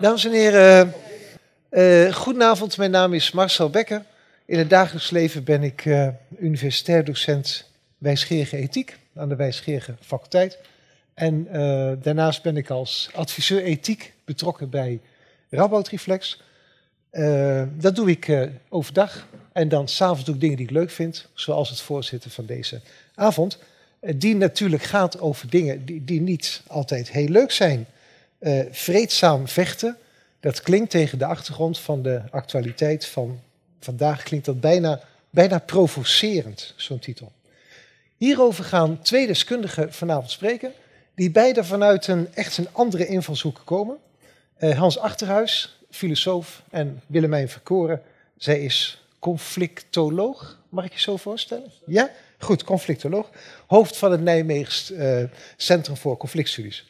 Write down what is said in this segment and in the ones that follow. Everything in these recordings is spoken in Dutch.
Dames en heren, uh, goedenavond. Mijn naam is Marcel Becker. In het dagelijks leven ben ik uh, universitair docent wijsgerige ethiek aan de wijsgerige faculteit. En uh, daarnaast ben ik als adviseur ethiek betrokken bij Rabout Reflex. dat doe ik overdag en dan s'avonds doe ik dingen die ik leuk vind, zoals het voorzitten van deze avond. die natuurlijk gaat over dingen die, die niet altijd heel leuk zijn. Uh, vreedzaam vechten, dat klinkt tegen de achtergrond van de actualiteit van vandaag, klinkt dat bijna, bijna provocerend, zo'n titel. Hierover gaan twee deskundigen vanavond spreken, die beide vanuit een echt een andere invalshoek komen. Uh, Hans Achterhuis, filosoof, en Willemijn Verkoren, zij is conflictoloog, mag ik je zo voorstellen? Ja? Goed, conflictoloog. Hoofd van het Nijmeegs uh, Centrum voor Conflictstudies.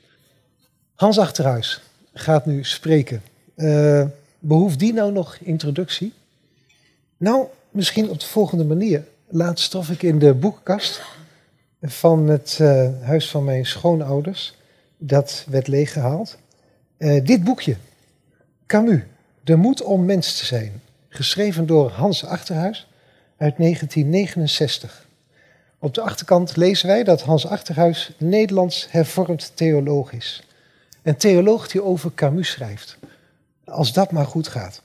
Hans Achterhuis gaat nu spreken. Uh, behoeft die nou nog introductie? Nou, misschien op de volgende manier. Laatst stof ik in de boekenkast van het uh, huis van mijn schoonouders. Dat werd leeggehaald. Uh, dit boekje, Camus, De moed om mens te zijn. Geschreven door Hans Achterhuis uit 1969. Op de achterkant lezen wij dat Hans Achterhuis Nederlands hervormd theoloog is. Een theoloog die over Camus schrijft. Als dat maar goed gaat.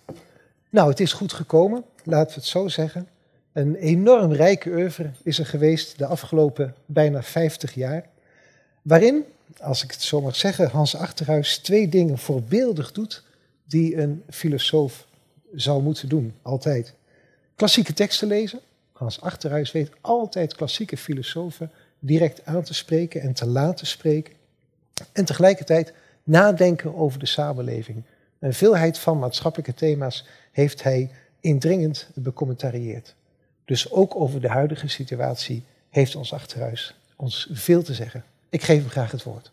Nou, het is goed gekomen, laten we het zo zeggen. Een enorm rijke oeuvre is er geweest de afgelopen bijna 50 jaar. Waarin, als ik het zo mag zeggen, Hans Achterhuis twee dingen voorbeeldig doet die een filosoof zou moeten doen, altijd. Klassieke teksten lezen. Hans Achterhuis weet altijd klassieke filosofen direct aan te spreken en te laten spreken. En tegelijkertijd nadenken over de samenleving. Een veelheid van maatschappelijke thema's heeft hij indringend becommentarieerd. Dus ook over de huidige situatie heeft ons achterhuis ons veel te zeggen. Ik geef hem graag het woord.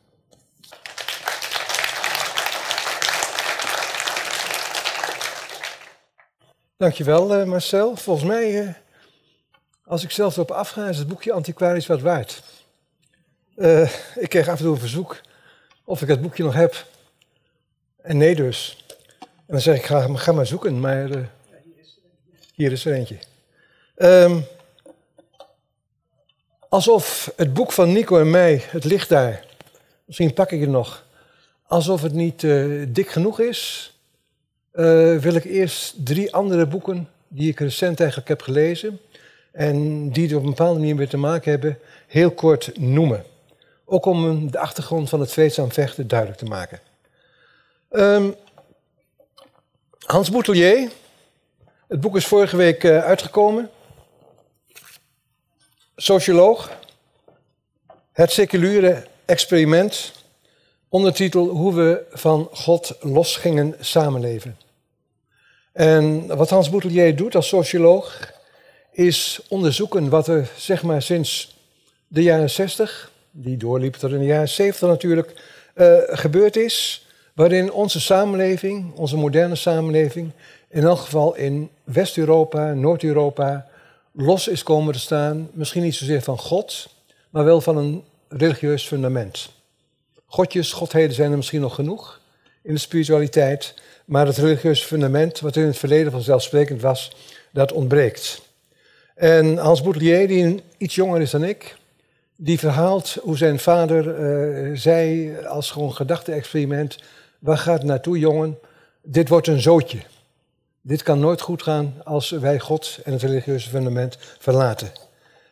Dankjewel uh, Marcel. Volgens mij, uh, als ik zelf erop afga, is het boekje Antiquarisch wat waard. Uh, ik kreeg af en toe een verzoek of ik het boekje nog heb. En nee dus. En dan zeg ik, ga, ga maar zoeken, maar uh, hier is er eentje. Um, alsof het boek van Nico en mij, het ligt daar, misschien pak ik het nog, alsof het niet uh, dik genoeg is, uh, wil ik eerst drie andere boeken die ik recent eigenlijk heb gelezen en die er op een bepaalde manier mee te maken hebben, heel kort noemen. Ook om de achtergrond van het vreedzaam vechten duidelijk te maken. Um, Hans Boutelier. Het boek is vorige week uh, uitgekomen. Socioloog. Het seculiere experiment. Ondertitel Hoe we van God los gingen samenleven. En wat Hans Boutelier doet als socioloog is onderzoeken wat er zeg maar sinds de jaren 60 die doorliep tot in de jaren 70 natuurlijk, uh, gebeurd is. Waarin onze samenleving, onze moderne samenleving, in elk geval in West-Europa, Noord-Europa, los is komen te staan. Misschien niet zozeer van God, maar wel van een religieus fundament. Godjes, godheden zijn er misschien nog genoeg in de spiritualiteit, maar het religieuze fundament, wat in het verleden vanzelfsprekend was, dat ontbreekt. En Hans Boutelier, die iets jonger is dan ik, die verhaalt hoe zijn vader uh, zei als gewoon gedachte-experiment: waar gaat het naartoe, jongen? Dit wordt een zootje. Dit kan nooit goed gaan als wij God en het religieuze fundament verlaten.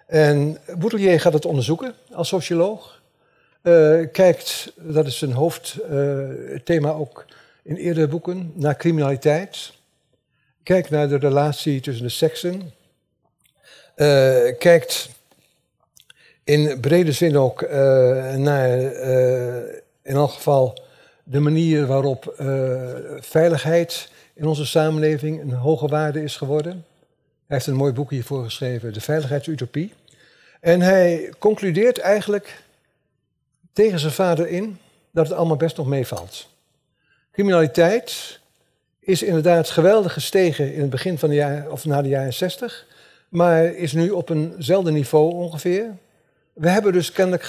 En Boutelier gaat het onderzoeken als socioloog. Uh, kijkt, dat is zijn hoofdthema ook in eerdere boeken, naar criminaliteit. Kijkt naar de relatie tussen de seksen. kijkt in brede zin ook uh, naar, uh, in elk geval, de manier waarop uh, veiligheid in onze samenleving een hoge waarde is geworden. Hij heeft een mooi boek hiervoor geschreven, De Veiligheidsutopie. En hij concludeert eigenlijk tegen zijn vader in dat het allemaal best nog meevalt. Criminaliteit is inderdaad geweldig gestegen in het begin van de jaren, of na de jaren 60, maar is nu op eenzelfde niveau ongeveer. We hebben dus kennelijk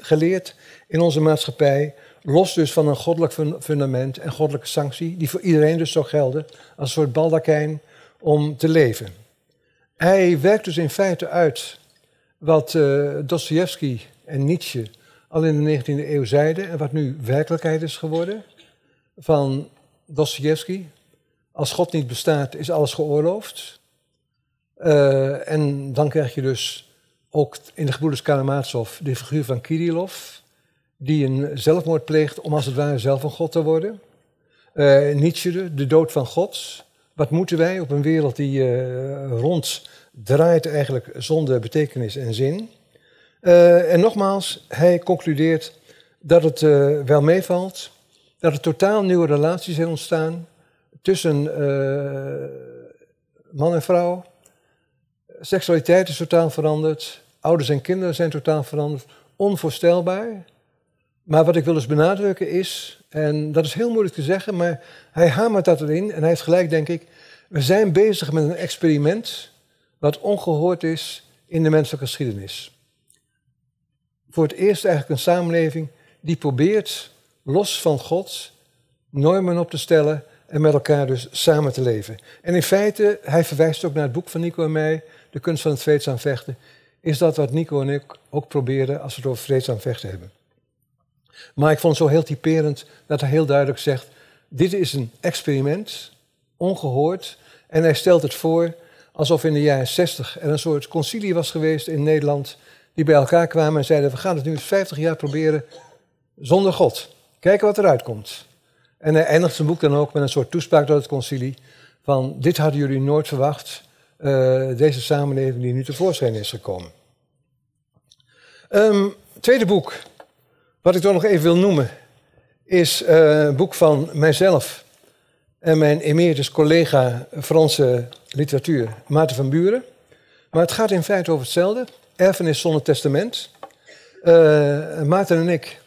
geleerd in onze maatschappij Los dus van een goddelijk fundament en goddelijke sanctie, die voor iedereen dus zou gelden, als een soort baldakijn om te leven. Hij werkt dus in feite uit wat uh, Dostoevsky en Nietzsche al in de 19e eeuw zeiden en wat nu werkelijkheid is geworden. Van Dostoevsky, als God niet bestaat, is alles geoorloofd. Uh, en dan krijg je dus ook in de gebroeders Karamazov de figuur van Kirillov, die een zelfmoord pleegt om als het ware zelf een god te worden. Uh, Nietzsche, de dood van God. Wat moeten wij op een wereld die uh, rond draait eigenlijk zonder betekenis en zin? Uh, en nogmaals, hij concludeert dat het wel meevalt, dat er totaal nieuwe relaties zijn ontstaan tussen man en vrouw. Seksualiteit is totaal veranderd, ouders en kinderen zijn totaal veranderd, onvoorstelbaar. Maar wat ik wil eens benadrukken is, en dat is heel moeilijk te zeggen, maar hij hamert dat erin en hij heeft gelijk, denk ik. We zijn bezig met een experiment wat ongehoord is in de menselijke geschiedenis. Voor het eerst eigenlijk een samenleving die probeert los van God normen op te stellen en met elkaar dus samen te leven. En in feite, hij verwijst ook naar het boek van Nico en mij, De kunst van het vreedzaam vechten, is dat wat Nico en ik ook proberen als we het over vreedzaam vechten hebben. Maar ik vond het zo heel typerend dat hij heel duidelijk zegt: dit is een experiment, ongehoord. En hij stelt het voor alsof in de jaren 60 er een soort concilie was geweest in Nederland, die bij elkaar kwamen en zeiden: we gaan het nu eens 50 jaar proberen zonder God. Kijken wat eruit komt. En hij eindigt zijn boek dan ook met een soort toespraak door het concilie van dit hadden jullie nooit verwacht, uh, deze samenleving die nu tevoorschijn is gekomen. Um, tweede boek, wat ik toch nog even wil noemen, is uh, een boek van mijzelf en mijn emeritus collega Franse literatuur, Maarten van Buren. Maar het gaat in feite over hetzelfde, erfenis zonder testament. Uh, Maarten en ik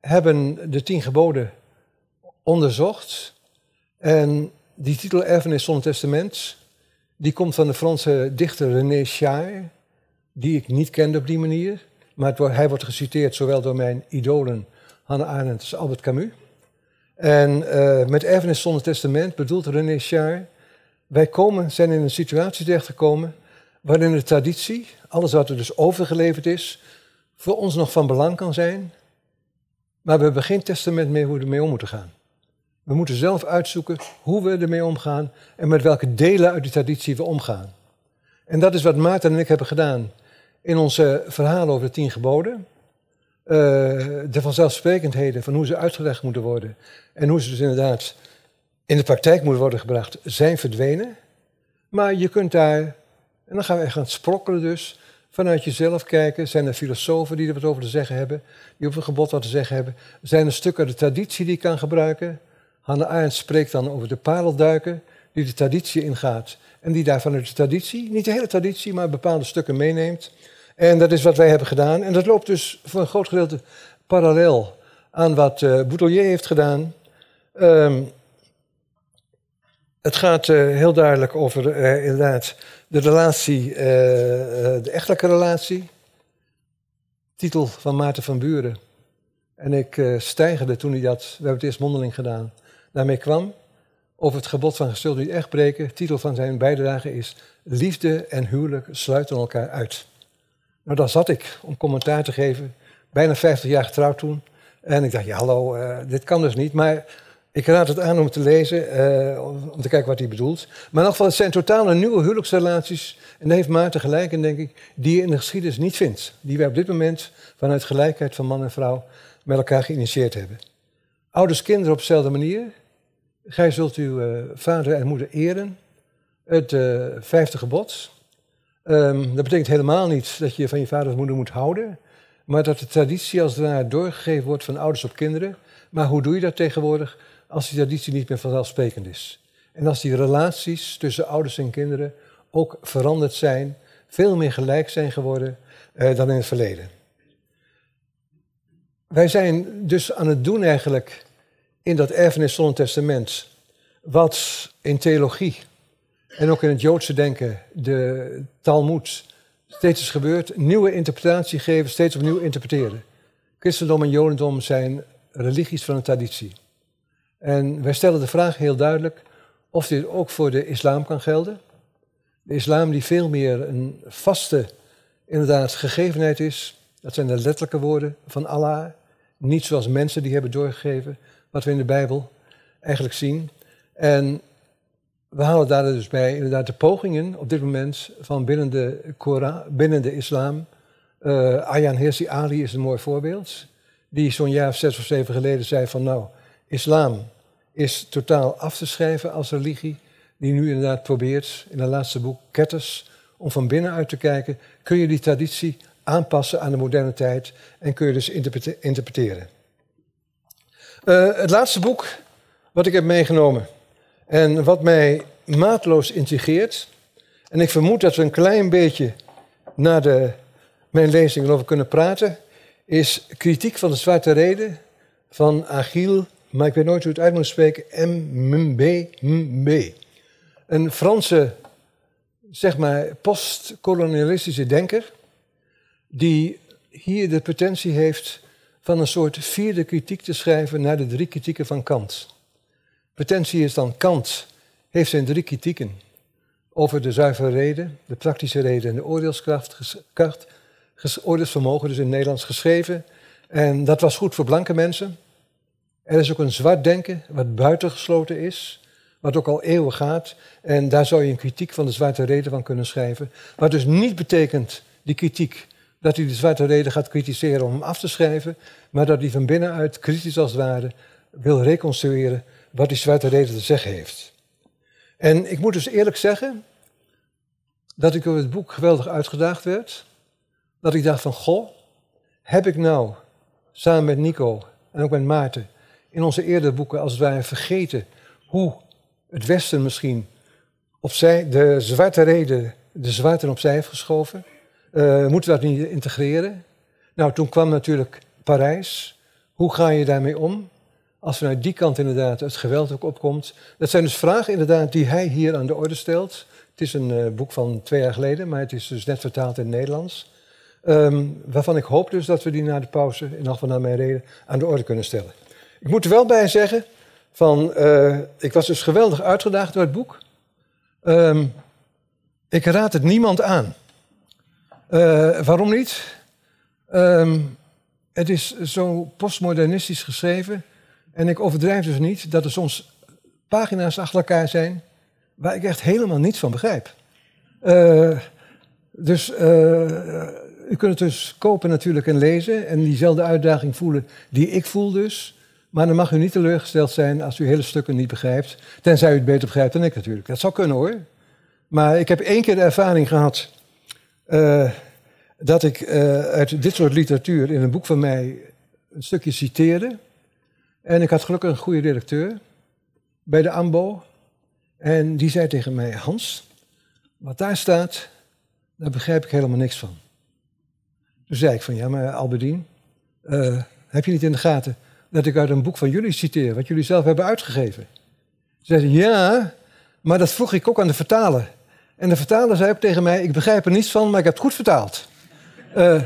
hebben de tien geboden onderzocht. En die titel Erfenis zonder testament, die komt van de Franse dichter René Char, die ik niet kende op die manier. Maar hij wordt geciteerd zowel door mijn idolen Hannah Arendt als Albert Camus. En uh, met erfenis zonder testament bedoelt René Char, wij komen, zijn in een situatie terechtgekomen waarin de traditie, alles wat er dus overgeleverd is, voor ons nog van belang kan zijn, maar we hebben geen testament meer hoe we ermee om moeten gaan. We moeten zelf uitzoeken hoe we ermee omgaan en met welke delen uit die traditie we omgaan. En dat is wat Maarten en ik hebben gedaan in onze verhalen over de tien geboden. Uh, de vanzelfsprekendheden van hoe ze uitgelegd moeten worden en hoe ze dus inderdaad in de praktijk moeten worden gebracht, zijn verdwenen. Maar je kunt daar, en dan gaan we echt gaan sprokkelen dus, vanuit jezelf kijken. Zijn er filosofen die er wat over te zeggen hebben, die over het gebod wat te zeggen hebben? Zijn er stukken uit de traditie die je kan gebruiken? Hannah Arendt spreekt dan over de parelduiker, die de traditie ingaat. En die daar vanuit de traditie, niet de hele traditie, maar bepaalde stukken meeneemt. En dat is wat wij hebben gedaan. En dat loopt dus voor een groot gedeelte parallel aan wat uh, Boutelier heeft gedaan. Um, het gaat uh, heel duidelijk over uh, inderdaad de relatie, de echtelijke relatie. Titel van Maarten van Buren. En ik stijgerde toen hij dat, we hebben het eerst mondeling gedaan, daarmee kwam. Over het gebod van gestuld niet echt breken. Titel van zijn bijdrage is Liefde en huwelijk sluiten elkaar uit. Nou, daar zat ik om commentaar te geven. Bijna 50 jaar getrouwd toen. En ik dacht, ja hallo, uh, dit kan dus niet. Maar ik raad het aan om te lezen, uh, om te kijken wat hij bedoelt. Maar in elk geval, het zijn totale nieuwe huwelijksrelaties. En daar heeft Maarten gelijk in, denk ik, die je in de geschiedenis niet vindt. Die wij op dit moment vanuit gelijkheid van man en vrouw met elkaar geïnitieerd hebben. Ouders, kinderen op dezelfde manier. Gij zult uw uh, vader en moeder eren. Het uh, vijfde gebod. Um, dat betekent helemaal niet dat je van je vader en moeder moet houden. Maar dat de traditie als ware doorgegeven wordt van ouders op kinderen. Maar hoe doe je dat tegenwoordig als die traditie niet meer vanzelfsprekend is? En als die relaties tussen ouders en kinderen ook veranderd zijn, veel meer gelijk zijn geworden uh, dan in het verleden. Wij zijn dus aan het doen eigenlijk in dat erfenis zonder testament, wat in theologie en ook in het Joodse denken, de Talmud, steeds is gebeurd, nieuwe interpretatie geven, steeds opnieuw interpreteren. Christendom en Jodendom zijn religies van een traditie. En wij stellen de vraag heel duidelijk of dit ook voor de islam kan gelden. De islam die veel meer een vaste, inderdaad, gegevenheid is. Dat zijn de letterlijke woorden van Allah. Niet zoals mensen die hebben doorgegeven, wat we in de Bijbel eigenlijk zien. En we halen daar dus bij inderdaad de pogingen op dit moment van binnen de, Koran, binnen de islam. Uh, Ayaan Hirsi Ali is een mooi voorbeeld. Die zo'n jaar of zes of zeven geleden zei van nou, islam is totaal af te schrijven als religie. Die nu inderdaad probeert in het laatste boek, Ketters, om van binnenuit te kijken, kun je die traditie aanpassen aan de moderne tijd en kun je dus interpreteren. Uh, het laatste boek wat ik heb meegenomen en wat mij maatloos intrigeert, en ik vermoed dat we een klein beetje na de, mijn lezing erover kunnen praten, is kritiek van de zwarte reden van Achille, maar ik weet nooit hoe het uit moet spreken, M.B. Een Franse, zeg maar, postkolonialistische denker, die hier de potentie heeft van een soort vierde kritiek te schrijven naar de drie kritieken van Kant. Potentie is dan Kant heeft zijn drie kritieken over de zuivere reden, de praktische reden en de oordeelskracht, kracht, oordeelsvermogen, dus in het Nederlands geschreven. En dat was goed voor blanke mensen. Er is ook een zwart denken, wat buitengesloten is, wat ook al eeuwen gaat. En daar zou je een kritiek van de zwarte reden van kunnen schrijven. Wat dus niet betekent, die kritiek, dat hij de zwarte reden gaat kritiseren om hem af te schrijven, maar dat hij van binnenuit, kritisch als het ware, wil reconstrueren wat die zwarte reden te zeggen heeft. En ik moet dus eerlijk zeggen dat ik door het boek geweldig uitgedaagd werd. Dat ik dacht van, goh, heb ik nou samen met Nico en ook met Maarten in onze eerdere boeken als het ware vergeten hoe het Westen misschien opzij, de zwarte reden, de zwarte opzij heeft geschoven. Uh, moeten we dat niet integreren? Nou, toen kwam natuurlijk Parijs. Hoe ga je daarmee om? Als vanuit die kant inderdaad het geweld ook opkomt. Dat zijn dus vragen inderdaad die hij hier aan de orde stelt. Het is een uh, boek van twee jaar geleden, maar het is dus net vertaald in het Nederlands. Um, waarvan ik hoop dus dat we die na de pauze, in geval naar mijn reden, aan de orde kunnen stellen. Ik moet er wel bij zeggen, van, uh, ik was dus geweldig uitgedaagd door het boek. Um, ik raad het niemand aan. Uh, waarom niet? Um, het is zo postmodernistisch geschreven. En ik overdrijf dus niet dat er soms pagina's achter elkaar zijn waar ik echt helemaal niets van begrijp. Uh, dus uh, u kunt het dus kopen natuurlijk en lezen en diezelfde uitdaging voelen die ik voel dus. Maar dan mag u niet teleurgesteld zijn als u hele stukken niet begrijpt. Tenzij u het beter begrijpt dan ik natuurlijk. Dat zou kunnen hoor. Maar ik heb één keer de ervaring gehad uh, dat ik uit dit soort literatuur in een boek van mij een stukje citeerde. En ik had gelukkig een goede directeur bij de AMBO. En die zei tegen mij, Hans, wat daar staat, daar begrijp ik helemaal niks van. Toen zei ik van, ja, maar Albedien, uh, heb je niet in de gaten dat ik uit een boek van jullie citeer, wat jullie zelf hebben uitgegeven? Ze zei, ja, maar dat vroeg ik ook aan de vertaler. En de vertaler zei tegen mij, ik begrijp er niets van, maar ik heb het goed vertaald. Uh,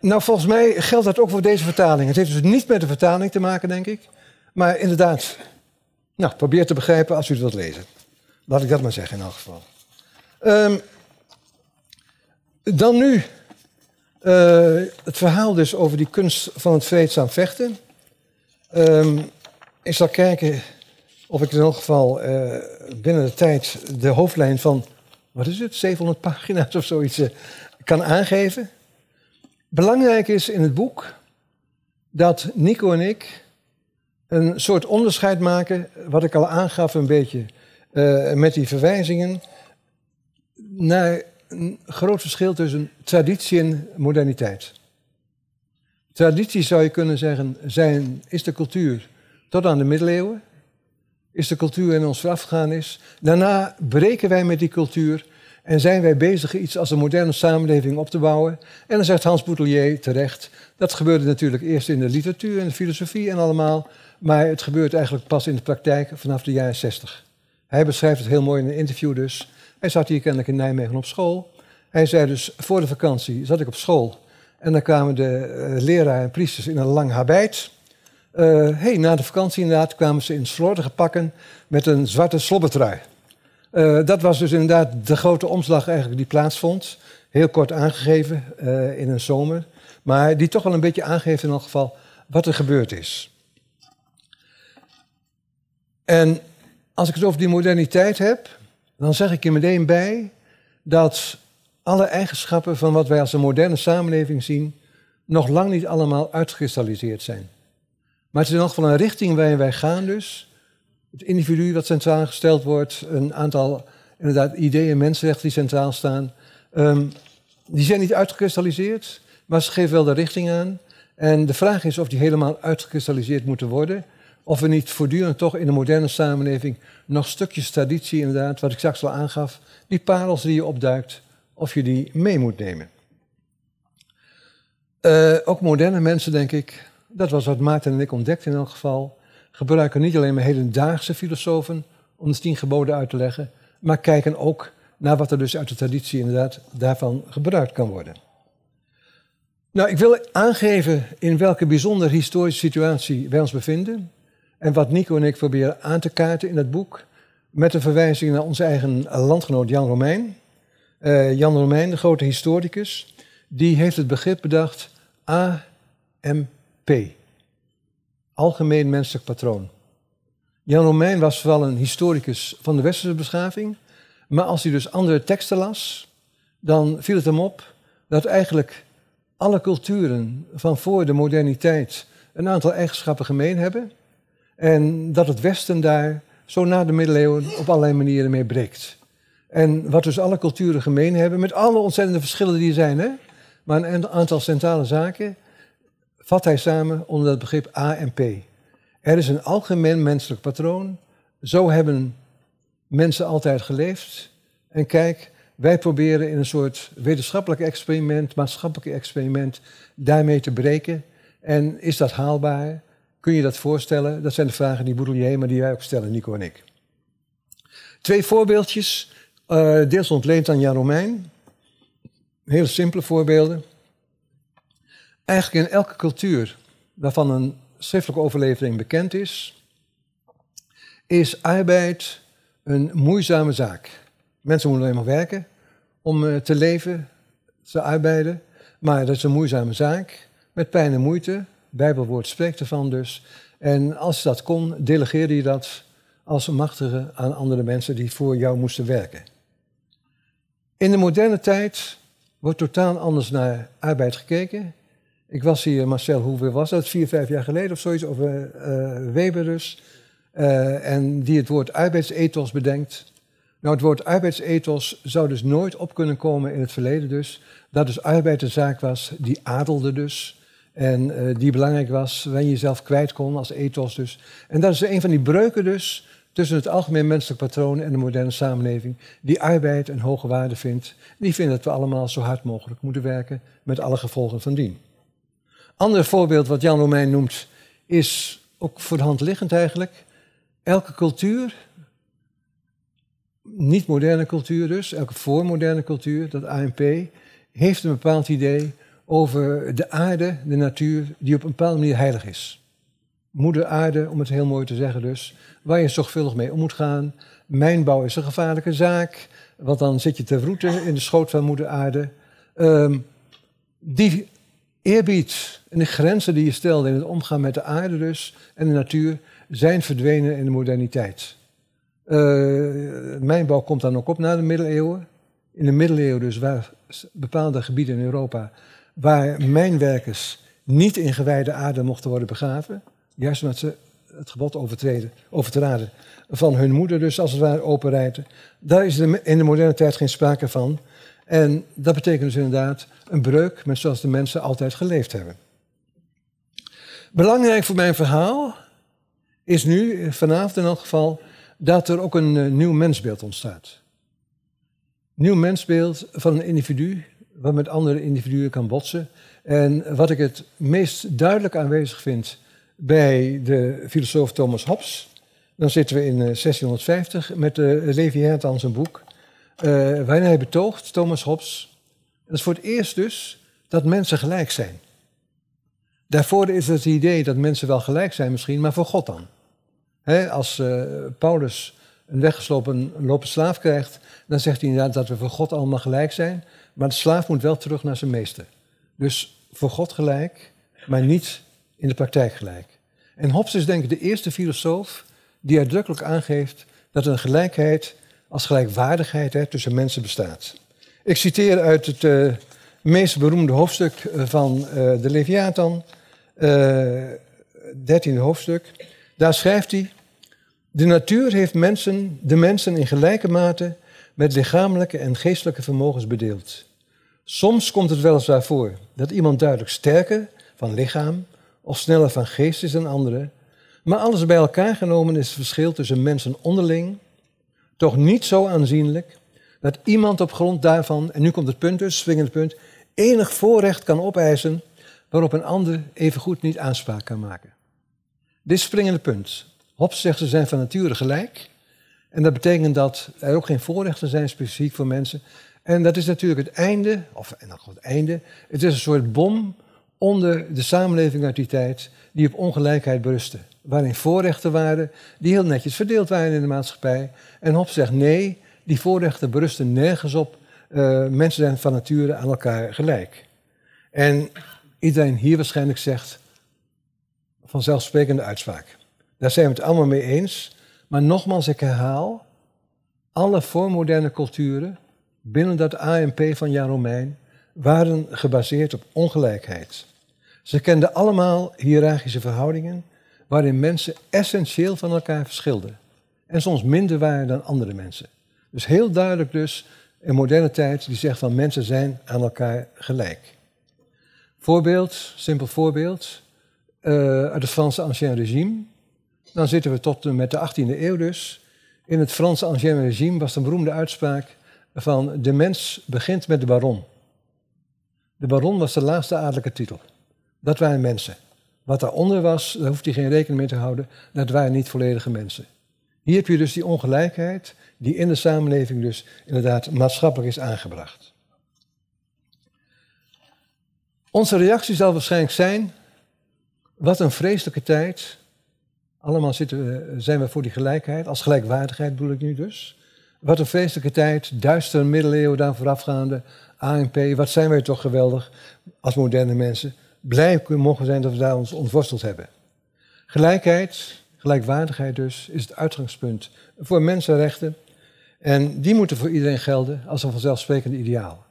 nou, volgens mij geldt dat ook voor deze vertaling. Het heeft dus niet met de vertaling te maken, denk ik. Maar inderdaad, nou, probeer te begrijpen als u het wilt lezen. Laat ik dat maar zeggen in elk geval. Um, dan nu uh, het verhaal dus over die kunst van het vreedzaam vechten. Um, ik zal kijken of ik in elk geval uh, binnen de tijd de hoofdlijn van, wat is het, 700 pagina's of zoiets uh, kan aangeven. Belangrijk is in het boek dat Nico en ik een soort onderscheid maken, wat ik al aangaf een beetje uh, met die verwijzingen, naar een groot verschil tussen traditie en moderniteit. Traditie zou je kunnen zeggen, zijn, is de cultuur tot aan de middeleeuwen, is de cultuur in ons voorafgegaan is. Daarna breken wij met die cultuur en zijn wij bezig iets als een moderne samenleving op te bouwen. En dan zegt Hans Boutelier terecht, dat gebeurde natuurlijk eerst in de literatuur en de filosofie en allemaal. Maar het gebeurt eigenlijk pas in de praktijk vanaf de jaren 60. Hij beschrijft het heel mooi in een interview dus. Hij zat hier kennelijk in Nijmegen op school. Hij zei dus, voor de vakantie zat ik op school. En dan kwamen de uh, leraren en priesters in een lang habit. Uh, na de vakantie inderdaad kwamen ze in slordige pakken met een zwarte slobbertrui. Uh, dat was dus inderdaad de grote omslag eigenlijk die plaatsvond. Heel kort aangegeven uh, in een zomer. Maar die toch wel een beetje aangeeft in elk geval wat er gebeurd is. En als ik het over die moderniteit heb, dan zeg ik er meteen bij dat alle eigenschappen van wat wij als een moderne samenleving zien, nog lang niet allemaal uitgekristalliseerd zijn. Maar het is in elk geval een richting waarin wij gaan dus. Het individu wat centraal gesteld wordt, een aantal inderdaad ideeën, mensenrechten die centraal staan. Um, die zijn niet uitgekristalliseerd, maar ze geven wel de richting aan. En de vraag is of die helemaal uitgekristalliseerd moeten worden. Of we niet voortdurend toch in de moderne samenleving nog stukjes traditie, inderdaad, wat ik straks al aangaf, die parels die je opduikt, of je die mee moet nemen. Uh, ook moderne mensen, denk ik, dat was wat Maarten en ik ontdekten in elk geval, gebruiken niet alleen maar hedendaagse filosofen om de tien geboden uit te leggen, maar kijken ook naar wat er dus uit de traditie inderdaad daarvan gebruikt kan worden. Nou, ik wil aangeven in welke bijzondere historische situatie wij ons bevinden. En wat Nico en ik proberen aan te kaarten in het boek. Met een verwijzing naar onze eigen landgenoot Jan Romein. Uh, Jan Romein, de grote historicus, die heeft het begrip bedacht AMP. Algemeen menselijk patroon. Jan Romein was vooral een historicus van de westerse beschaving. Maar als hij dus andere teksten las, dan viel het hem op dat eigenlijk alle culturen van voor de moderniteit een aantal eigenschappen gemeen hebben. En dat het Westen daar zo na de middeleeuwen op allerlei manieren mee breekt. En wat dus alle culturen gemeen hebben, met alle ontzettende verschillen die er zijn, hè? maar een aantal centrale zaken, vat hij samen onder het begrip A en P. Er is een algemeen menselijk patroon. Zo hebben mensen altijd geleefd. En kijk, wij proberen in een soort wetenschappelijk experiment, maatschappelijk experiment, daarmee te breken. En is dat haalbaar? Kun je dat voorstellen? Dat zijn de vragen die Boudelier, maar die wij ook stellen, Nico en ik. Twee voorbeeldjes, uh, deels ontleend aan Jan Romein. Hele simpele voorbeelden. Eigenlijk in elke cultuur waarvan een schriftelijke overlevering bekend is, is arbeid een moeizame zaak. Mensen moeten alleen maar werken om eh, te leven, te arbeiden. Maar dat is een moeizame zaak, met pijn en moeite. Bijbelwoord spreekt ervan dus. En als dat kon, delegeerde je dat als machtige aan andere mensen die voor jou moesten werken. In de moderne tijd wordt totaal anders naar arbeid gekeken. Ik was hier, Marcel, hoeveel was dat? Vier, vijf jaar geleden of zoiets, over uh, Weber dus. Uh, en die het woord arbeidsethos bedenkt. Nou, het woord arbeidsethos zou dus nooit op kunnen komen in het verleden dus. Dat dus arbeid een zaak was die adelde dus. En uh, die belangrijk was, wanneer je jezelf kwijt kon als ethos dus. En dat is een van die breuken dus tussen het algemeen menselijk patroon en de moderne samenleving, die arbeid een hoge waarde vindt. Die vindt dat we allemaal zo hard mogelijk moeten werken, met alle gevolgen van dien. Ander voorbeeld wat Jan Romein noemt, is ook voor de hand liggend eigenlijk. Elke cultuur, niet moderne cultuur dus, elke voormoderne cultuur, dat ANP, heeft een bepaald idee over de aarde, de natuur, die op een bepaalde manier heilig is. Moeder aarde, om het heel mooi te zeggen dus, waar je zorgvuldig mee om moet gaan. Mijnbouw is een gevaarlijke zaak, want dan zit je te vroeten in de schoot van moeder aarde. Um, die eerbied en de grenzen die je stelde in het omgaan met de aarde dus en de natuur zijn verdwenen in de moderniteit. Uh, mijnbouw komt dan ook op na de middeleeuwen. In de middeleeuwen dus waar bepaalde gebieden in Europa waar mijnwerkers niet in gewijde aarde mochten worden begraven, juist omdat ze het gebod overtreden, overtraden van hun moeder dus als het ware openrijten. Daar is in de moderne tijd geen sprake van. En dat betekent dus inderdaad een breuk met zoals de mensen altijd geleefd hebben. Belangrijk voor mijn verhaal is nu, vanavond in elk geval, dat er ook een uh, nieuw mensbeeld ontstaat. Nieuw mensbeeld van een individu wat met andere individuen kan botsen. En wat ik het meest duidelijk aanwezig vind bij de filosoof Thomas Hobbes, dan zitten we in 1650 met de Leviathan aan zijn boek, waarin hij betoogt, Thomas Hobbes, dat is voor het eerst dus, dat mensen gelijk zijn. Daarvoor is het idee dat mensen wel gelijk zijn misschien, maar voor God dan. als uh, Paulus een weggeslopen lopen slaaf krijgt, dan zegt hij inderdaad dat we voor God allemaal gelijk zijn, maar de slaaf moet wel terug naar zijn meester. Dus voor God gelijk, maar niet in de praktijk gelijk. En Hobbes is denk ik de eerste filosoof die uitdrukkelijk aangeeft dat een gelijkheid als gelijkwaardigheid hè, tussen mensen bestaat. Ik citeer uit het uh, meest beroemde hoofdstuk eh, van uh, de Leviathan, dertiende hoofdstuk. Daar schrijft hij: De natuur heeft mensen, de mensen in gelijke mate met lichamelijke en geestelijke vermogens bedeeld. Soms komt het weliswaar voor dat iemand duidelijk sterker van lichaam of sneller van geest is dan anderen, maar alles bij elkaar genomen is het verschil tussen mensen onderling toch niet zo aanzienlijk dat iemand op grond daarvan, en nu komt het punt dus, swingend punt, enig voorrecht kan opeisen waarop een ander evengoed niet aanspraak kan maken. Dit springende punt. Hobbes zegt ze zijn van nature gelijk. En dat betekent dat er ook geen voorrechten zijn specifiek voor mensen. En dat is natuurlijk het einde, of en dan het einde, het is een soort bom onder de samenleving uit die tijd die op ongelijkheid berustte. Waarin voorrechten waren die heel netjes verdeeld waren in de maatschappij. En Hobbes zegt nee, die voorrechten berusten nergens op. Uh, mensen zijn van nature aan elkaar gelijk. En iedereen hier waarschijnlijk zegt vanzelfsprekende uitspraak. Daar zijn we het allemaal mee eens. Maar nogmaals, ik herhaal, alle voormoderne culturen binnen dat ANP van Jan Romein waren gebaseerd op ongelijkheid. Ze kenden allemaal hiërarchische verhoudingen waarin mensen essentieel van elkaar verschilden en soms minder waren dan andere mensen. Dus heel duidelijk dus een moderne tijd die zegt van mensen zijn aan elkaar gelijk. Voorbeeld, simpel voorbeeld, uh, uit het Franse Ancien Regime. Dan zitten we tot met de 18e eeuw dus. In het Franse Ancien Regime was een beroemde uitspraak van de mens begint met de baron. De baron was de laatste adellijke titel. Dat waren mensen. Wat daaronder was, daar hoeft hij geen rekening mee te houden, dat waren niet volledige mensen. Hier heb je dus die ongelijkheid die in de samenleving dus inderdaad maatschappelijk is aangebracht. Onze reactie zal waarschijnlijk zijn, wat een vreselijke tijd. Allemaal we, zijn we voor die gelijkheid, als gelijkwaardigheid bedoel ik nu dus. Wat een vreselijke tijd, duistere middeleeuwen daar voorafgaande, ANP, wat zijn wij toch geweldig als moderne mensen. Blij mogen zijn dat we daar ons ontworsteld hebben. Gelijkheid, gelijkwaardigheid dus, is het uitgangspunt voor mensenrechten. En die moeten voor iedereen gelden als een vanzelfsprekende ideaal.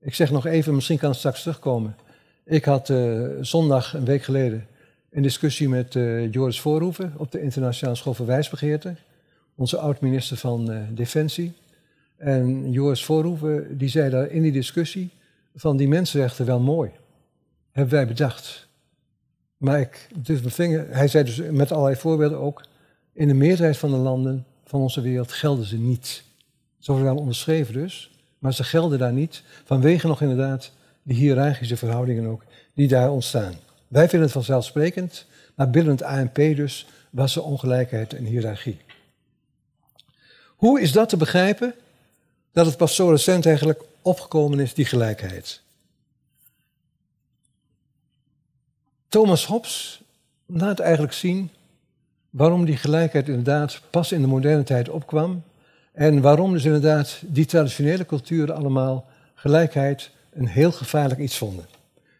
Ik zeg nog even, misschien kan het straks terugkomen. Ik had uh, zondag, een week geleden, een discussie met uh, Joris Voorhoeven op de Internationale School voor Wijsbegeerte onze oud-minister van uh, Defensie. En Joris Voorhoeven die zei daar in die discussie van die mensenrechten wel mooi. Hebben wij bedacht. Maar ik, dus mijn hij zei dus met allerlei voorbeelden ook, in de meerderheid van de landen van onze wereld gelden ze niet. Zo worden wel onderschreven dus, maar ze gelden daar niet vanwege nog inderdaad de hiërarchische verhoudingen ook die daar ontstaan. Wij vinden het vanzelfsprekend, maar binnen het ANP dus was er ongelijkheid en hiërarchie. Hoe is dat te begrijpen? Dat het pas zo recent eigenlijk opgekomen is, die gelijkheid. Thomas Hobbes laat eigenlijk zien waarom die gelijkheid inderdaad pas in de moderne tijd opkwam. En waarom dus inderdaad die traditionele culturen allemaal gelijkheid een heel gevaarlijk iets vonden.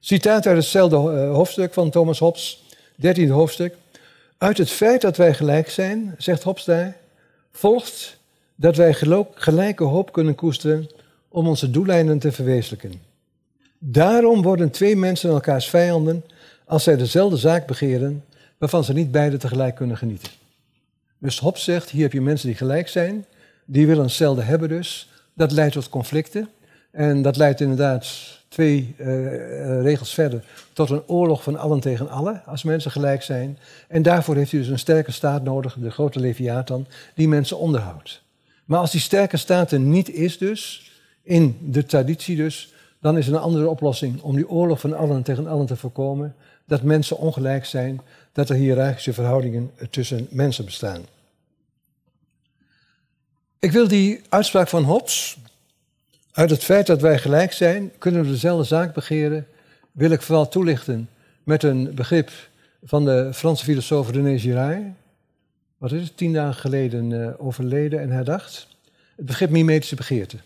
Citaat uit hetzelfde eh, hoofdstuk van Thomas Hobbes, 13e hoofdstuk. Uit het feit dat wij gelijk zijn, zegt Hobbes daar, volgt dat wij gelijke hoop kunnen koesteren om onze doeleinden te verwezenlijken. Daarom worden twee mensen elkaars vijanden als zij dezelfde zaak begeren waarvan ze niet beide tegelijk kunnen genieten. Dus Hobbes zegt, hier heb je mensen die gelijk zijn, die willen hetzelfde hebben dus. Dat leidt tot conflicten en dat leidt inderdaad twee uh, regels verder tot een oorlog van allen tegen allen, als mensen gelijk zijn. En daarvoor heeft hij dus een sterke staat nodig, de grote Leviathan, die mensen onderhoudt. Maar als die sterke staat er niet is dus, in de traditie dus, dan is er een andere oplossing om die oorlog van allen tegen allen te voorkomen. Dat mensen ongelijk zijn, dat er hiërarchische verhoudingen tussen mensen bestaan. Ik wil die uitspraak van Hobbes, uit het feit dat wij gelijk zijn, kunnen we dezelfde zaak begeren, wil ik vooral toelichten met een begrip van de Franse filosoof René Girard. Wat is het, tien dagen geleden uh, overleden en herdacht. Het begrip mimetische begeerte.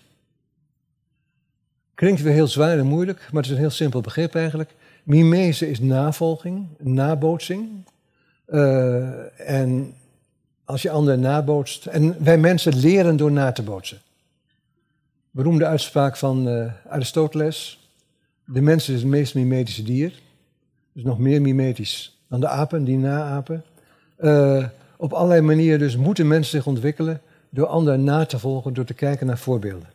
Klinkt weer heel zwaar en moeilijk, maar het is een heel simpel begrip eigenlijk. Mimese is navolging, nabootsing. Uh, en als je anderen nabootst. En wij mensen leren door na te bootsen. Beroemde uitspraak van uh, Aristoteles. De mens is het meest mimetische dier. Dus nog meer mimetisch dan de apen, die naapen. Uh, op allerlei manieren dus moeten mensen zich ontwikkelen door anderen na te volgen, door te kijken naar voorbeelden.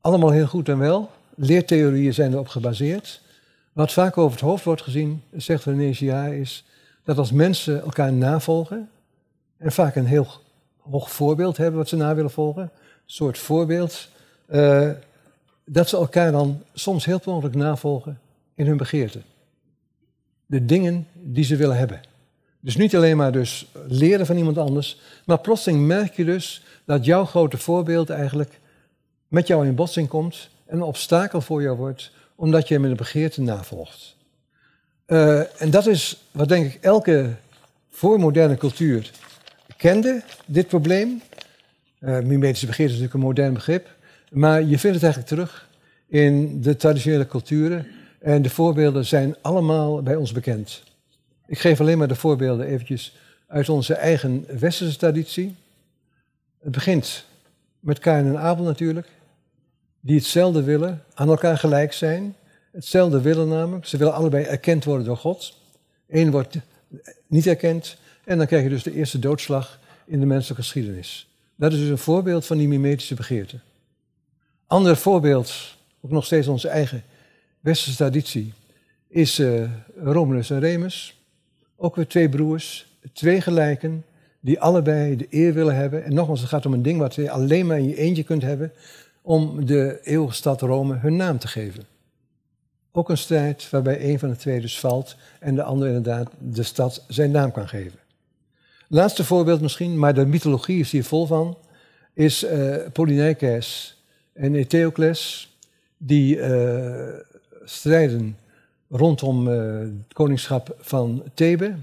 Allemaal heel goed en wel. Leertheorieën zijn erop gebaseerd. Wat vaak over het hoofd wordt gezien, zegt René Girard, is dat als mensen elkaar navolgen, en vaak een heel hoog voorbeeld hebben wat ze na willen volgen, een soort voorbeeld, uh, dat ze elkaar dan soms heel mogelijk navolgen in hun begeerten. De dingen die ze willen hebben. Dus niet alleen maar dus leren van iemand anders, maar plotseling merk je dus dat jouw grote voorbeeld eigenlijk met jou in botsing komt en een obstakel voor jou wordt, omdat je hem in de begeerte navolgt. Uh, en dat is wat denk ik elke voormoderne cultuur kende, dit probleem. Uh, mimetische begeerte is natuurlijk een modern begrip, maar je vindt het eigenlijk terug in de traditionele culturen en de voorbeelden zijn allemaal bij ons bekend. Ik geef alleen maar de voorbeelden eventjes uit onze eigen westerse traditie. Het begint met Kain en Abel natuurlijk, die hetzelfde willen, aan elkaar gelijk zijn. Hetzelfde willen namelijk, ze willen allebei erkend worden door God. Eén wordt niet erkend en dan krijg je dus de eerste doodslag in de menselijke geschiedenis. Dat is dus een voorbeeld van die mimetische begeerte. Ander voorbeeld, ook nog steeds onze eigen westerse traditie, is uh, Romulus en Remus. Ook weer twee broers, twee gelijken, die allebei de eer willen hebben. En nogmaals, het gaat om een ding wat je alleen maar in je eentje kunt hebben, om de eeuwige stad Rome hun naam te geven. Ook een strijd waarbij een van de twee dus valt en de ander inderdaad de stad zijn naam kan geven. Laatste voorbeeld misschien, maar de mythologie is hier vol van, is uh, Polyneikes en Eteocles, die uh, strijden rondom uh, het koningschap van Thebe.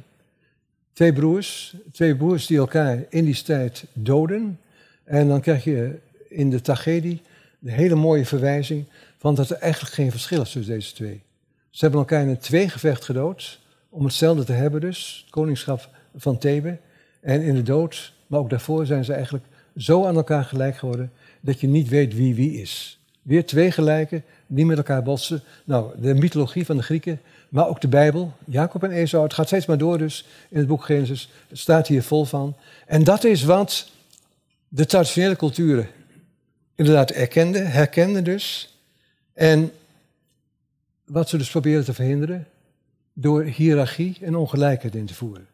Twee broers, twee broers die elkaar in die strijd doden. En dan krijg je in de tragedie de hele mooie verwijzing van dat er eigenlijk geen verschil is tussen deze twee. Ze hebben elkaar in een tweegevecht gedood, om hetzelfde te hebben dus, het koningschap van Thebe. En in de dood, maar ook daarvoor zijn ze eigenlijk zo aan elkaar gelijk geworden, dat je niet weet wie wie is. Weer twee gelijken die met elkaar botsen. Nou, de mythologie van de Grieken, maar ook de Bijbel, Jacob en Esau, het gaat steeds maar door dus in het boek Genesis, het staat hier vol van. En dat is wat de traditionele culturen inderdaad erkenden, herkenden dus. En wat ze dus proberen te verhinderen, door hiërarchie en ongelijkheid in te voeren.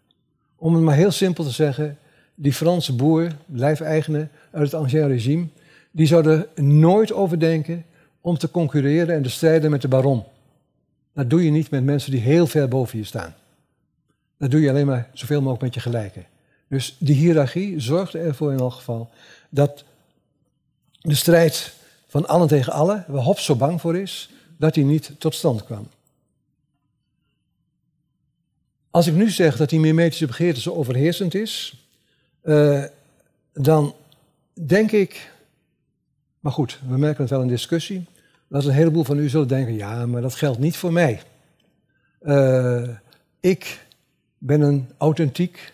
Om het maar heel simpel te zeggen, die Franse boer, lijfeigene uit het Ancien regime, die zou er nooit over denken om te concurreren en te strijden met de baron. Dat doe je niet met mensen die heel ver boven je staan. Dat doe je alleen maar zoveel mogelijk met je gelijken. Dus die hiërarchie zorgde ervoor in elk geval dat de strijd van allen tegen allen, waar Hobbes zo bang voor is, dat die niet tot stand kwam. Als ik nu zeg dat die mimetische begeerte zo overheersend is, uh, dan denk ik, maar goed, we merken het wel in discussie, dat een heleboel van u zullen denken, ja, maar dat geldt niet voor mij. Uh, ik ben een authentiek,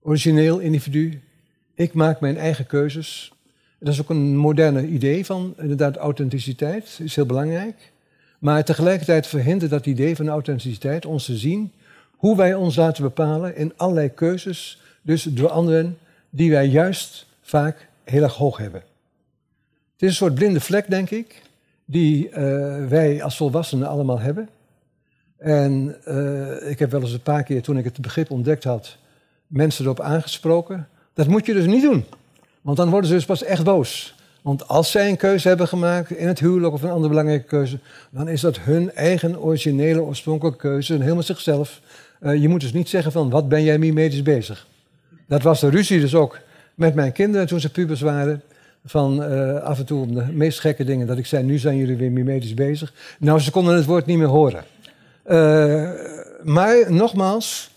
origineel individu. Ik maak mijn eigen keuzes. Dat is ook een moderne idee van inderdaad authenticiteit, is heel belangrijk. Maar tegelijkertijd verhindert dat idee van authenticiteit ons te zien hoe wij ons laten bepalen in allerlei keuzes, dus door anderen die wij juist vaak heel erg hoog hebben. Het is een soort blinde vlek, denk ik, die uh, wij als volwassenen allemaal hebben. En uh, ik heb wel eens een paar keer, toen ik het begrip ontdekt had, mensen erop aangesproken. Dat moet je dus niet doen, want dan worden ze dus pas echt boos. Want als zij een keuze hebben gemaakt in het huwelijk of een andere belangrijke keuze, dan is dat hun eigen originele, oorspronkelijke keuze en helemaal zichzelf. Uh, je moet dus niet zeggen van, wat ben jij mimetisch bezig? Dat was de ruzie dus ook met mijn kinderen toen ze pubers waren. Van eh, af en toe de meest gekke dingen. Dat ik zei, nu zijn jullie weer mimetisch bezig. Nou, ze konden het woord niet meer horen. Uh, maar nogmaals,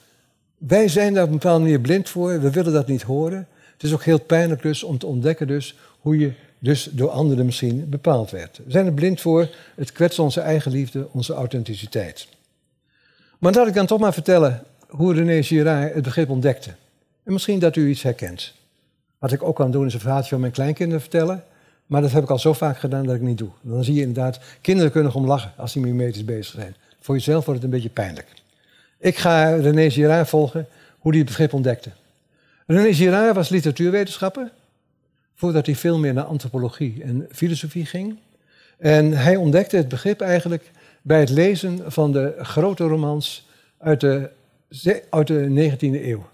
wij zijn daar op een bepaalde manier blind voor. We willen dat niet horen. Het is ook heel pijnlijk dus om te ontdekken dus hoe je dus door anderen misschien bepaald werd. We zijn er blind voor. Het kwetst onze eigen liefde, onze authenticiteit. Maar laat ik dan toch maar vertellen hoe René Girard het begrip ontdekte. En misschien dat u iets herkent. Wat ik ook kan doen is een verhaaltje van mijn kleinkinderen vertellen. Maar dat heb ik al zo vaak gedaan dat ik niet doe. Dan zie je inderdaad, kinderen kunnen om lachen als die mimetisch bezig zijn. Voor jezelf wordt het een beetje pijnlijk. Ik ga René Girard volgen hoe hij het begrip ontdekte. René Girard was literatuurwetenschapper, voordat hij veel meer naar antropologie en filosofie ging. En hij ontdekte het begrip eigenlijk bij het lezen van de grote romans uit de, uit de 19e eeuw.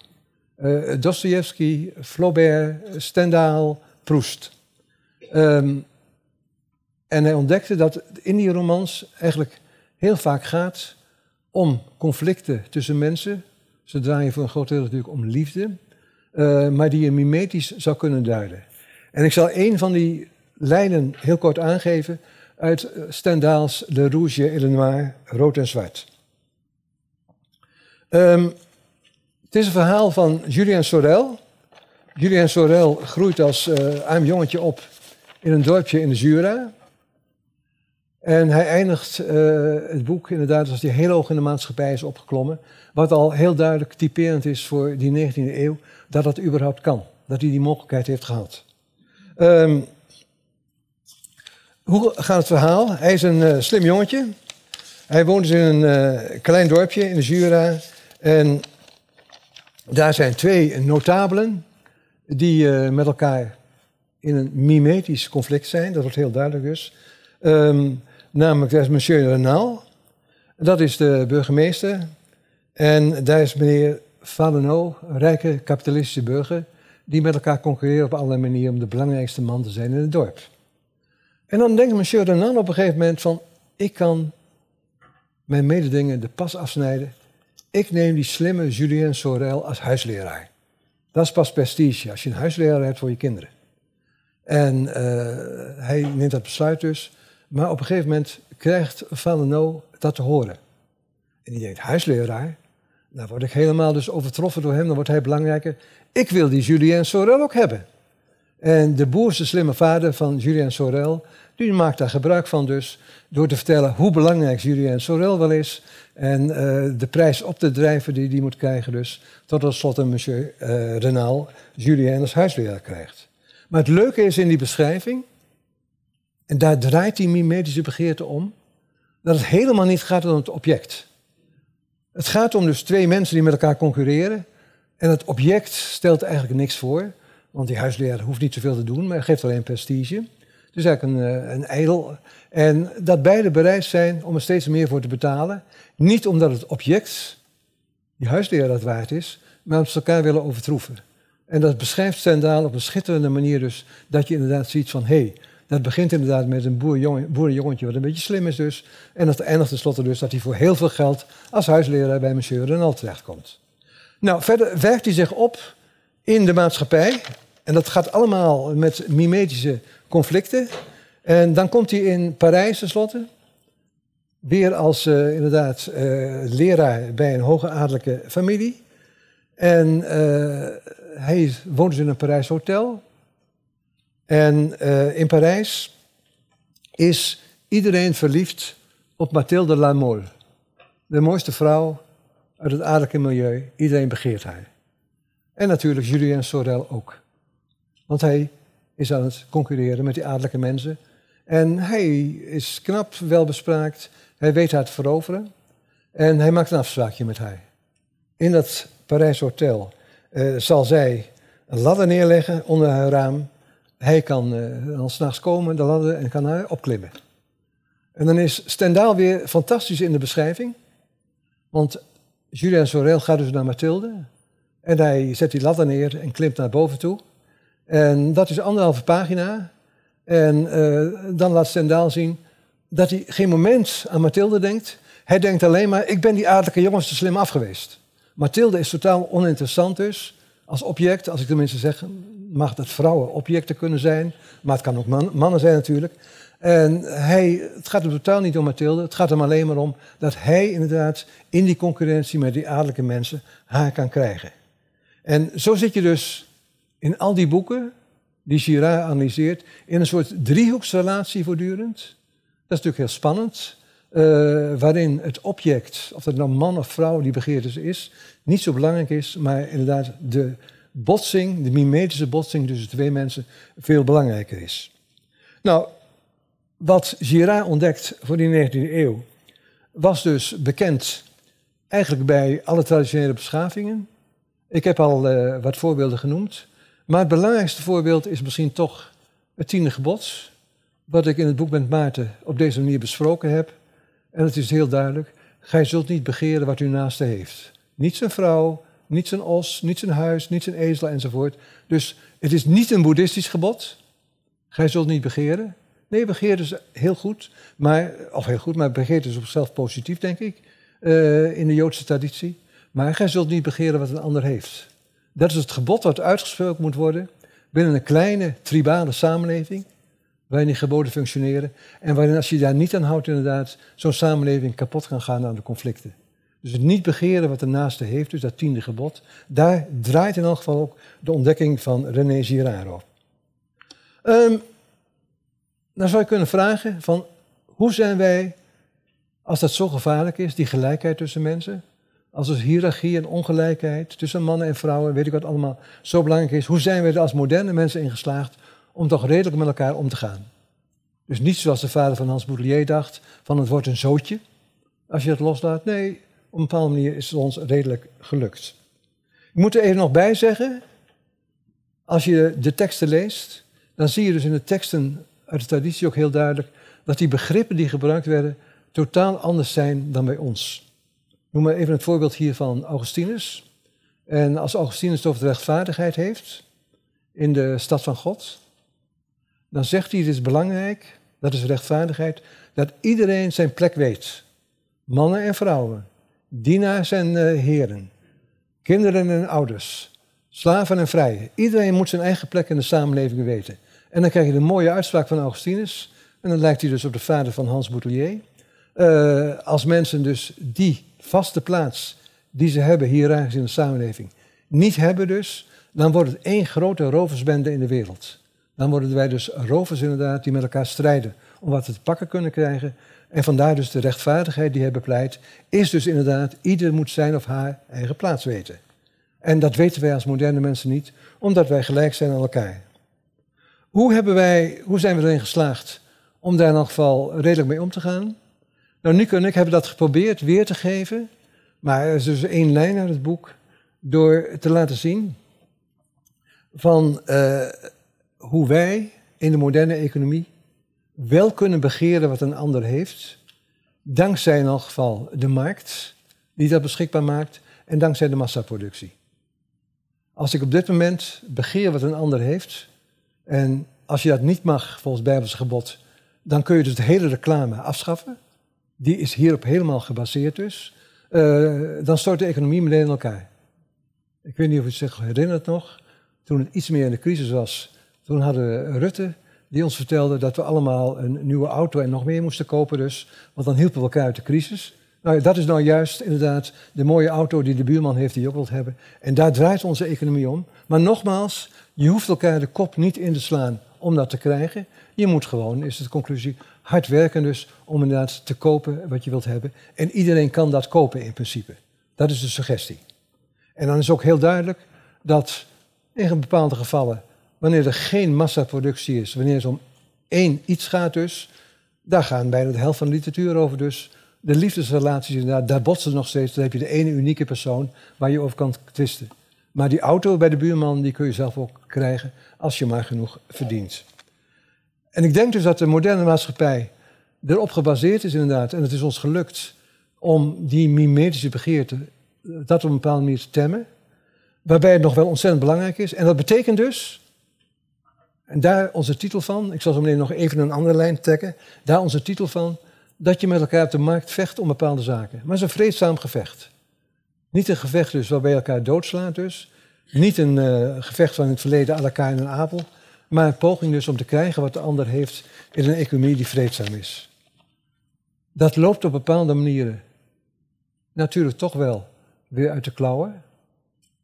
Uh, Dostoevsky, Flaubert, Stendhal, Proust. Um, en hij ontdekte dat in die romans eigenlijk heel vaak gaat om conflicten tussen mensen. Ze draaien voor een groot deel natuurlijk om liefde, uh, maar die je mimetisch zou kunnen duiden. En ik zal een van die lijnen heel kort aangeven uit Stendhal's Le Rouge et le Noir, rood en zwart. Um, het is een verhaal van Julien Sorel. Julien Sorel groeit als uh, arm jongetje op in een dorpje in de Jura. En hij eindigt uh, het boek inderdaad als hij heel hoog in de maatschappij is opgeklommen. Wat al heel duidelijk typerend is voor die 19e eeuw, dat dat überhaupt kan. Dat hij die mogelijkheid heeft gehad. Um, hoe gaat het verhaal? Hij is een uh, slim jongetje. Hij woont dus in een klein dorpje in de Jura. En daar zijn twee notabelen die uh, met elkaar in een mimetisch conflict zijn. Dat wordt heel duidelijk dus. Um, namelijk, dat is monsieur Renal. Dat is de burgemeester. En daar is meneer Falenot, een rijke kapitalistische burger... die met elkaar concurreren op allerlei manieren... om de belangrijkste man te zijn in het dorp. En dan denkt monsieur Renan op een gegeven moment van... ik kan mijn mededingen de pas afsnijden ik neem die slimme Julien Sorel als huisleraar. Dat is pas prestige, als je een huisleraar hebt voor je kinderen. En uh, hij neemt dat besluit dus. Maar op een gegeven moment krijgt Valeno dat te horen. En die denkt, huisleraar? Dan word ik helemaal dus overtroffen door hem, dan wordt hij belangrijker. Ik wil die Julien Sorel ook hebben. En de boerse slimme vader van Julien Sorel, die maakt daar gebruik van dus, door te vertellen hoe belangrijk Julien Sorel wel is. En uh, de prijs op te drijven die die moet krijgen dus. Tot tot slot een monsieur uh, Renal Julien als huisleraar krijgt. Maar het leuke is in die beschrijving, en daar draait die mimetische begeerte om, dat het helemaal niet gaat om het object. Het gaat om dus twee mensen die met elkaar concurreren. En het object stelt eigenlijk niks voor. Want die huisleraar hoeft niet zoveel te doen, maar geeft alleen prestige. Is eigenlijk een, eh, een ijdel. En dat beide bereid zijn om er steeds meer voor te betalen. Niet omdat het object, die huisleraar, dat waard is, maar omdat ze elkaar willen overtroeven. En dat beschrijft Stendhal op een schitterende manier dus, dat je inderdaad ziet van, hé, hey, dat begint inderdaad met een boerenjongetje wat een beetje slim is dus. En dat eindigt tenslotte dus dat hij voor heel veel geld als huisleraar bij monsieur Renal terechtkomt. Nou, verder werkt hij zich op in de maatschappij. En dat gaat allemaal met mimetische conflicten. En dan komt hij in Parijs tenslotte. Weer als uh, inderdaad uh, leraar bij een hoge adellijke familie. En uh, hij woont dus in een Parijs hotel. En in Parijs is iedereen verliefd op Mathilde Lamole. De mooiste vrouw uit het adellijke milieu. Iedereen begeert haar. En natuurlijk Julien Sorel ook. Want hij is aan het concurreren met die adellijke mensen. En hij is knap, welbespraakt. Hij weet haar te veroveren. En hij maakt een afspraakje met haar. In dat Parijs hotel uh, zal zij een ladder neerleggen onder haar raam. Hij kan uh, dan s'nachts komen, de ladder, en kan haar opklimmen. En dan is Stendhal weer fantastisch in de beschrijving. Want Julien Sorel gaat dus naar Mathilde. En hij zet die ladder neer en klimt naar boven toe. En dat is anderhalve pagina. En uh, dan laat Stendhal zien dat hij geen moment aan Mathilde denkt. Hij denkt alleen maar, ik ben die adellijke jongens te slim afgeweest. Mathilde is totaal oninteressant dus, als object, als ik tenminste zeg, mag dat vrouwen objecten kunnen zijn, maar het kan ook man, mannen zijn natuurlijk. En hij, het gaat hem totaal niet om Mathilde, het gaat hem alleen maar om dat hij inderdaad in die concurrentie met die adellijke mensen haar kan krijgen. En zo zit je dus in al die boeken die Girard analyseert, in een soort driehoeksrelatie voortdurend. Dat is natuurlijk heel spannend, uh, waarin het object, of dat nou man of vrouw die begeerte is, niet zo belangrijk is, maar inderdaad de botsing, de mimetische botsing tussen twee mensen, veel belangrijker is. Nou, wat Girard ontdekt voor die 19e eeuw, was dus bekend eigenlijk bij alle traditionele beschavingen. Ik heb al uh, wat voorbeelden genoemd. Maar het belangrijkste voorbeeld is misschien toch het tiende gebod, wat ik in het boek met Maarten op deze manier besproken heb. En het is heel duidelijk, gij zult niet begeren wat uw naaste heeft. Niet zijn vrouw, niet zijn os, niet zijn huis, niet zijn ezel enzovoort. Dus het is niet een boeddhistisch gebod. Gij zult niet begeren. Nee, begeer is heel goed, maar, of heel goed, maar begeert is op zichzelf positief, denk ik, uh, in de Joodse traditie. Maar gij zult niet begeren wat een ander heeft. Dat is het gebod wat uitgesproken moet worden binnen een kleine tribale samenleving, waarin die geboden functioneren. En waarin als je daar niet aan houdt, inderdaad, zo'n samenleving kapot kan gaan aan de conflicten. Dus het niet begeren wat de naaste heeft, dus dat tiende gebod, daar draait in elk geval ook de ontdekking van René Girard op. Um, dan zou je kunnen vragen van hoe zijn wij, als dat zo gevaarlijk is, die gelijkheid tussen mensen, als er hiërarchie en ongelijkheid tussen mannen en vrouwen, weet ik wat allemaal, zo belangrijk is, hoe zijn wij er als moderne mensen in geslaagd om toch redelijk met elkaar om te gaan? Dus niet zoals de vader van Hans Boudelier dacht, van het wordt een zootje als je het loslaat. Nee, op een bepaalde manier is het ons redelijk gelukt. Ik moet er even nog bij zeggen, als je de teksten leest, dan zie je dus in de teksten uit de traditie ook heel duidelijk dat die begrippen die gebruikt werden totaal anders zijn dan bij ons. Noem maar even het voorbeeld hier van Augustinus. En als Augustinus het over de rechtvaardigheid heeft in de stad van God, dan zegt hij: Het is belangrijk, dat is rechtvaardigheid, dat iedereen zijn plek weet. Mannen en vrouwen, dienaars en uh, heren, kinderen en ouders, slaven en vrijen. Iedereen moet zijn eigen plek in de samenleving weten. En dan krijg je de mooie uitspraak van Augustinus. En dan lijkt hij dus op de vader van Hans Boutelier. Uh, als mensen dus die vaste plaats die ze hebben hier in de samenleving niet hebben dus, dan wordt het één grote roversbende in de wereld. Dan worden wij dus rovers inderdaad die met elkaar strijden om wat we te pakken kunnen krijgen. En vandaar dus de rechtvaardigheid die hij bepleit, is dus inderdaad, ieder moet zijn of haar eigen plaats weten. En dat weten wij als moderne mensen niet, omdat wij gelijk zijn aan elkaar. Hoe, hebben wij, hoe zijn we erin geslaagd om daar in elk geval redelijk mee om te gaan? Nou, Nico en ik hebben dat geprobeerd weer te geven, maar er is dus één lijn uit het boek, door te laten zien van uh, hoe wij in de moderne economie wel kunnen begeren wat een ander heeft, dankzij in elk geval de markt die dat beschikbaar maakt en dankzij de massaproductie. Als ik op dit moment begeer wat een ander heeft, en als je dat niet mag volgens Bijbels gebod, dan kun je dus de hele reclame afschaffen. Die is hierop helemaal gebaseerd dus. Uh, dan stort de economie meteen in elkaar. Ik weet niet of u zich herinnert nog. Toen het iets meer in de crisis was, toen hadden we Rutte die ons vertelde dat we allemaal een nieuwe auto en nog meer moesten kopen dus. Want dan hielpen we elkaar uit de crisis. Nou, dat is nou juist inderdaad de mooie auto die de buurman heeft die je wilt hebben. En daar draait onze economie om. Maar nogmaals, je hoeft elkaar de kop niet in te slaan om dat te krijgen. Je moet gewoon, is de conclusie, hard werken dus om inderdaad te kopen wat je wilt hebben. En iedereen kan dat kopen in principe. Dat is de suggestie. En dan is ook heel duidelijk dat in bepaalde gevallen, wanneer er geen massaproductie is, wanneer het om één iets gaat dus, daar gaan bijna de helft van de literatuur over dus. De liefdesrelaties daar botsen nog steeds. Dan heb je de ene unieke persoon waar je over kan twisten. Maar die auto bij de buurman, die kun je zelf ook krijgen als je maar genoeg verdient. En ik denk dus dat de moderne maatschappij erop gebaseerd is inderdaad. En het is ons gelukt om die mimetische begeerte, dat op een bepaalde manier te temmen. Waarbij het nog wel ontzettend belangrijk is. En dat betekent dus, en daar onze titel van, ik zal zo meteen nog even een andere lijn trekken. Daar onze titel van, dat je met elkaar op de markt vecht om bepaalde zaken. Maar het is een vreedzaam gevecht. Niet een gevecht dus waarbij je elkaar doodslaat dus. Niet een uh, gevecht van het verleden à la Kain en Abel, maar een poging dus om te krijgen wat de ander heeft in een economie die vreedzaam is. Dat loopt op bepaalde manieren natuurlijk toch wel weer uit de klauwen.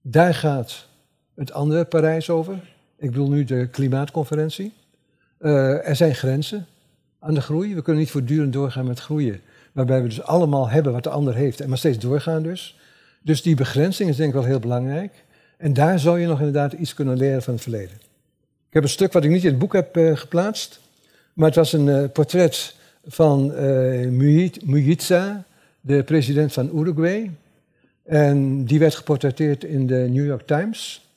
Daar gaat het andere Parijs over. Ik bedoel nu de klimaatconferentie. Uh, er zijn grenzen aan de groei. We kunnen niet voortdurend doorgaan met groeien. Waarbij we dus allemaal hebben wat de ander heeft en maar steeds doorgaan dus. Dus die begrenzing is denk ik wel heel belangrijk. En daar zou je nog inderdaad iets kunnen leren van het verleden. Ik heb een stuk wat ik niet in het boek heb uh, geplaatst. Maar het was een uh, portret van uh, Mujica, de president van Uruguay. En die werd geportretteerd in de New York Times.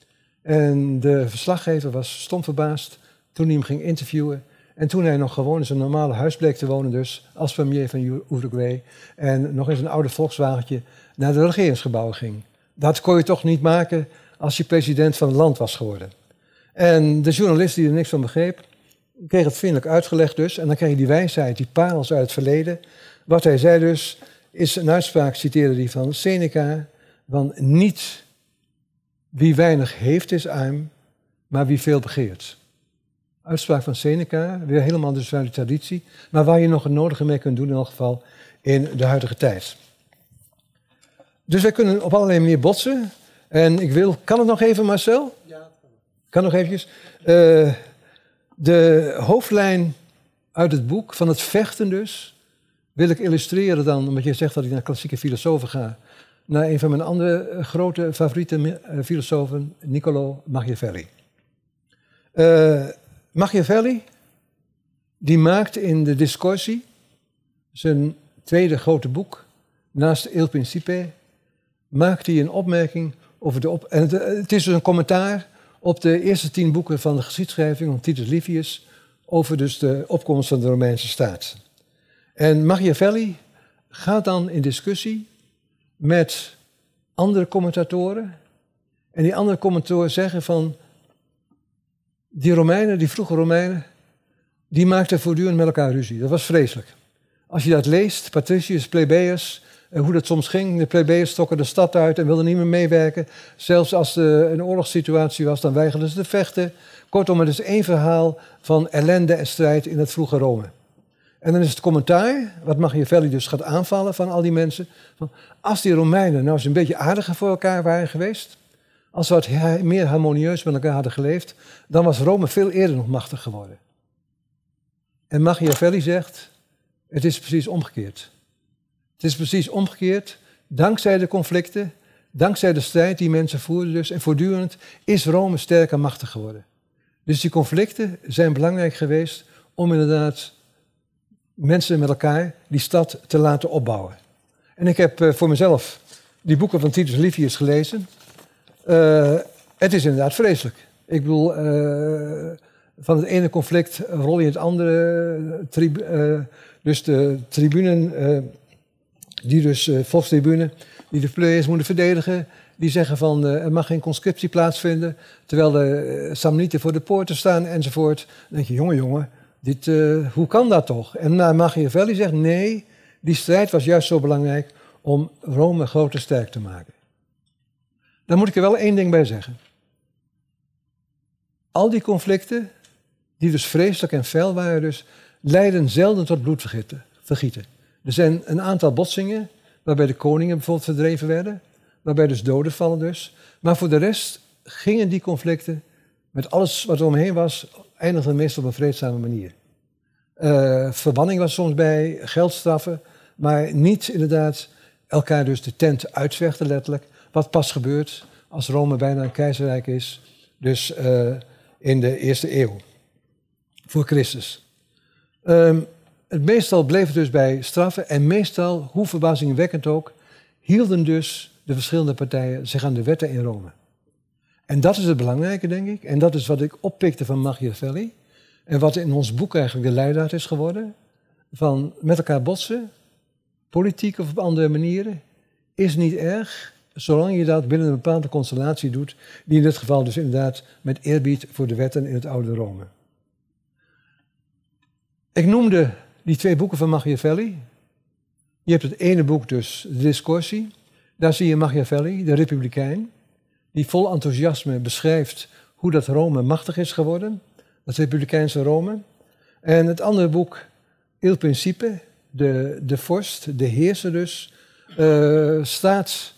En de verslaggever was stom verbaasd toen hij hem ging interviewen. En toen hij nog gewoon in zijn normale huis bleek te wonen, dus als premier van Uruguay. En nog eens een oude Volkswagentje naar de regeringsgebouwen ging. Dat kon je toch niet maken als je president van het land was geworden. En de journalist die er niks van begreep, kreeg het vriendelijk uitgelegd dus. En dan kreeg je die wijsheid, die parels uit het verleden. Wat hij zei dus, is een uitspraak, citeerde die van Seneca, van niet wie weinig heeft is arm, maar wie veel begeert. Uitspraak van Seneca, weer helemaal dus uit de traditie, maar waar je nog het nodige mee kunt doen in elk geval in de huidige tijd. Dus wij kunnen op allerlei manieren botsen. En ik wil, kan het nog even Marcel? Ja. Kan nog eventjes. Uh, de hoofdlijn uit het boek, van het vechten dus, wil ik illustreren dan, omdat je zegt dat ik naar klassieke filosofen ga, naar een van mijn andere eh, grote favoriete eh, filosofen, Niccolo Machiavelli. Machiavelli, die maakt in de Discorsi, zijn tweede grote boek, naast Il Principe, maakt hij een opmerking over de op... En het, het is dus een commentaar op de eerste tien boeken van de geschiedschrijving van Titus Livius over dus de opkomst van de Romeinse staat. En Machiavelli gaat dan in discussie met andere commentatoren. En die andere commentatoren zeggen van, die Romeinen, die vroege Romeinen, die maakten voortdurend met elkaar ruzie. Dat was vreselijk. Als je dat leest, Patricius, Plebeius, hoe dat soms ging. De plebeiers stokken de stad uit en wilden niet meer meewerken. Zelfs als er een oorlogssituatie was, dan weigerden ze te vechten. Kortom, het is één verhaal van ellende en strijd in het vroege Rome. En dan is het commentaar, wat Machiavelli dus gaat aanvallen van al die mensen. Van, als die Romeinen nou eens een beetje aardiger voor elkaar waren geweest. Als ze wat meer harmonieus met elkaar hadden geleefd. Dan was Rome veel eerder nog machtig geworden. En Machiavelli zegt, het is precies omgekeerd. Het is precies omgekeerd. Dankzij de conflicten, dankzij de strijd die mensen voerden dus, en voortdurend is Rome sterk en machtig geworden. Dus die conflicten zijn belangrijk geweest om inderdaad mensen met elkaar die stad te laten opbouwen. En ik heb uh, voor mezelf die boeken van Titus Livius gelezen. Uh, het is inderdaad vreselijk. Ik bedoel, uh, van het ene conflict rol je het andere. dus de tribunen die dus uh, volkstribune, die de players moeten verdedigen, die zeggen van uh, er mag geen conscriptie plaatsvinden, terwijl de uh, Samnieten voor de poorten staan enzovoort. Dan denk je, jongen, jongen, dit, hoe kan dat toch? En uh, Machiavelli zegt, nee, die strijd was juist zo belangrijk om Rome groter sterk te maken. Dan moet ik er wel één ding bij zeggen. Al die conflicten, die dus vreselijk en fel waren, dus, leiden zelden tot bloedvergieten. Er zijn een aantal botsingen waarbij de koningen bijvoorbeeld verdreven werden, waarbij dus doden vallen dus. Maar voor de rest gingen die conflicten, met alles wat er omheen was, eindigden meestal op een vreedzame manier. Uh, verbanning was soms bij, geldstraffen, maar niet inderdaad elkaar dus de tent uitvechten letterlijk. Wat pas gebeurt als Rome bijna een keizerrijk is, dus uh, in de eerste eeuw voor Christus. Um, het meestal bleef het dus bij straffen en meestal, hoe verbazingwekkend ook, hielden dus de verschillende partijen zich aan de wetten in Rome. En dat is het belangrijke, denk ik. En dat is wat ik oppikte van Machiavelli. En wat in ons boek eigenlijk de leidraad is geworden. Van met elkaar botsen, politiek of op andere manieren, is niet erg. Zolang je dat binnen een bepaalde constellatie doet. Die in dit geval dus inderdaad met eerbied voor de wetten in het oude Rome. Ik noemde die twee boeken van Machiavelli. Je hebt het ene boek dus, de Discorsi. Daar zie je Machiavelli, de republikein. die vol enthousiasme beschrijft hoe dat Rome machtig is geworden, dat Republikeinse Rome. En het andere boek, Il Principe, de, de vorst, de heerser dus, uh, staat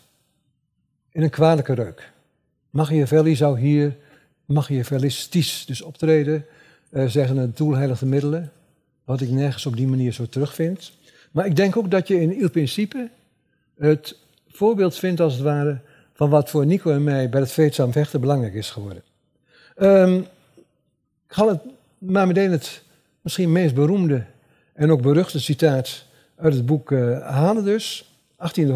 in een kwalijke reuk. Machiavelli zou hier machiavellistisch dus optreden, uh, zeggen het doel heiligt de middelen, wat ik nergens op die manier zo terugvind. Maar ik denk ook dat je in Il Principe het voorbeeld vindt als het ware van wat voor Nico en mij bij het vreedzaam vechten belangrijk is geworden. Um, ik ga het maar meteen het misschien meest beroemde en ook beruchte citaat uit het boek uh, halen dus, 18e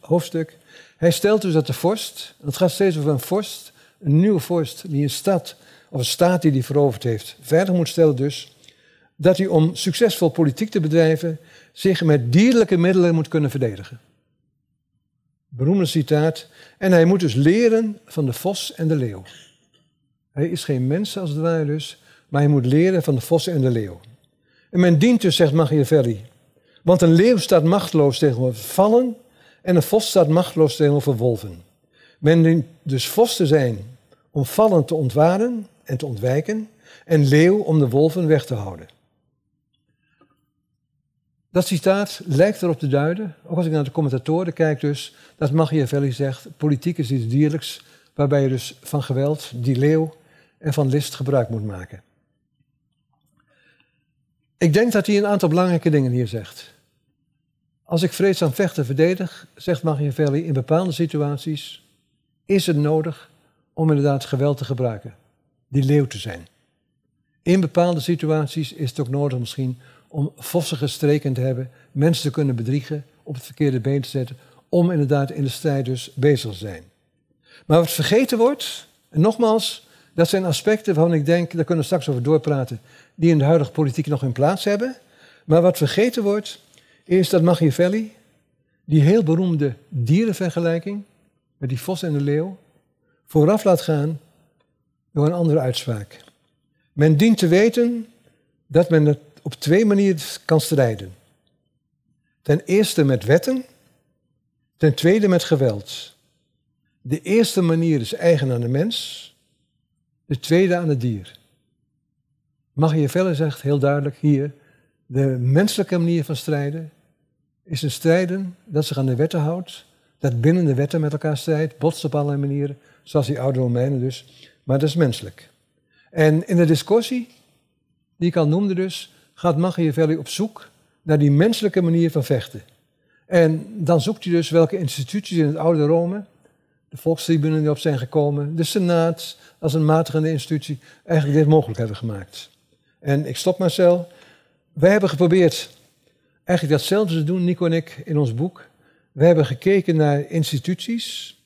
hoofdstuk. Hij stelt dus dat de vorst, het gaat steeds over een vorst, een nieuwe vorst die een stad of een staat die hij veroverd heeft, verder moet stellen dus, dat hij om succesvol politiek te bedrijven zich met dierlijke middelen moet kunnen verdedigen. Beroemde citaat. En hij moet dus leren van de vos en de leeuw. Hij is geen mens als het ware dus, maar hij moet leren van de vos en de leeuw. En men dient dus, zegt Machiavelli, want een leeuw staat machteloos tegenover vallen en een vos staat machteloos tegenover wolven. Men dient dus vos te zijn om vallen te ontwaren en te ontwijken en leeuw om de wolven weg te houden. Dat citaat lijkt erop te duiden, ook als ik naar de commentatoren kijk dus, dat Machiavelli zegt, politiek is iets dierlijks, waarbij je dus van geweld, die leeuw en van list gebruik moet maken. Ik denk dat hij een aantal belangrijke dingen hier zegt. Als ik vreedzaam vechten verdedig, zegt Machiavelli, in bepaalde situaties is het nodig om inderdaad geweld te gebruiken, die leeuw te zijn. In bepaalde situaties is het ook nodig misschien om vossige streken te hebben, mensen te kunnen bedriegen, op het verkeerde been te zetten, om inderdaad in de strijd dus bezig te zijn. Maar wat vergeten wordt, en nogmaals, dat zijn aspecten waarvan ik denk, daar kunnen we straks over doorpraten, die in de huidige politiek nog hun plaats hebben. Maar wat vergeten wordt, is dat Machiavelli, die heel beroemde dierenvergelijking met die vos en de leeuw, vooraf laat gaan door een andere uitspraak. Men dient te weten dat men het op twee manieren kan strijden. Ten eerste met wetten, ten tweede met geweld. De eerste manier is eigen aan de mens, de tweede aan het dier. Machiavelli zegt heel duidelijk hier, de menselijke manier van strijden is een strijden dat zich aan de wetten houdt, dat binnen de wetten met elkaar strijdt, botst op allerlei manieren, zoals die oude Romeinen dus, maar dat is menselijk. En in de discussie, die ik al noemde dus, gaat Machiavelli op zoek naar die menselijke manier van vechten. En dan zoekt hij dus welke instituties in het oude Rome, de volkstribunen die op zijn gekomen, de Senaat als een matigende institutie, eigenlijk dit mogelijk hebben gemaakt. En ik stop Marcel. Wij hebben geprobeerd eigenlijk datzelfde te doen, Nico en ik, in ons boek. We hebben gekeken naar instituties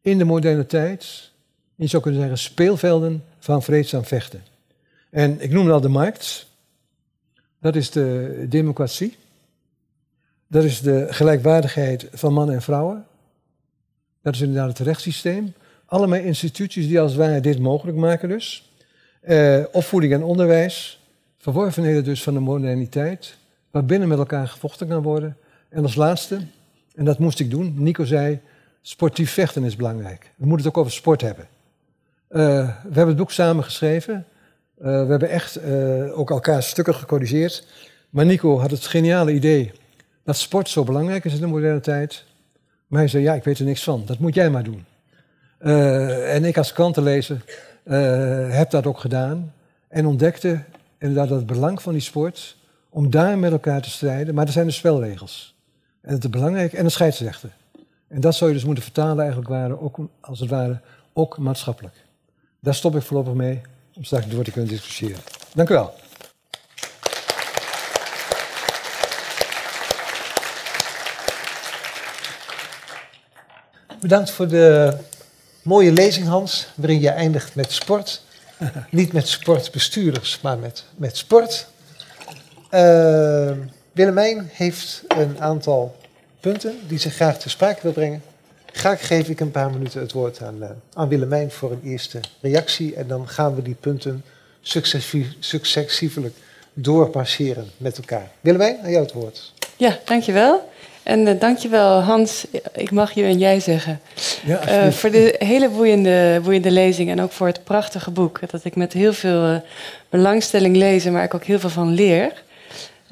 in de moderne tijd. Je zou kunnen zeggen speelvelden van vreedzaam vechten. En ik noemde al de markt. Dat is de democratie. Dat is de gelijkwaardigheid van mannen en vrouwen. Dat is inderdaad het rechtssysteem. Allemaal instituties die als ware dit mogelijk maken dus. Eh, opvoeding en onderwijs. Verworvenheden dus van de moderniteit. Waarbinnen met elkaar gevochten kan worden. En als laatste, en dat moest ik doen, Nico zei, sportief vechten is belangrijk. We moeten het ook over sport hebben. Uh, we hebben het boek samen geschreven. Uh, we hebben echt uh, ook elkaar stukken gecorrigeerd. Maar Nico had het geniale idee dat sport zo belangrijk is in de moderne tijd. Maar hij zei, ja, ik weet er niks van. Dat moet jij maar doen. Uh, en ik als krantenlezer heb dat ook gedaan. En ontdekte inderdaad het belang van die sport om daar met elkaar te strijden. Maar er zijn de spelregels. En het is belangrijk. En de scheidsrechter. En dat zou je dus moeten vertalen eigenlijk waren, ook, als het ware, ook maatschappelijk. Daar stop ik voorlopig mee om straks door te kunnen discussiëren. Dank u wel. Bedankt voor de mooie lezing, Hans, waarin je eindigt met sport. Niet met sportbestuurders, maar met, met sport. Uh, Willemijn heeft een aantal punten die ze graag te sprake wil brengen. Graag geef ik een paar minuten het woord aan, uh, aan Willemijn voor een eerste reactie. En dan gaan we die punten successievelijk doorpasseren met elkaar. Willemijn, aan jou het woord. Ja, dankjewel. En uh, dankjewel Hans, ik mag je en jij zeggen. Ja, uh, voor de hele boeiende, boeiende lezing en ook voor het prachtige boek. Dat ik met heel veel uh, belangstelling lees en waar ik ook heel veel van leer.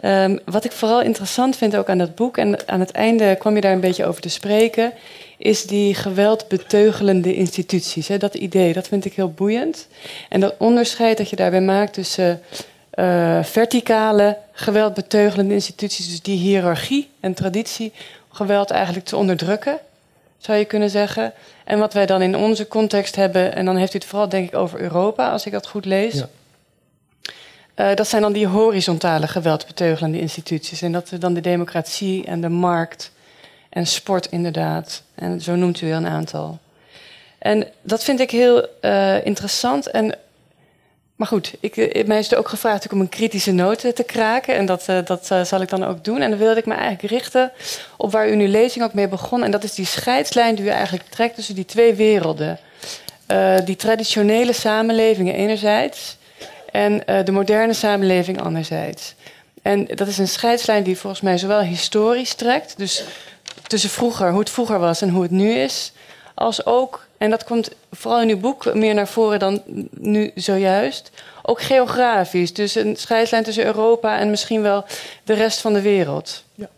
Um, wat ik vooral interessant vind ook aan dat boek, en aan het einde kwam je daar een beetje over te spreken, is die geweldbeteugelende instituties. Hè? Dat idee, dat vind ik heel boeiend. En dat onderscheid dat je daarbij maakt tussen uh, verticale geweldbeteugelende instituties, dus die hiërarchie en traditie, geweld eigenlijk te onderdrukken, zou je kunnen zeggen. En wat wij dan in onze context hebben, en dan heeft u het vooral denk ik over Europa, als ik dat goed lees. Ja. Uh, dat zijn dan die horizontale geweldbeteugelende instituties. En dat is dan de democratie en de markt en sport inderdaad. En zo noemt u weer een aantal. En dat vind ik heel uh, interessant. En maar goed, ik, eh, mij is er ook gevraagd om een kritische noot te kraken. En dat, uh, dat zal ik dan ook doen. En dan wilde ik me eigenlijk richten op waar u nu lezing ook mee begon. En dat is die scheidslijn die u eigenlijk trekt tussen die twee werelden. Die traditionele samenlevingen enerzijds en de moderne samenleving anderzijds. En dat is een scheidslijn die volgens mij zowel historisch trekt, dus tussen vroeger, hoe het vroeger was en hoe het nu is, als ook en dat komt vooral in uw boek meer naar voren dan nu zojuist. Ook geografisch, dus een scheidslijn tussen Europa en misschien wel de rest van de wereld. Ja.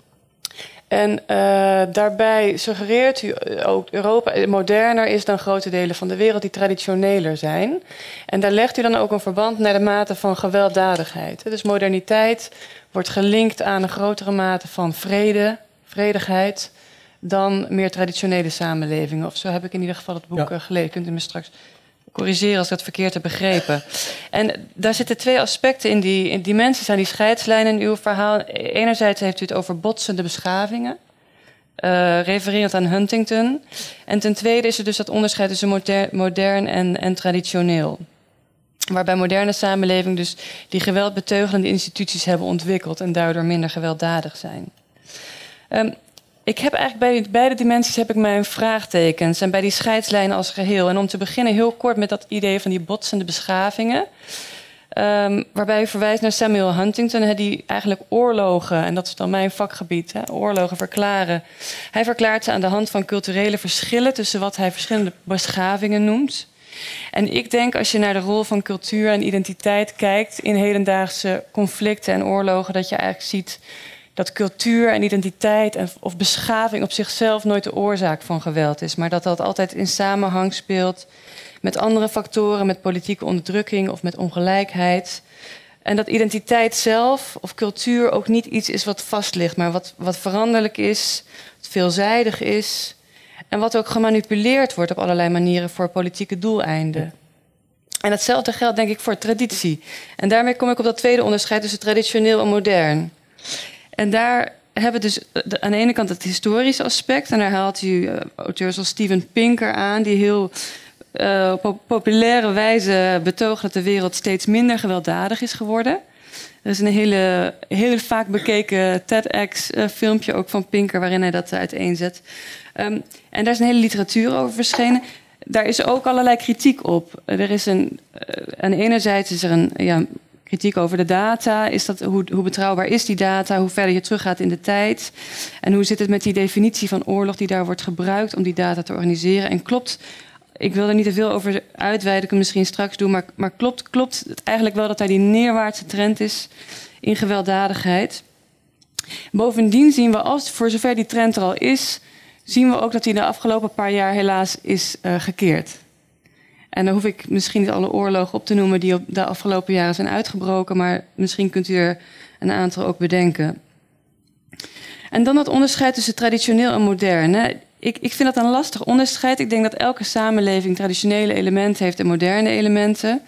En uh, daarbij suggereert u ook Europa moderner is dan grote delen van de wereld die traditioneler zijn. En daar legt u dan ook een verband naar de mate van gewelddadigheid. Dus moderniteit wordt gelinkt aan een grotere mate van vrede, vredigheid dan meer traditionele samenlevingen. Of zo heb ik in ieder geval het boek ja. gelezen. Kunt u me straks corrigeren als ik het verkeerd heb begrepen. En daar zitten twee aspecten in die in dimensies aan die scheidslijnen in uw verhaal. Enerzijds heeft u het over botsende beschavingen. Uh, refererend aan Huntington. En ten tweede is er dus dat onderscheid tussen modern, modern en, en traditioneel. Waarbij moderne samenlevingen dus die geweldbeteugelende instituties hebben ontwikkeld en daardoor minder gewelddadig zijn. Um, ik heb eigenlijk bij beide dimensies heb ik mijn vraagtekens en bij die scheidslijnen als geheel. En om te beginnen heel kort met dat idee van die botsende beschavingen. Um, waarbij u verwijst naar Samuel Huntington, die eigenlijk oorlogen, en dat is dan mijn vakgebied, oorlogen verklaren. Hij verklaart ze aan de hand van culturele verschillen tussen wat hij verschillende beschavingen noemt. En ik denk als je naar de rol van cultuur en identiteit kijkt in hedendaagse conflicten en oorlogen, dat je eigenlijk ziet dat cultuur en identiteit en, of beschaving op zichzelf nooit de oorzaak van geweld is, maar dat dat altijd in samenhang speelt met andere factoren, met politieke onderdrukking of met ongelijkheid. En dat identiteit zelf of cultuur ook niet iets is wat vast ligt, maar wat, wat veranderlijk is, veelzijdig is en wat ook gemanipuleerd wordt op allerlei manieren voor politieke doeleinden. En hetzelfde geldt denk ik voor traditie. En daarmee kom ik op dat tweede onderscheid tussen traditioneel en modern. En daar hebben dus aan de ene kant het historische aspect. En daar haalt u uh, auteurs als Steven Pinker aan, die heel uh, op populaire wijze betoogt dat de wereld steeds minder gewelddadig is geworden. Er is een hele, heel vaak bekeken TEDx-filmpje ook van Pinker waarin hij dat uiteenzet. Um, en daar is een hele literatuur over verschenen. Daar is ook allerlei kritiek op. Er is een, aan de ene zijde is er een ja, kritiek over de data. Is dat, hoe, hoe betrouwbaar is die data? Hoe verder je teruggaat in de tijd? En hoe zit het met die definitie van oorlog die daar wordt gebruikt om die data te organiseren? En klopt, ik wil er niet te veel over uitweiden, ik kan misschien straks doen, maar, maar klopt, klopt het eigenlijk wel dat daar die neerwaartse trend is in gewelddadigheid? Bovendien zien we, als voor zover die trend er al is, zien we ook dat die de afgelopen paar jaar helaas is uh, gekeerd. En dan hoef ik misschien niet alle oorlogen op te noemen die op de afgelopen jaren zijn uitgebroken, maar misschien kunt u er een aantal ook bedenken. En dan dat onderscheid tussen traditioneel en modern. Ik, ik vind dat een lastig onderscheid. Ik denk dat elke samenleving traditionele elementen heeft en moderne elementen.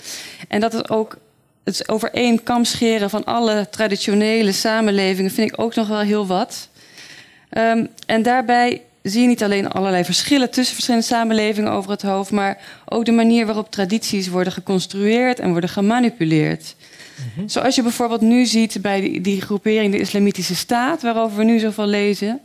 En dat het ook het over één kam scheren van alle traditionele samenlevingen vind ik ook nog wel heel wat. Um, en daarbij zie je niet alleen allerlei verschillen tussen verschillende samenlevingen over het hoofd, maar ook de manier waarop tradities worden geconstrueerd en worden gemanipuleerd. Mhm. Zoals je bijvoorbeeld nu ziet bij die, die, groepering de Islamitische Staat, waarover we nu zoveel lezen.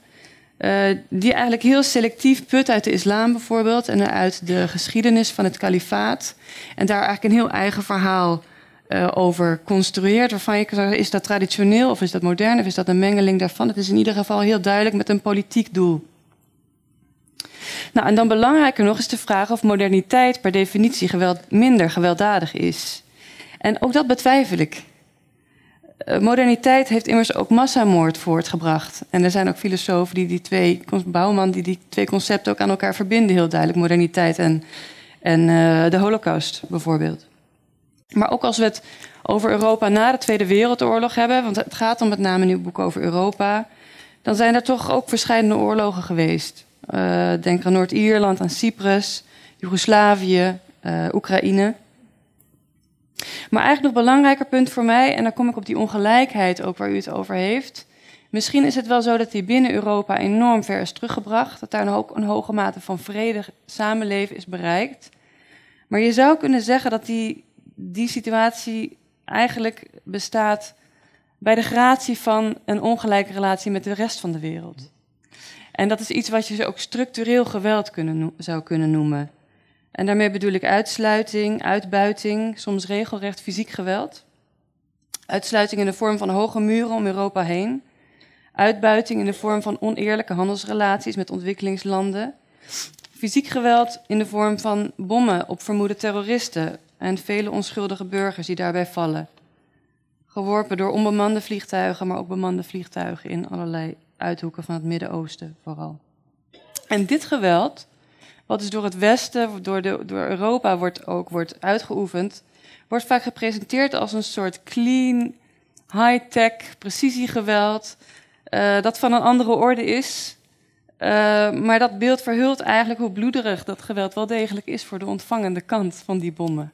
Uh, die eigenlijk heel selectief put uit de islam bijvoorbeeld en uit de geschiedenis van het kalifaat. En daar eigenlijk een heel eigen verhaal uh, over construeert, waarvan je kan zeggen, is dat traditioneel of is dat modern of is dat een mengeling daarvan? Het is in ieder geval heel duidelijk met een politiek doel. Nou, en dan belangrijker nog is de vraag of moderniteit per definitie geweld, minder gewelddadig is. En ook dat betwijfel ik. Uh, moderniteit heeft immers ook massamoord voortgebracht. En er zijn ook filosofen die die twee, Bouwman, die die twee concepten ook aan elkaar verbinden, heel duidelijk. Moderniteit en, en uh, de holocaust bijvoorbeeld. Maar ook als we het over Europa na de Tweede Wereldoorlog hebben, want het gaat om met name in uw boek over Europa, dan zijn er toch ook verschillende oorlogen geweest. Uh, denk aan Noord-Ierland, aan Cyprus, Joegoslavië, uh, Oekraïne. Maar eigenlijk nog belangrijker punt voor mij, en dan kom ik op die ongelijkheid ook waar u het over heeft. Misschien is het wel zo dat die binnen Europa enorm ver is teruggebracht, dat daar ook een hoge mate van vrede samenleven is bereikt. Maar je zou kunnen zeggen dat die die situatie eigenlijk bestaat bij de gratie van een ongelijke relatie met de rest van de wereld. En dat is iets wat je ook structureel geweld kunnen, zou kunnen noemen. En daarmee bedoel ik uitsluiting, uitbuiting, soms regelrecht fysiek geweld. Uitsluiting in de vorm van hoge muren om Europa heen. Uitbuiting in de vorm van oneerlijke handelsrelaties met ontwikkelingslanden. Fysiek geweld in de vorm van bommen op vermoede terroristen en vele onschuldige burgers die daarbij vallen. Geworpen door onbemande vliegtuigen, maar ook bemande vliegtuigen in allerlei uithoeken van het Midden-Oosten vooral. En dit geweld, wat dus door het Westen, door, de, door Europa wordt ook wordt uitgeoefend, wordt vaak gepresenteerd als een soort clean, high-tech precisiegeweld, uh, dat van een andere orde is. Uh, maar dat beeld verhult eigenlijk hoe bloederig dat geweld wel degelijk is voor de ontvangende kant van die bommen.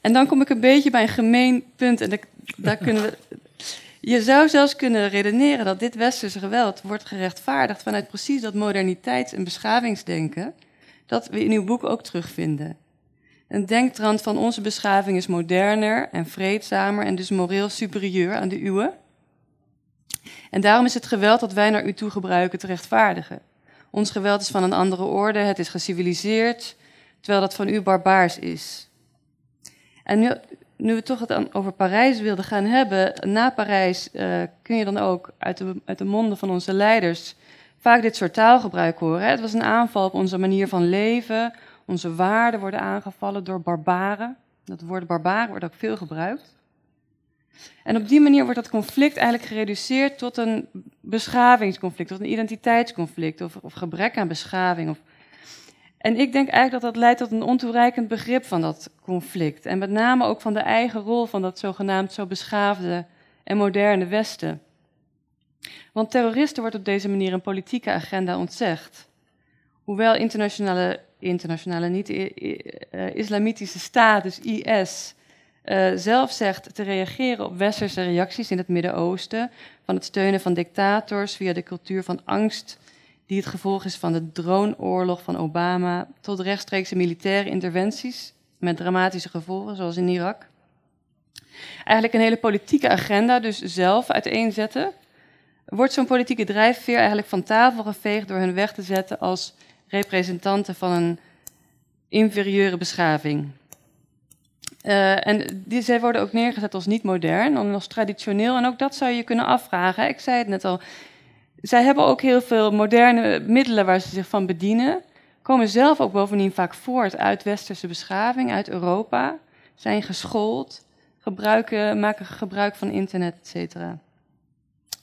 En dan kom ik een beetje bij een gemeen punt. En daar kunnen we. Je zou zelfs kunnen redeneren dat dit westerse geweld wordt gerechtvaardigd vanuit precies dat moderniteits- en beschavingsdenken, dat we in uw boek ook terugvinden. Een denktrand van onze beschaving is moderner en vreedzamer en dus moreel superieur aan de uwe. En daarom is het geweld dat wij naar u toe gebruiken te rechtvaardigen. Ons geweld is van een andere orde, het is geciviliseerd, terwijl dat van u barbaars is. En nu, nu we toch het over Parijs wilden gaan hebben, na Parijs uh, kun je dan ook uit de, uit de monden van onze leiders vaak dit soort taalgebruik horen. Het was een aanval op onze manier van leven, onze waarden worden aangevallen door barbaren. Dat woord barbaren wordt ook veel gebruikt. En op die manier wordt dat conflict eigenlijk gereduceerd tot een beschavingsconflict, tot een identiteitsconflict of, of gebrek aan beschaving of en ik denk eigenlijk dat dat leidt tot een ontoereikend begrip van dat conflict. En met name ook van de eigen rol van dat zogenaamd zo beschaafde en moderne Westen. Want terroristen wordt op deze manier een politieke agenda ontzegd. Hoewel internationale, internationale niet uh, islamitische staat, dus IS, uh, zelf zegt te reageren op westerse reacties in het Midden-Oosten, van het steunen van dictators via de cultuur van angst die het gevolg is van de droneoorlog van Obama, tot rechtstreekse militaire interventies met dramatische gevolgen, zoals in Irak. Eigenlijk een hele politieke agenda, dus zelf uiteenzetten. Wordt zo'n politieke drijfveer eigenlijk van tafel geveegd door hun weg te zetten als representanten van een inferieure beschaving. Uh, en die, zij worden ook neergezet als niet modern, als traditioneel. En ook dat zou je kunnen afvragen. Ik zei het net al, zij hebben ook heel veel moderne middelen waar ze zich van bedienen. Komen zelf ook bovendien vaak voort uit westerse beschaving, uit Europa. Zijn geschoold, gebruiken, maken gebruik van internet, et cetera.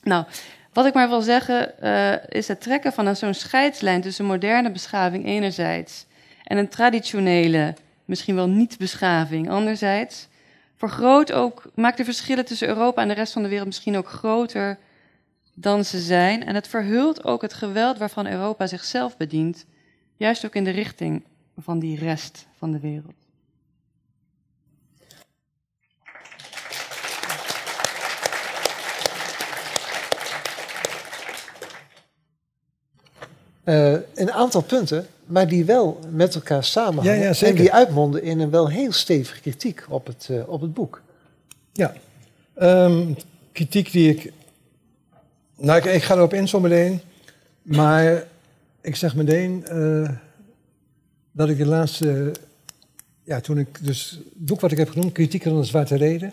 Nou, wat ik maar wil zeggen uh, is het trekken van zo'n scheidslijn tussen moderne beschaving enerzijds en een traditionele, misschien wel niet-beschaving anderzijds, vergroot ook, maakt de verschillen tussen Europa en de rest van de wereld misschien ook groter dan ze zijn. En het verhult ook het geweld waarvan Europa zichzelf bedient, juist ook in de richting van die rest van de wereld. Uh, een aantal punten, maar die wel met elkaar samenhangen. Ja, ja, en die uitmonden in een wel heel stevige kritiek op het, uh, op het boek. Ja, um, kritiek die ik nou, ik, ik, ga erop in zo meteen. Maar ik zeg meteen uh, dat ik de laatste ja, toen ik dus het boek wat ik heb genoemd, Kritiek aan de Zwarte Reden,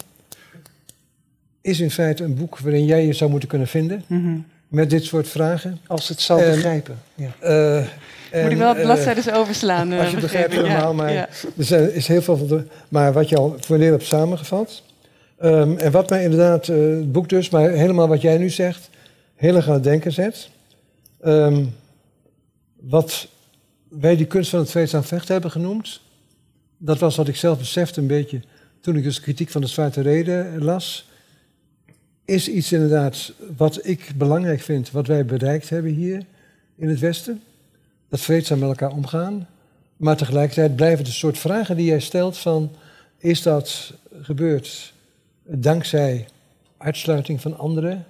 is in feite een boek waarin jij je zou moeten kunnen vinden Mhm. met dit soort vragen. Als het zal En- begrijpen. Ja. Eh, Moet en, ik wel eh, bladzijden overslaan? eh, als je het begrijpt helemaal, Ja, maar ja. er zijn- is heel veel van de, maar wat je al voor een deel hebt samengevat. Ehm, en wat mij inderdaad, eh, het boek dus, maar helemaal wat jij nu zegt, heel erg aan het denken zet. Ehm, wat wij die kunst van het vreedzaam vechten hebben genoemd, dat was wat ik zelf besefte een beetje toen ik dus kritiek van de Zwarte Reden las. Is iets inderdaad wat ik belangrijk vind, wat wij bereikt hebben hier in het Westen. Dat vreedzaam met elkaar omgaan. Maar tegelijkertijd blijven de soort vragen die jij stelt van... is dat gebeurd dankzij uitsluiting van anderen?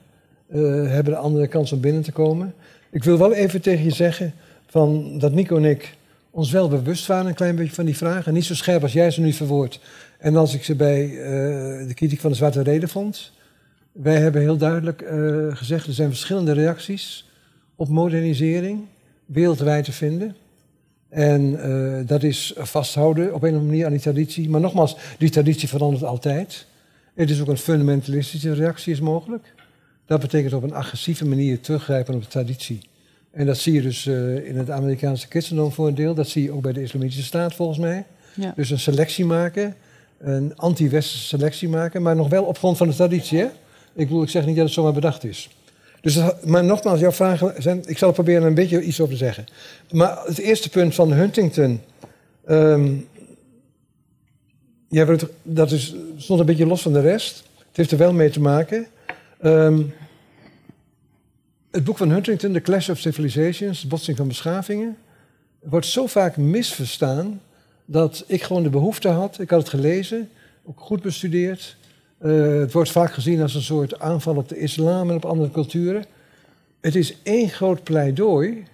Eh, hebben de anderen kans om binnen te komen? Ik wil wel even tegen je zeggen van dat Nico en ik ons wel bewust waren een klein beetje van die vragen. Niet zo scherp als jij ze nu verwoordt. En als ik ze bij eh, de kritiek van de Zwarte Reden vond. Wij hebben heel duidelijk eh, gezegd, er zijn verschillende reacties op modernisering wereldwijd te vinden. En dat is vasthouden op een of andere manier aan die traditie. Maar nogmaals, die traditie verandert altijd. Het is ook een fundamentalistische reactie is mogelijk. Dat betekent op een agressieve manier teruggrijpen op de traditie. En dat zie je dus eh, in het Amerikaanse christendom voor een deel. Dat zie je ook bij de Islamitische staat volgens mij. Ja. Dus een selectie maken, een anti-westerse selectie maken, maar nog wel op grond van de traditie. Hè? Ik bedoel, ik zeg niet dat het zomaar bedacht is. Dus, dat- maar nogmaals, jouw vragen zijn. Ik zal er proberen een beetje iets over te zeggen. Maar het eerste punt van Huntington. ehm, ja, dat is, stond een beetje los van de rest. Het heeft er wel mee te maken. Ehm, het boek van Huntington, The Clash of Civilizations, botsing van beschavingen, wordt zo vaak misverstaan dat ik gewoon de behoefte had. Ik had het gelezen, ook goed bestudeerd. Eh, het wordt vaak gezien als een soort aanval op de islam en op andere culturen. Het is één groot pleidooi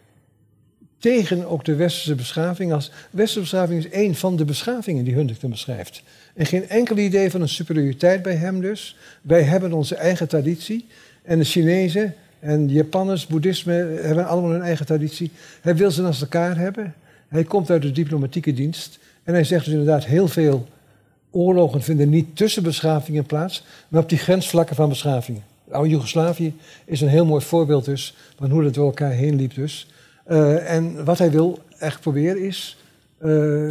tegen ook de westerse beschaving. Als westerse beschaving is één van de beschavingen die Huntington beschrijft. En geen enkel idee van een superioriteit bij hem dus. Wij hebben onze eigen traditie. En de Chinezen en Japanners, boeddhisme, hebben allemaal hun eigen traditie. Hij wil ze naast elkaar hebben. Hij komt uit de diplomatieke dienst. En hij zegt dus inderdaad heel veel oorlogen vinden niet tussen beschavingen plaats, maar op die grensvlakken van beschavingen. Oude Joegoslavië is een heel mooi voorbeeld dus van hoe dat door elkaar heen liep dus. Eh, en wat hij wil echt proberen is eh,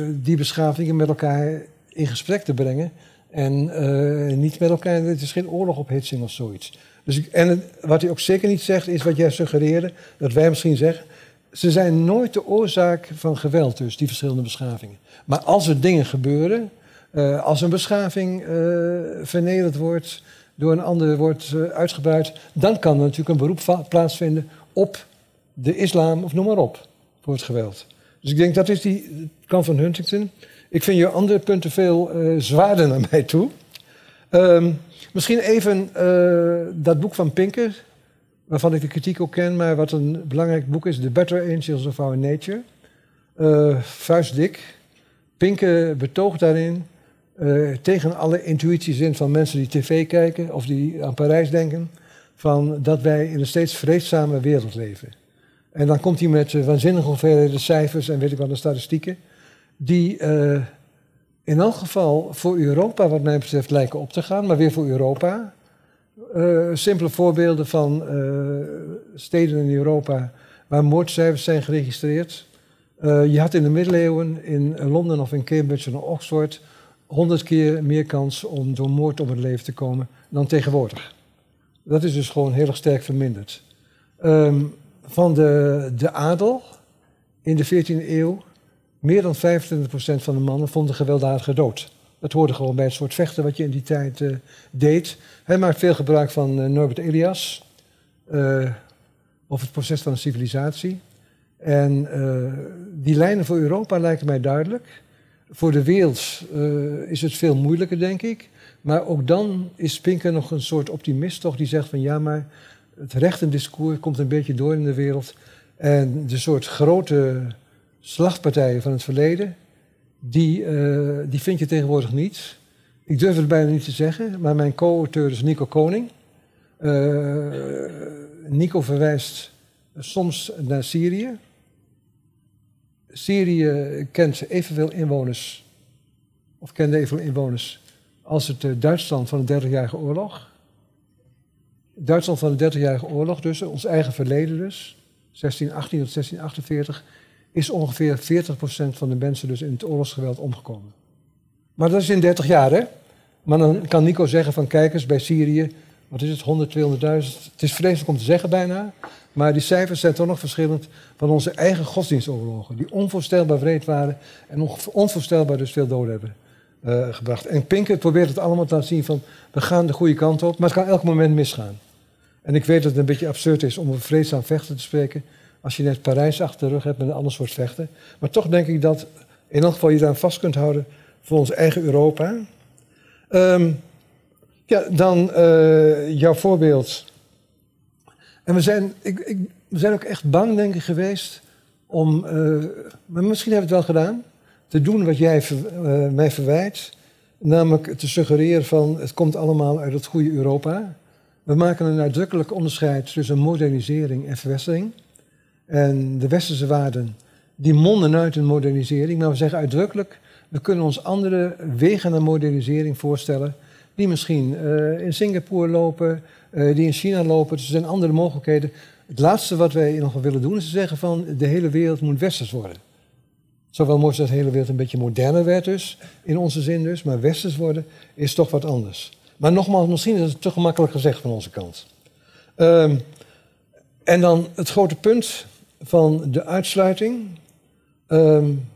die beschavingen met elkaar in gesprek te brengen. En eh, niet met elkaar, het is geen oorlogophitzing of zoiets. Dus ik, en wat hij ook zeker niet zegt, is wat jij suggereerde, dat wij misschien zeggen. Ze zijn nooit de oorzaak van geweld, dus die verschillende beschavingen. Maar als er dingen gebeuren, als een beschaving vernederd wordt, door een ander wordt uitgebuit, dan kan er natuurlijk een beroep plaatsvinden op de islam of noem maar op voor het geweld. Dus ik denk dat is die kant van Huntington. Ik vind je andere punten veel eh, zwaarder naar mij toe. Ehm, misschien even eh, dat boek van Pinker, waarvan ik de kritiek ook ken, maar wat een belangrijk boek is: The Better Angels of Our Nature. Eh vuistdik. Pinker betoogt daarin tegen alle intuïties in van mensen die tv kijken of die aan Parijs denken, van dat wij in een steeds vreedzame wereld leven. En dan komt hij met eh, waanzinnige hoeveelheden cijfers en weet ik wat, de statistieken, die eh, in elk geval voor Europa, wat mij betreft, lijken op te gaan, maar weer voor Europa. Eh, simpele voorbeelden van steden in Europa waar moordcijfers zijn geregistreerd. Je had in de middeleeuwen in Londen of in Cambridge of Oxford honderd keer meer kans om door moord om het leven te komen dan tegenwoordig. Dat is dus gewoon heel erg sterk verminderd. Ehm, van de, de adel in de 14e eeuw, meer dan 25% van de mannen vonden gewelddadige dood. Dat hoorde gewoon bij het soort vechten wat je in die tijd eh, deed. Hij maakt veel gebruik van eh, Norbert Elias, eh, of het proces van een civilisatie. En die lijnen voor Europa lijken mij duidelijk. Voor de wereld is het veel moeilijker, denk ik. Maar ook dan is Pinker nog een soort optimist, toch? Die zegt van ja, maar het rechtendiscours komt een beetje door in de wereld. En de soort grote slagpartijen van het verleden, die, eh, die vind je tegenwoordig niet. Ik durf het bijna niet te zeggen, maar mijn co-auteur is Nico Koning. Eh, Nico verwijst soms naar Syrië. Syrië kent evenveel inwoners of kende even inwoners, als het Duitsland van de 30-jarige oorlog. Duitsland van de 30-jarige oorlog, dus ons eigen verleden dus, 1618 tot 1648, is ongeveer 40% van de mensen dus in het oorlogsgeweld omgekomen. Maar dat is in 30 jaar, hè? Maar dan kan Nico zeggen van kijkers bij Syrië, wat is het, 100, 200.000. Het is vreselijk om te zeggen bijna, maar die cijfers zijn toch nog verschillend van onze eigen godsdienstoorlogen, die onvoorstelbaar wreed waren en onvoorstelbaar dus veel doden hebben gebracht. En Pinker probeert het allemaal te laten zien van, we gaan de goede kant op, maar het kan elk moment misgaan. En ik weet dat het een beetje absurd is om over vreedzaam vechten te spreken, als je net Parijs achter de rug hebt met een ander soort vechten. Maar toch denk ik dat in elk geval je daar vast kunt houden voor ons eigen Europa. Um, ja, dan uh, jouw voorbeeld. En we zijn, ik, ik, we zijn ook echt bang, denk ik, geweest om, uh, maar misschien hebben we het wel gedaan, te doen wat jij uh, mij verwijt. Namelijk te suggereren van het komt allemaal uit het goede Europa. We maken een uitdrukkelijk onderscheid tussen modernisering en verwestering. En de westerse waarden, die monden uit een modernisering. Maar we zeggen uitdrukkelijk, we kunnen ons andere wegen naar modernisering voorstellen. Die misschien uh, in Singapore lopen, uh, die in China lopen. Dus er zijn andere mogelijkheden. Het laatste wat wij nog willen doen is zeggen van de hele wereld moet westers worden. Zowel mooi dat de hele wereld een beetje moderner werd dus, in onze zin dus. Maar westers worden is toch wat anders. Maar nogmaals, misschien is het te gemakkelijk gezegd van onze kant. Um, en dan het grote punt van de uitsluiting. Um,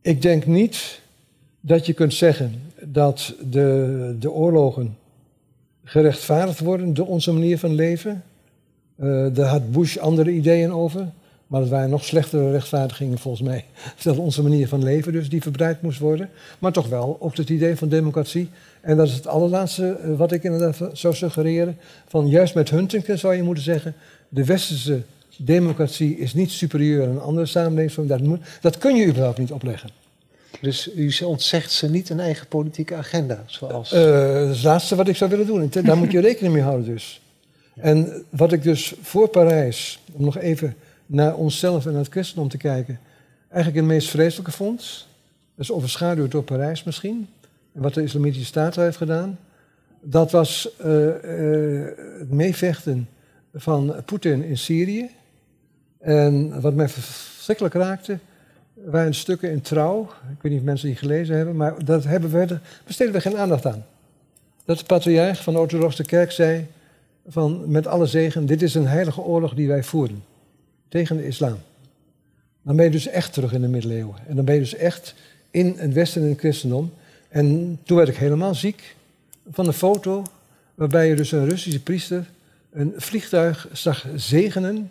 ik denk niet dat je kunt zeggen dat de, de oorlogen gerechtvaardigd worden door onze manier van leven. Uh, daar had Bush andere ideeën over. Maar het waren nog slechtere rechtvaardigingen volgens mij. Dat onze manier van leven dus die verbreid moest worden. Maar toch wel ook het idee van democratie. En dat is het allerlaatste eh, wat ik inderdaad zou suggereren. Van juist met Huntington zou je moeten zeggen... de westerse democratie is niet superieur aan andere samenlevingen. Dat, moet, dat kun je überhaupt niet opleggen. Dus u ontzegt ze niet een eigen politieke agenda? Zoals... Uh, dat is het laatste wat ik zou willen doen. Daar moet je rekening mee houden dus. En wat ik dus voor Parijs, om nog even naar onszelf en naar het christendom te kijken, eigenlijk het meest vreselijke vond. Dat is overschaduwd door Parijs misschien. En wat de Islamitische Staat heeft gedaan. Dat was uh, uh, het meevechten van Poetin in Syrië. En wat mij verschrikkelijk raakte, waren stukken in Trouw. Ik weet niet of mensen die gelezen hebben, maar dat hebben we, daar besteden we geen aandacht aan. Dat de patriarch van de orthodoxe kerk zei, van met alle zegen, dit is een heilige oorlog die wij voeren tegen de islam. Dan ben je dus echt terug in de middeleeuwen. En dan ben je dus echt in het Westen en het christendom. En toen werd ik helemaal ziek van een foto waarbij je dus een Russische priester een vliegtuig zag zegenen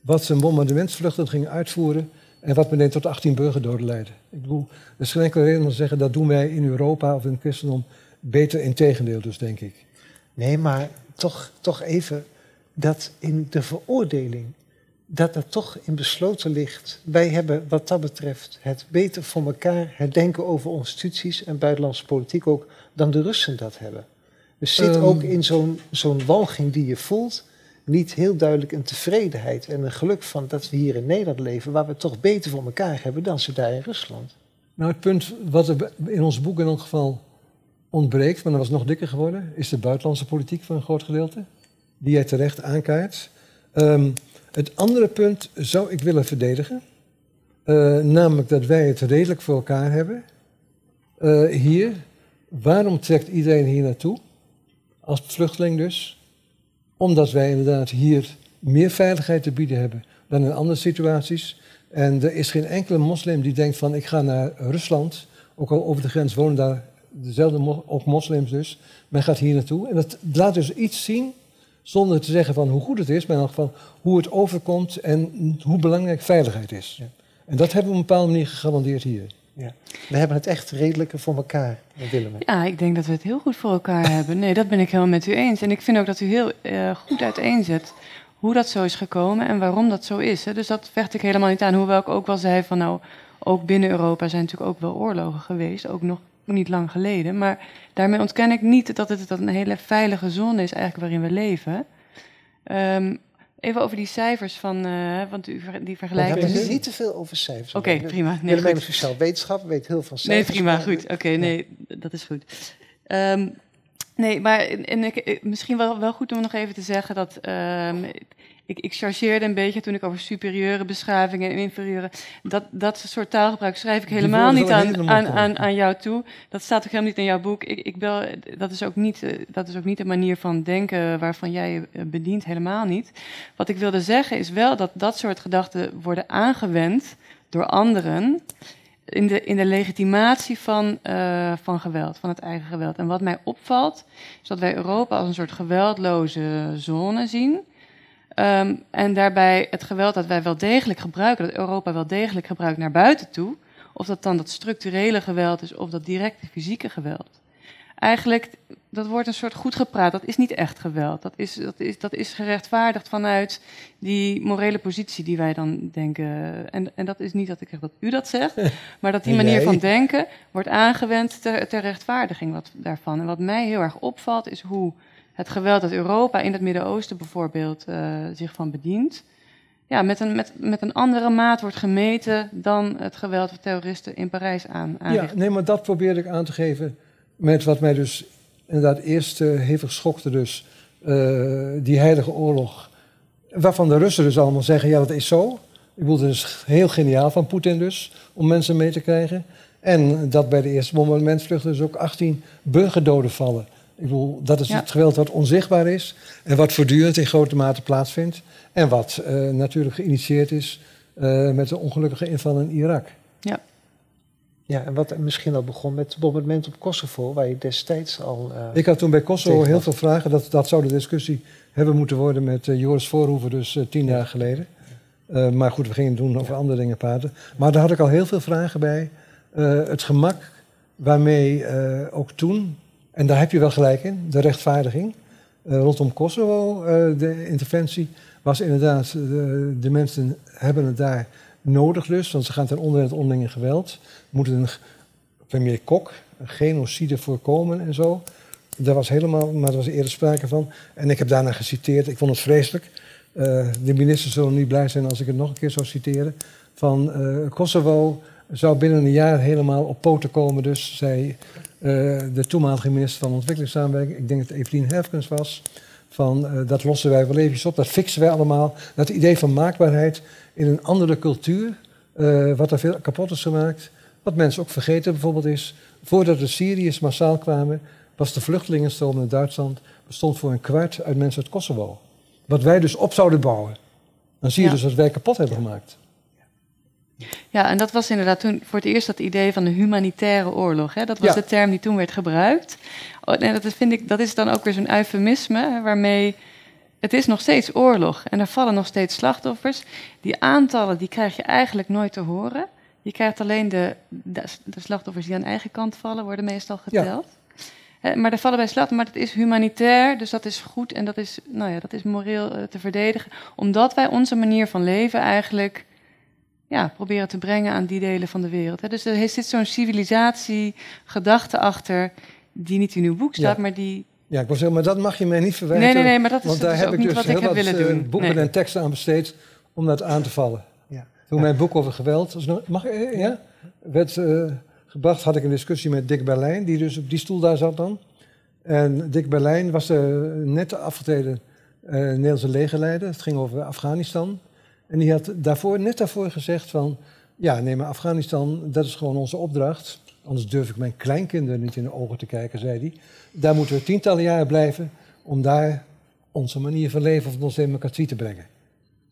wat zijn bombardementsvluchten ging uitvoeren en wat meteen tot 18 burgerdoden leidde. Ik bedoel, er is geen reden om te zeggen dat doen wij in Europa of in het christendom beter in tegendeel dus, denk ik. Nee, maar toch, toch even dat in de veroordeling dat er toch in besloten ligt. Wij hebben wat dat betreft het beter voor elkaar, het denken over instituties en buitenlandse politiek ook, dan de Russen dat hebben. Er zit um, ook in zo'n zo'n walging die je voelt, niet heel duidelijk een tevredenheid en een geluk van dat we hier in Nederland leven, waar we het toch beter voor elkaar hebben dan ze daar in Rusland. Nou, het punt wat er in ons boek in elk geval ontbreekt, maar dat was nog dikker geworden, is de buitenlandse politiek van een groot gedeelte, die jij terecht aankaart. Um, het andere punt zou ik willen verdedigen. Uh, namelijk dat wij het redelijk voor elkaar hebben. Uh, hier, waarom trekt iedereen hier naartoe? Als vluchteling dus. Omdat wij inderdaad hier meer veiligheid te bieden hebben dan in andere situaties. En er is geen enkele moslim die denkt van ik ga naar Rusland. Ook al over de grens wonen daar dezelfde ook moslims dus. Men gaat hier naartoe. En dat laat dus iets zien zonder te zeggen van hoe goed het is, maar in elk geval hoe het overkomt en hoe belangrijk veiligheid is. Ja. En dat hebben we op een bepaalde manier gegarandeerd hier. Ja. We hebben het echt redelijker voor elkaar, Willem. Ja, ik denk dat we het heel goed voor elkaar hebben. Nee, dat ben ik helemaal met u eens. En ik vind ook dat u heel uh, goed uiteenzet hoe dat zo is gekomen en waarom dat zo is. Hè. Dus dat vecht ik helemaal niet aan. Hoewel ik ook wel zei van nou, ook binnen Europa zijn natuurlijk ook wel oorlogen geweest. Ook nog niet lang geleden. Maar daarmee ontken ik niet dat het dat een hele veilige zone is eigenlijk waarin we leven. Um, Even over die cijfers van, uh, want u die We vergelijking. hebben niet te veel over cijfers. Oké, okay, prima. Nee, Willemijn sociaal wetenschap, weet heel veel cijfers. Nee, prima, goed. Oké, okay, nee, dat is goed. Um, nee, maar en ik, misschien wel, wel goed om nog even te zeggen dat um, ik, ik chargeerde een beetje toen ik over superieure beschavingen en inferieure. Dat, dat soort taalgebruik schrijf ik helemaal niet aan, aan, aan, aan jou toe. Dat staat ook helemaal niet in jouw boek. Ik, ik bel, dat, is ook niet, dat is ook niet de manier van denken waarvan jij je bedient, helemaal niet. Wat ik wilde zeggen is wel dat dat soort gedachten worden aangewend door anderen. In de, in de legitimatie van, uh, van geweld, van het eigen geweld. En wat mij opvalt, is dat wij Europa als een soort geweldloze zone zien. Um, en daarbij het geweld dat wij wel degelijk gebruiken, dat Europa wel degelijk gebruikt naar buiten toe, of dat dan dat structurele geweld is of dat directe fysieke geweld. Eigenlijk, dat wordt een soort goed gepraat, dat is niet echt geweld. Dat is, dat is, dat is gerechtvaardigd vanuit die morele positie die wij dan denken. En, en dat is niet dat ik zeg dat u dat zegt, maar dat die manier van denken wordt aangewend ter, ter rechtvaardiging wat, daarvan. En wat mij heel erg opvalt is hoe het geweld dat Europa in het Midden-Oosten bijvoorbeeld uh, zich van bedient, ja, met, een, met, met een andere maat wordt gemeten dan het geweld dat terroristen in Parijs aan, aanrichten. Ja, nee, maar dat probeerde ik aan te geven met wat mij dus inderdaad eerst uh, hevig schokte dus, uh, die heilige oorlog, waarvan de Russen dus allemaal zeggen, ja dat is zo. Ik bedoel, het is heel geniaal van Poetin dus, om mensen mee te krijgen. En dat bij de eerste bombardementvluchten dus ook 18 burgerdoden vallen. Ik bedoel, dat is ja. het geweld wat onzichtbaar is en wat voortdurend in grote mate plaatsvindt. En wat uh, natuurlijk geïnitieerd is uh, met de ongelukkige inval in Irak. Ja. Ja, en wat misschien al begon met het bombardement op Kosovo, waar je destijds al. Uh, ik had toen bij Kosovo heel veel vragen. Dat, dat zou de discussie hebben moeten worden met Joris Voorhoeven, dus tien jaar geleden. maar goed, we gingen doen over andere dingen praten. Maar daar had ik al heel veel vragen bij. het gemak waarmee ook toen en daar heb je wel gelijk in, de rechtvaardiging. Uh, rondom Kosovo, uh, de interventie, was inderdaad, de, de, mensen hebben het daar nodig dus, want ze gaan ten onder het onderlinge geweld. Moeten een premier Kok genocide voorkomen en zo. Daar was helemaal, maar er was eerder sprake van. En ik heb daarna geciteerd, ik vond het vreselijk. De ministers zullen niet blij zijn als ik het nog een keer zou citeren. Van Kosovo zou binnen een jaar helemaal op poten komen, dus zei uh, de toenmalige minister van Ontwikkelingssamenwerking, ik denk dat Evelien Herfkens was, van uh, dat lossen wij wel eventjes op, dat fixen wij allemaal. Dat idee van maakbaarheid in een andere cultuur, uh, wat er veel kapot is gemaakt. Wat mensen ook vergeten bijvoorbeeld is, voordat de Syriërs massaal kwamen, was de vluchtelingenstroom in Duitsland bestond voor een kwart uit mensen uit Kosovo. Wat wij dus op zouden bouwen. Dan zie je ja. dus dat wij kapot hebben gemaakt. Ja, en dat was inderdaad toen voor het eerst dat idee van de humanitaire oorlog. Hè? Dat was ja. de term die toen werd gebruikt. Oh, en dat vind ik, dat is dan ook weer zo'n eufemisme waarmee het is nog steeds oorlog en er vallen nog steeds slachtoffers. Die aantallen die krijg je eigenlijk nooit te horen. Je krijgt alleen de, de, de slachtoffers die aan eigen kant vallen, worden meestal geteld. Ja. Maar er vallen bij slachtoffers, maar het is humanitair, dus dat is goed en dat is, nou ja, dat is moreel uh, te verdedigen. Omdat wij onze manier van leven eigenlijk ja, proberen te brengen aan die delen van de wereld. Dus er zit zo'n civilisatie-gedachte achter, die niet in uw boek staat, ja. maar die. Ja, ik wil zeggen, maar dat mag je mij niet verwijten. Nee, nee, nee, maar dat is, want daar dat is heb ook ik niet dus wat heel ik heb wat willen uh, doen. boeken nee. en teksten aan besteed om dat aan te vallen. Ja. Toen mijn boek over geweld mag, ja, werd uh, gebracht, had ik een discussie met Dick Berlijn, die dus op die stoel daar zat dan. En Dick Berlijn was de net afgetreden uh, Nederlandse legerleider. Het ging over Afghanistan. En die had daarvoor, net daarvoor gezegd van... Ja, nee, maar Afghanistan, dat is gewoon onze opdracht. Anders durf ik mijn kleinkinderen niet in de ogen te kijken, zei hij. Daar moeten we tientallen jaren blijven om daar onze manier van leven of onze democratie te brengen.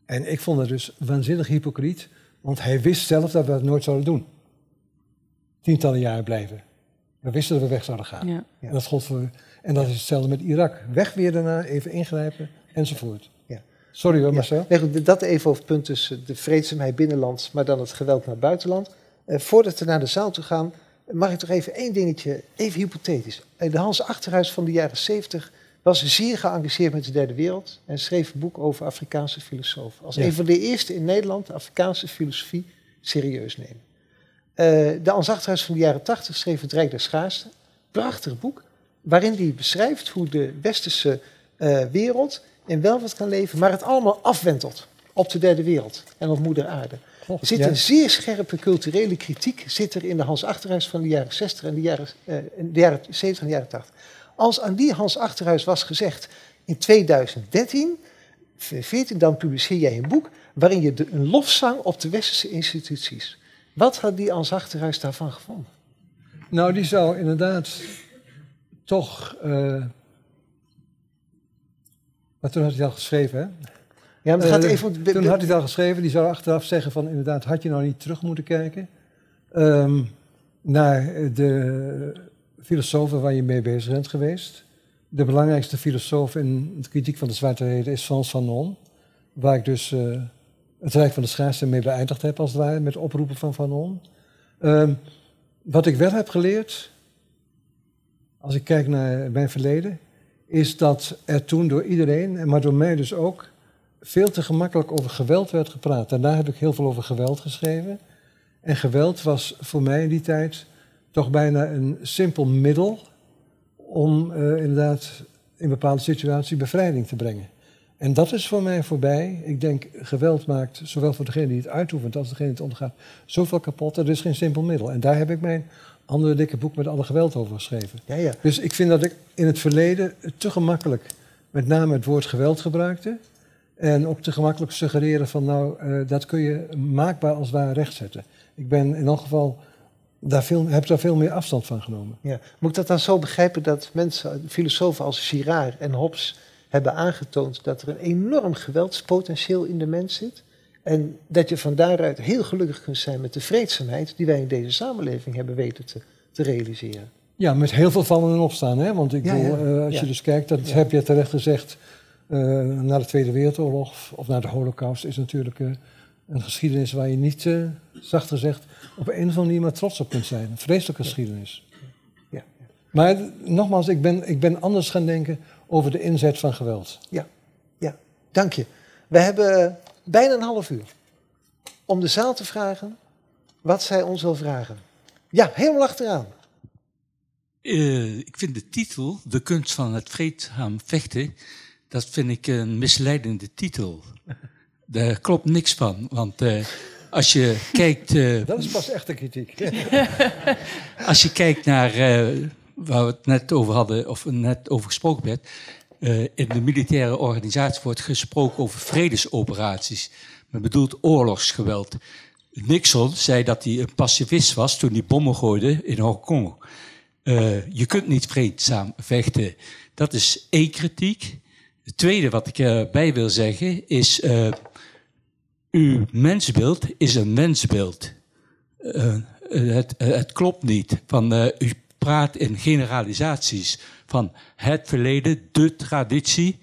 En ik vond het dus waanzinnig hypocriet, want hij wist zelf dat we dat nooit zouden doen. Tientallen jaren blijven. We wisten dat we weg zouden gaan. Ja. En, dat gold voor, en dat is hetzelfde met Irak. Weg weer daarna, even ingrijpen, enzovoort. Sorry hoor, Marcel. Ja, nee, dat even over het punt tussen de vreedzaamheid binnenlands, maar dan het geweld naar buitenland. Uh, voordat we naar de zaal toe gaan, mag ik toch even één dingetje, even hypothetisch. De Hans Achterhuis van de jaren 70 was zeer geëngageerd met de derde wereld en schreef een boek over Afrikaanse filosofen. Als Ja. een van de eerste in Nederland de Afrikaanse filosofie serieus nemen. Eh, de Hans Achterhuis van de jaren 80 schreef Het Rijk der Schaarste. Prachtig boek, waarin hij beschrijft hoe de westerse eh, wereld in welvaart kan leven, maar het allemaal afwentelt op de derde wereld en op moeder aarde. Oh, Er zit ja. een zeer scherpe culturele kritiek zit er in de Hans Achterhuis van de jaren 60 en de jaren, eh, in de jaren 70 en de jaren 80. Als aan die Hans Achterhuis was gezegd in 2013, 14, dan publiceer jij een boek waarin je de, een lofzang op de westerse instituties. Wat had die Hans Achterhuis daarvan gevonden? Nou, die zou inderdaad toch. eh maar toen had hij het al geschreven, hè? Ja, maar het gaat Eh, even... Toen had hij het al geschreven, die zou achteraf zeggen van inderdaad, had je nou niet terug moeten kijken ehm, naar de filosofen waar je mee bezig bent geweest. De belangrijkste filosoof in de kritiek van de zwarte reden is Frans Fanon, waar ik dus eh, het Rijk van de Schaarste mee beëindigd heb als het ware, met oproepen van Fanon. Ehm, wat ik wel heb geleerd, als ik kijk naar mijn verleden, is dat er toen door iedereen, en maar door mij dus ook, veel te gemakkelijk over geweld werd gepraat. Daarna heb ik heel veel over geweld geschreven. En geweld was voor mij in die tijd toch bijna een simpel middel om eh, inderdaad in bepaalde situaties bevrijding te brengen. En dat is voor mij voorbij. Ik denk, geweld maakt zowel voor degene die het uitoefent als degene die het ondergaat zoveel kapot. Dat is geen simpel middel. En daar heb ik mijn andere dikke boek met alle geweld over geschreven. Ja, ja. Dus ik vind dat ik in het verleden te gemakkelijk met name het woord geweld gebruikte. En ook te gemakkelijk suggereren van nou, eh, dat kun je maakbaar als waar rechtzetten. Ik ben in elk geval, daar veel, heb daar veel meer afstand van genomen. Ja. Moet ik dat dan zo begrijpen dat mensen, filosofen als Girard en Hobbes hebben aangetoond dat er een enorm geweldspotentieel in de mens zit? En dat je van daaruit heel gelukkig kunt zijn met de vreedzaamheid die wij in deze samenleving hebben weten te, te realiseren. Ja, met heel veel vallen en opstaan. Hè? Want ik Ja, bedoel, ja. eh, als Ja. je dus kijkt, dat Ja. heb je terecht gezegd, eh, na de Tweede Wereldoorlog of na de Holocaust is natuurlijk eh, een geschiedenis waar je niet, zacht gezegd, op een of andere manier maar trots op kunt zijn. Een vreselijke geschiedenis. Ja. Maar nogmaals, ik ben, ik ben anders gaan denken over de inzet van geweld. Dank je. We hebben bijna een half uur om de zaal te vragen wat zij ons wil vragen. Ja, helemaal achteraan. Eh, ik vind de titel, De kunst van het vreedzaam vechten, dat vind ik een misleidende titel. Daar klopt niks van, want eh, als je kijkt... eh, Dat is pas echte kritiek. Als je kijkt naar waar we het net over hadden, of net over gesproken werd. Eh, in de militaire organisatie wordt gesproken over vredesoperaties. Men bedoelt oorlogsgeweld. Nixon zei dat hij een pacifist was toen hij bommen gooide in Hongkong. Eh, je kunt niet vreedzaam vechten. Dat is één kritiek. Het tweede wat ik erbij wil zeggen is... eh, uw mensbeeld is een mensbeeld. Het, het klopt niet. Van, u praat in generalisaties van het verleden, de traditie.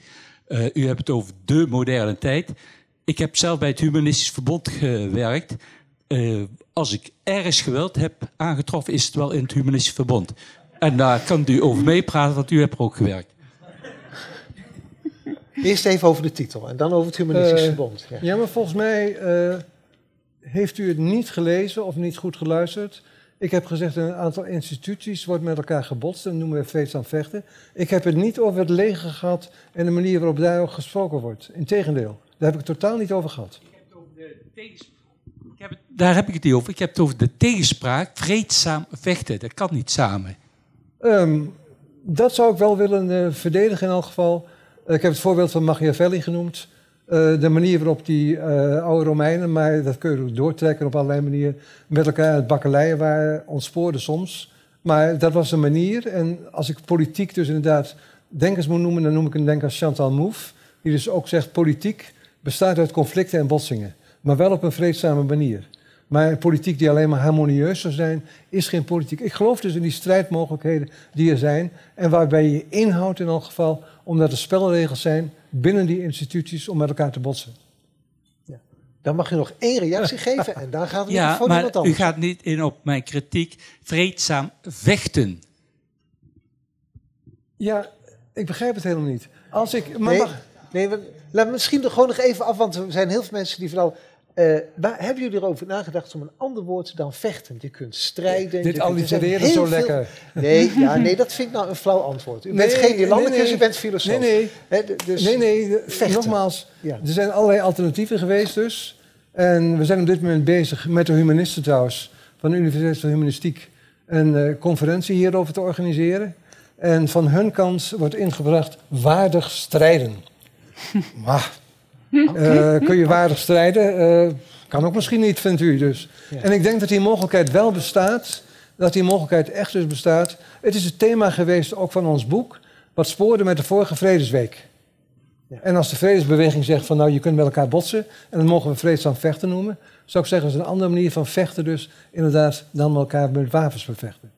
Eh, u hebt het over de moderne tijd. Ik heb zelf bij het Humanistisch Verbond gewerkt. Eh, als ik ergens geweld heb aangetroffen, is het wel in het Humanistisch Verbond. En daar kan u over meepraten, want u hebt er ook gewerkt. Eerst even over de titel en dan over het Humanistisch Eh, Verbond. Ja. Ja, maar volgens mij eh, heeft u het niet gelezen of niet goed geluisterd. Ik heb gezegd, een aantal instituties wordt met elkaar gebotst en noemen we vreedzaam vechten. Ik heb het niet over het leger gehad en de manier waarop daar ook gesproken wordt. Integendeel, daar heb ik het totaal niet over gehad. Ik heb het- daar heb ik het niet over. Ik heb het over de tegenspraak, vreedzaam vechten. Dat kan niet samen. Ehm, dat zou ik wel willen eh, verdedigen in elk geval. Eh, ik heb het voorbeeld van Machiavelli genoemd. Eh, de manier waarop die eh, oude Romeinen, maar dat kun je ook doortrekken op allerlei manieren, met elkaar aan het bakkeleien waren, ontspoorden soms. Maar dat was een manier. En als ik politiek dus inderdaad denkers moet noemen, dan noem ik een denker als Chantal Mouffe. Die dus ook zegt, politiek bestaat uit conflicten en botsingen. Maar wel op een vreedzame manier. Maar een politiek die alleen maar harmonieus zou zijn, is geen politiek. Ik geloof dus in die strijdmogelijkheden die er zijn. En waarbij je inhoudt in elk geval, omdat er spelregels zijn binnen die instituties om met elkaar te botsen. Dan mag u nog één reactie geven en dan gaat het Ja, voor maar iemand u gaat niet in op mijn kritiek. Vreedzaam vechten. Ja, ik begrijp het helemaal niet. Als ik. Maar Nee, mag, nee we, laat me misschien nog gewoon nog even af, want er zijn heel veel mensen die vooral... Eh, waar, hebben jullie erover nagedacht om een ander woord dan vechten? Je kunt strijden. Dit er allitereren zo veel- lekker. Nee, ja, nee, dat vind ik nou een flauw antwoord. U bent geen Nederlandicus, nee, nee. u bent filosoof. Nee, nee. Dus, Nee, nee, vechten. nogmaals, Ja. er zijn allerlei alternatieven geweest dus. En we zijn op dit moment bezig met de humanisten trouwens, van de Universiteit van Humanistiek, een eh, conferentie hierover te organiseren. En van hun kant wordt ingebracht waardig strijden. maar, eh, kun je waardig strijden? Eh, kan ook misschien niet, vindt u dus. Ja. En ik denk dat die mogelijkheid wel bestaat, dat die mogelijkheid echt dus bestaat. Het is het thema geweest ook van ons boek, wat spoorde met de vorige Vredesweek. Ja. En als de vredesbeweging zegt van nou je kunt met elkaar botsen en dat mogen we vreedzaam vechten noemen, zou ik zeggen dat is een andere manier van vechten dus inderdaad dan met elkaar met wapens bevechten.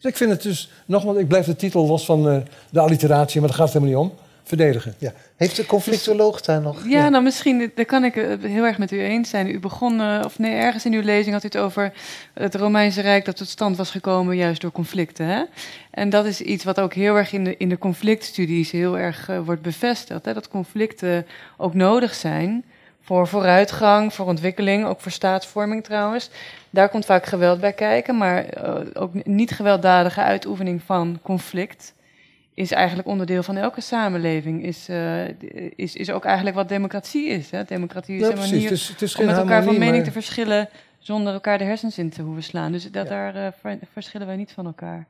Dus ik vind het dus, nogmaals, ik blijf de titel los van eh, de alliteratie, maar daar gaat het helemaal niet om. Verdedigen. Ja. Heeft de conflictoloog daar nog... Ja, nou misschien, daar kan ik het heel erg met u eens zijn. U begon, eh, of nee, ergens in uw lezing had u het over het Romeinse Rijk dat tot stand was gekomen juist door conflicten. Hè? En dat is iets wat ook heel erg in de, in de conflictstudies heel erg eh, wordt bevestigd. Hè? Dat conflicten ook nodig zijn voor vooruitgang, voor ontwikkeling, ook voor staatsvorming trouwens. Daar komt vaak geweld bij kijken, maar eh, ook niet gewelddadige uitoefening van conflict is eigenlijk onderdeel van elke samenleving. Is, eh, is, is ook eigenlijk wat democratie is. Hè? Democratie is Ja, een precies. manier Het is, het is om met elkaar van mening maar- te verschillen zonder elkaar de hersens in te hoeven slaan. Dus dat, Ja. daar eh, ver- verschillen wij niet van elkaar.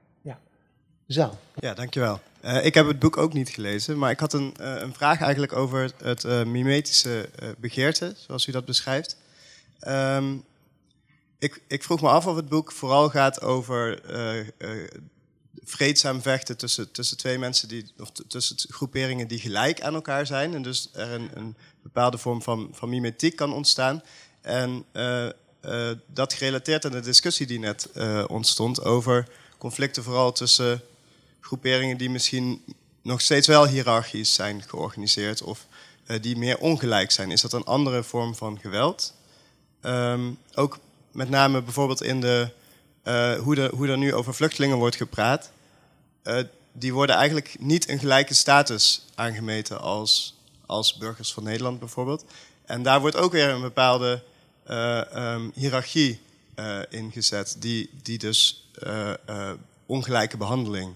Zo. Ja, dankjewel. Eh ik heb het boek ook niet gelezen, maar ik had een, een vraag eigenlijk over het eh, mimetische begeerte, zoals u dat beschrijft. Ehm, ik, ik vroeg me af of het boek vooral gaat over eh, eh, vreedzaam vechten tussen, tussen twee mensen, die, of tussen groeperingen die gelijk aan elkaar zijn. En dus er een, een bepaalde vorm van, van mimetiek kan ontstaan. En eh, eh, dat gerelateerd aan de discussie die net eh, ontstond over conflicten vooral tussen groeperingen die misschien nog steeds wel hiërarchisch zijn georganiseerd of die meer ongelijk zijn. Is dat een andere vorm van geweld? Ehm, ook met name bijvoorbeeld in de, hoe, er, hoe er nu over vluchtelingen wordt gepraat. eh, die worden eigenlijk niet een gelijke status aangemeten als, als burgers van Nederland bijvoorbeeld. En daar wordt ook weer een bepaalde eh, ehm, hiërarchie eh, ingezet, die, die dus eh, eh, ongelijke behandeling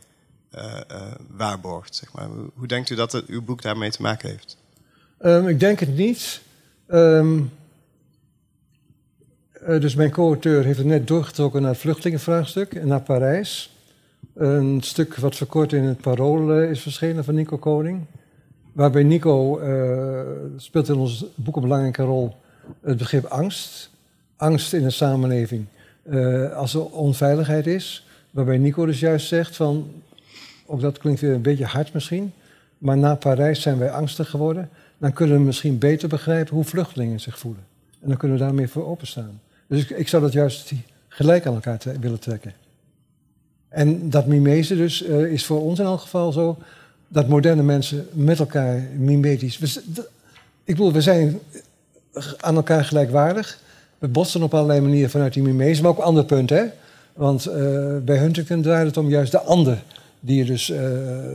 eh, eh, waarborgt. Zeg maar. Hoe- Hoe denkt u dat het, uw boek daarmee te maken heeft? Ehm, ik denk het niet. Ehm, eh, dus mijn co-auteur heeft het net doorgetrokken naar het vluchtelingenvraagstuk en naar Parijs. Een stuk wat verkort in het Parool eh, is verschenen van Nico Koning. Waarbij Nico eh, speelt in ons boek een belangrijke rol het begrip angst. Angst in de samenleving als er onveiligheid is. Waarbij Nico dus juist zegt van, ook dat klinkt weer een beetje hard misschien, maar na Parijs zijn wij angstig geworden. Dan kunnen we misschien beter begrijpen hoe vluchtelingen zich voelen. En dan kunnen we daarmee voor openstaan. Dus ik, zou dat juist gelijk aan elkaar willen trekken. En dat mimese dus eh, is voor ons in elk geval zo dat moderne mensen met elkaar mimetisch. we ik bedoel, we zijn aan elkaar gelijkwaardig. We botsen op allerlei manieren vanuit die mimese, maar ook andere punten. Hè? Want eh, bij Huntington draait het om juist de ander die je dus eh,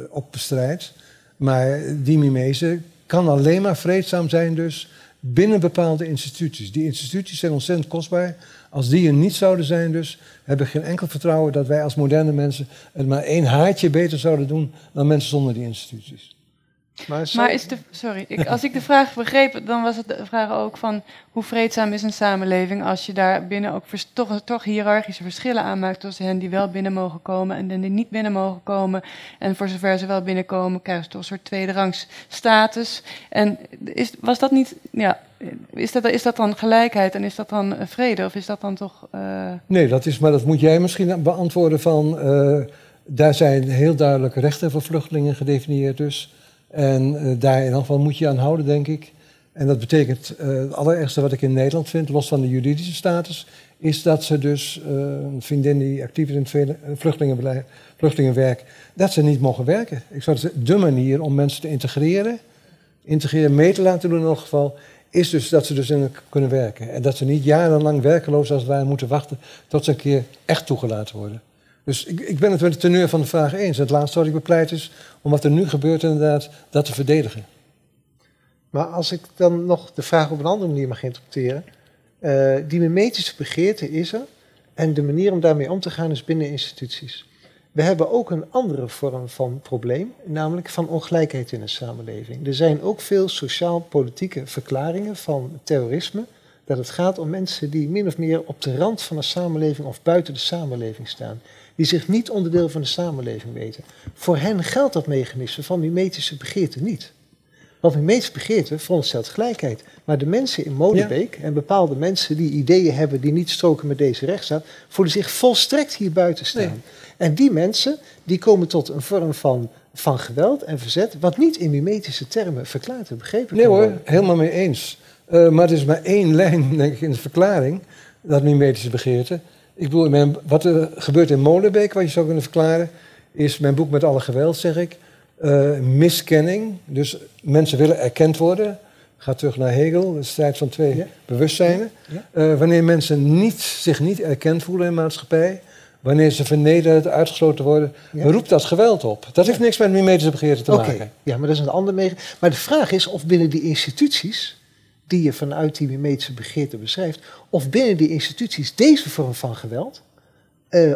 op bestrijdt. Maar die mimese kan alleen maar vreedzaam zijn dus binnen bepaalde instituties. Die instituties zijn ontzettend kostbaar. Als die er niet zouden zijn dus, heb ik geen enkel vertrouwen dat wij als moderne mensen het maar één haartje beter zouden doen dan mensen zonder die instituties. Maar, zo- Maar is de, sorry, ik, als ik de vraag begreep, dan was het de vraag ook van hoe vreedzaam is een samenleving als je daar binnen ook vers- toch, toch hiërarchische verschillen aanmaakt tussen hen die wel binnen mogen komen en hen die niet binnen mogen komen. En voor zover ze wel binnenkomen, krijgen ze toch een soort tweederangs status. En is, was dat niet, ja, is dat, is dat dan gelijkheid en is dat dan vrede of is dat dan toch... eh, Nee, dat is, maar dat moet jij misschien beantwoorden van... eh, daar zijn heel duidelijk rechten voor vluchtelingen gedefinieerd dus. En eh, daar in geval moet je aan houden, denk ik. En dat betekent, eh, het allerergste wat ik in Nederland vind, los van de juridische status... is dat ze dus, eh, een vriendin die actief is in het vluchtelingenbeleid, vluchtelingenwerk... dat ze niet mogen werken. Ik zou zeggen, de manier om mensen te integreren... integreren, mee te laten doen in elk geval is dus dat ze dus kunnen werken. En dat ze niet jarenlang werkeloos als het ware moeten wachten tot ze een keer echt toegelaten worden. Dus ik, ik ben het met de teneur van de vraag eens. Het laatste wat ik bepleit is om wat er nu gebeurt inderdaad dat te verdedigen. Maar als ik dan nog de vraag op een andere manier mag interpreteren. Uh, die mimetische begeerte is er. En de manier om daarmee om te gaan is binnen instituties. We hebben ook een andere vorm van probleem, namelijk van ongelijkheid in de samenleving. Er zijn ook veel sociaal-politieke verklaringen van terrorisme, dat het gaat om mensen die min of meer op de rand van de samenleving of buiten de samenleving staan, die zich niet onderdeel van de samenleving weten. Voor hen geldt dat mechanisme van mimetische begeerte niet. Want mimetische begeerte veronderstelt gelijkheid. Maar de mensen in Molenbeek en bepaalde mensen die ideeën hebben die niet stroken met deze rechtsstaat, voelen zich volstrekt hier buiten staan. En die mensen die komen tot een vorm van, van geweld en verzet, wat niet in mimetische termen verklaard en begrepen Nee hoor, helemaal mee eens. Uh, maar er is maar één lijn, denk ik, in de verklaring, dat mimetische begeerte. Ik bedoel, wat er gebeurt in Molenbeek, wat je zou kunnen verklaren, is mijn boek met alle geweld, zeg ik, uh, miskenning. Dus mensen willen erkend worden. Ga terug naar Hegel, de strijd van twee bewustzijnen. Uh, wanneer mensen niet, zich niet erkend voelen in de maatschappij, wanneer ze vernederd, uitgesloten worden, roept dat geweld op. Dat heeft niks met mimetische begeerte te maken. Ja, maar dat is een ander mee. Maar de vraag is of binnen die instituties, die je vanuit die mimetische begeerte beschrijft, of binnen die instituties deze vorm van geweld uh,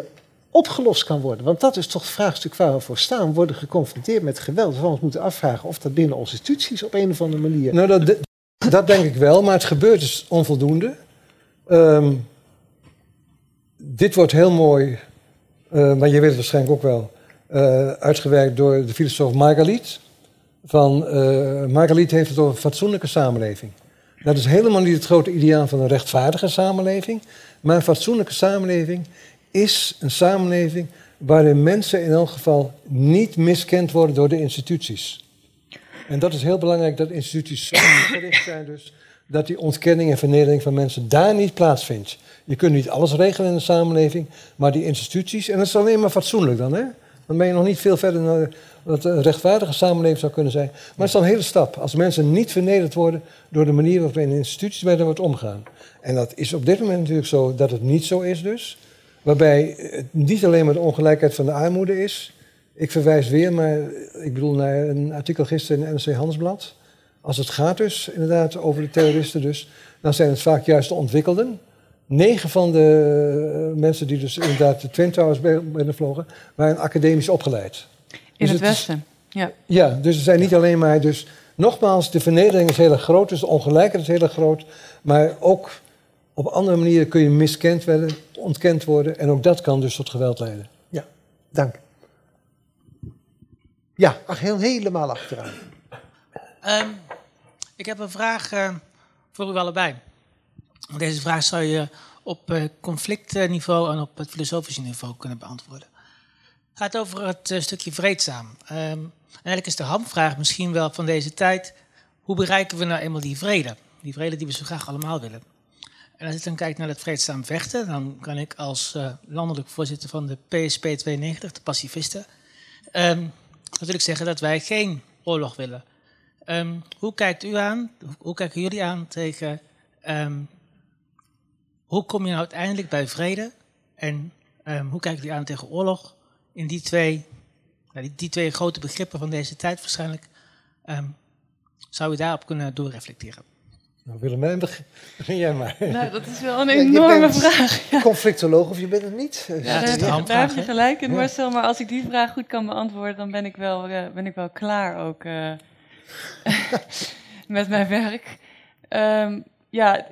opgelost kan worden. Want dat is toch het vraagstuk waar we voor staan. Worden geconfronteerd met geweld. We moeten afvragen of dat binnen onze instituties op een of andere manier... Nou, dat, dat denk ik wel, maar het gebeurt dus onvoldoende. Um, dit wordt heel mooi, maar je weet het waarschijnlijk ook wel, uh, uitgewerkt door de filosoof Margalit. Van, Margalit heeft het over een fatsoenlijke samenleving. Dat is helemaal niet het grote ideaal van een rechtvaardige samenleving. Maar een fatsoenlijke samenleving is een samenleving waarin mensen in elk geval niet miskend worden door de instituties. En dat is heel belangrijk dat instituties zo gericht zijn dus dat die ontkenning en vernedering van mensen daar niet plaatsvindt. Je kunt niet alles regelen in de samenleving, maar die instituties, en dat is alleen maar fatsoenlijk dan, hè? Dan ben je nog niet veel verder naar wat een rechtvaardige samenleving zou kunnen zijn. Maar het is dan een hele stap. Als mensen niet vernederd worden door de manier waarop in instituties met hen wordt omgaan. En dat is op dit moment natuurlijk zo dat het niet zo is dus. Waarbij het niet alleen maar de ongelijkheid van de armoede is. Ik verwijs weer, maar ik bedoel naar een artikel gisteren in het NRC Handelsblad. Als het gaat dus inderdaad over de terroristen dus, dan zijn het vaak juist de ontwikkelden. Negen van de mensen die dus inderdaad de Twin Towers binnenvlogen, waren academisch opgeleid. In dus het, Westen, ja. Ja, dus er zijn niet alleen maar... Dus, nogmaals, de vernedering is heel erg groot, dus de ongelijkheid is heel groot. Maar ook op andere manieren kun je miskend worden, ontkend worden. En ook dat kan dus tot geweld leiden. Ja, dank. Ja, ach, heel, helemaal achteraan. Um, ik heb een vraag uh, voor u allebei. Deze vraag zou je op uh, conflictniveau en op het filosofische niveau kunnen beantwoorden. Gaat over het uh, stukje vreedzaam. Um, eigenlijk is de hamvraag misschien wel van deze tijd: hoe bereiken we nou eenmaal die vrede? Die vrede die we zo graag allemaal willen. En als ik dan kijk naar het vreedzaam vechten, dan kan ik als uh, landelijk voorzitter van de PSP 92, de pacifisten, um, natuurlijk zeggen dat wij geen oorlog willen. Um, hoe kijkt u aan, hoe kijken jullie aan tegen, hoe kom je nou uiteindelijk bij vrede en hoe kijken jullie aan tegen oorlog in die twee, nou, die, die, twee grote begrippen van deze tijd waarschijnlijk, zou u daarop kunnen doorreflecteren? Nou, Willemijn, begin jij maar. Nou, dat is wel een enorme vraag. Ja. Conflictoloog of je bent het niet? Ja, ja daar, daar heb je gelijk in, Marcel. Maar als ik die vraag goed kan beantwoorden, dan ben ik wel, uh, ben ik wel klaar ook uh, met mijn werk. Um, ja,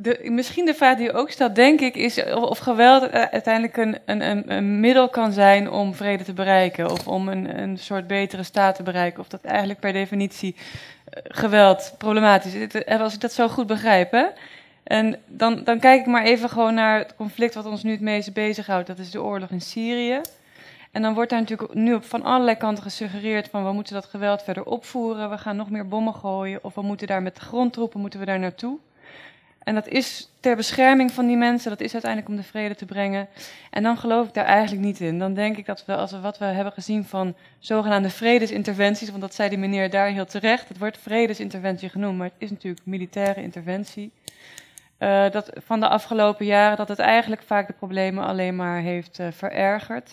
de, misschien de vraag die ook stelt, denk ik, is of geweld uiteindelijk een, een, een, middel kan zijn om vrede te bereiken. Of om een, een soort betere staat te bereiken. Of dat eigenlijk per definitie eh, geweld problematisch is. Eh, als ik dat zo goed begrijp. Hè? En dan, dan kijk ik maar even gewoon naar het conflict wat ons nu het meeste bezighoudt. Dat is de oorlog in Syrië. En dan wordt daar natuurlijk nu op van allerlei kanten gesuggereerd van we moeten dat geweld verder opvoeren, we gaan nog meer bommen gooien of we moeten daar met grondtroepen moeten we daar naartoe. En dat is ter bescherming van die mensen, dat is uiteindelijk om de vrede te brengen. En dan geloof ik daar eigenlijk niet in. Dan denk ik dat we, als we wat we hebben gezien van zogenaamde vredesinterventies, want dat zei die meneer daar heel terecht, het wordt vredesinterventie genoemd, maar het is natuurlijk militaire interventie. Uh, dat van de afgelopen jaren dat het eigenlijk vaak de problemen alleen maar heeft uh, verergerd.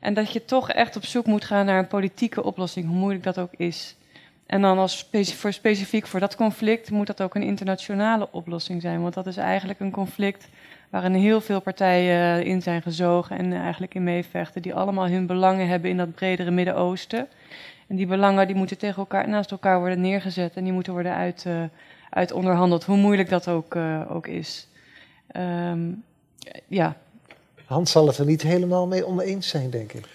En dat je toch echt op zoek moet gaan naar een politieke oplossing, hoe moeilijk dat ook is. En dan als voor specifiek voor dat conflict moet dat ook een internationale oplossing zijn. Want dat is eigenlijk een conflict waarin heel veel partijen in zijn gezogen en eigenlijk in meevechten. Die allemaal hun belangen hebben in dat bredere Midden-Oosten. En die belangen die moeten tegen elkaar, naast elkaar worden neergezet en die moeten worden uit, uh, uit onderhandeld. Hoe moeilijk dat ook, uh, ook is. Um, ja. Hans zal het er niet helemaal mee oneens zijn, denk ik.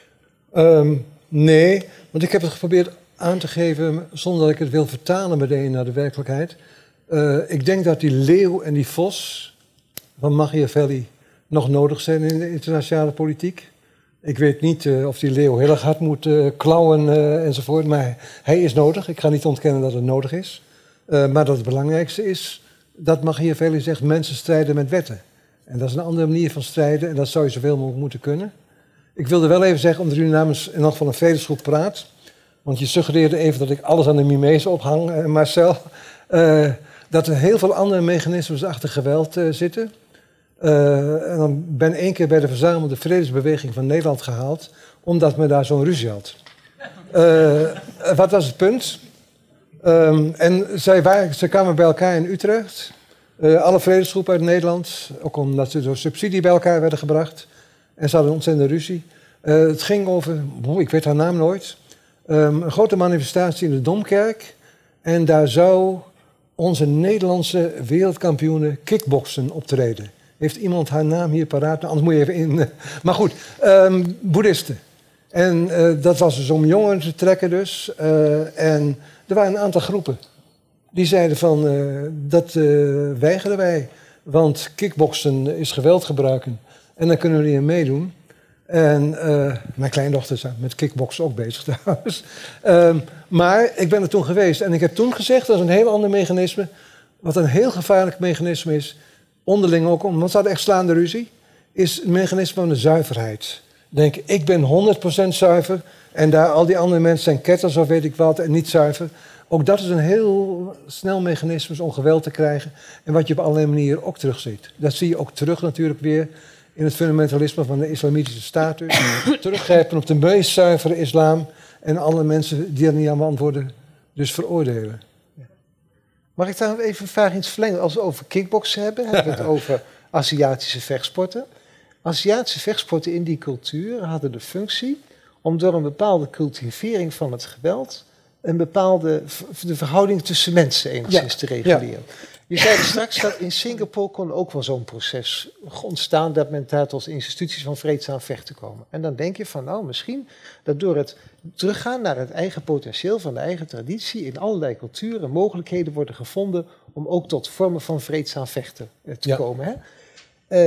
Um, nee, want ik heb het geprobeerd aan te geven zonder dat ik het wil vertalen meteen naar de werkelijkheid. Uh, ik denk dat die leeuw en die vos van Machiavelli nog nodig zijn in de internationale politiek. Ik weet niet uh, of die leeuw heel erg hard moet uh, klauwen enzovoort, maar hij is nodig. Ik ga niet ontkennen dat het nodig is. maar dat het belangrijkste is dat Machiavelli zegt mensen strijden met wetten. En dat is een andere manier van strijden en dat zou je zoveel mogelijk moeten kunnen. Ik wilde wel even zeggen, omdat u namens in elk geval een vredesgroep praat, want je suggereerde even dat ik alles aan de mimees ophang, Marcel, dat er heel veel andere mechanismes achter geweld zitten. Uh, en dan ben één keer bij de verzamelde vredesbeweging van Nederland gehaald, omdat men daar zo'n ruzie had. Wat was het punt? Um, en zij, waren, ze kwamen bij elkaar in Utrecht, alle vredesgroepen uit Nederland, ook omdat ze door subsidie bij elkaar werden gebracht. En ze hadden een ontzettende ruzie. het ging over, ik weet haar naam nooit, um, een grote manifestatie in de Domkerk. En daar zou onze Nederlandse wereldkampioene kickboksen optreden. Heeft iemand haar naam hier paraat? Nou, anders moet je even in. Eh, maar goed, um, boeddhisten. En uh, dat was dus om jongeren te trekken dus. Uh, en er waren een aantal groepen. Die zeiden van, dat weigeren wij. Want kickboksen is geweld gebruiken. En dan kunnen we niet meedoen. En mijn kleindochter is met kickboksen ook bezig trouwens. Um, maar ik ben er toen geweest. En ik heb toen gezegd, dat is een heel ander mechanisme. Wat een heel gevaarlijk mechanisme is onderling ook, want ze hadden echt slaande ruzie, is het mechanisme van de zuiverheid. Denk, ik ben 100% zuiver en daar al die andere mensen zijn ketters of weet ik wat en niet zuiver. Ook dat is een heel snel mechanisme om geweld te krijgen. En wat je op allerlei manieren ook terugziet. Dat zie je ook terug natuurlijk weer in het fundamentalisme van de islamitische staat. Dus. Teruggrijpen op de meest zuivere islam. En alle mensen die er niet aan beantwoorden, dus veroordelen. Mag ik daar even een vraag in het verlengen? Als we over kickboksen hebben, hebben we het over Aziatische vechtsporten. Aziatische vechtsporten in die cultuur hadden de functie om door een bepaalde cultivering van het geweld een bepaalde de verhouding tussen mensen enigszins te reguleren. Je zei straks dat in Singapore kon ook wel zo'n proces ontstaan dat men daar tot instituties van vreedzaam vechten komen. En dan denk je van nou misschien dat door het teruggaan naar het eigen potentieel van de eigen traditie in allerlei culturen mogelijkheden worden gevonden om ook tot vormen van vreedzaam vechten eh, te komen. Hè?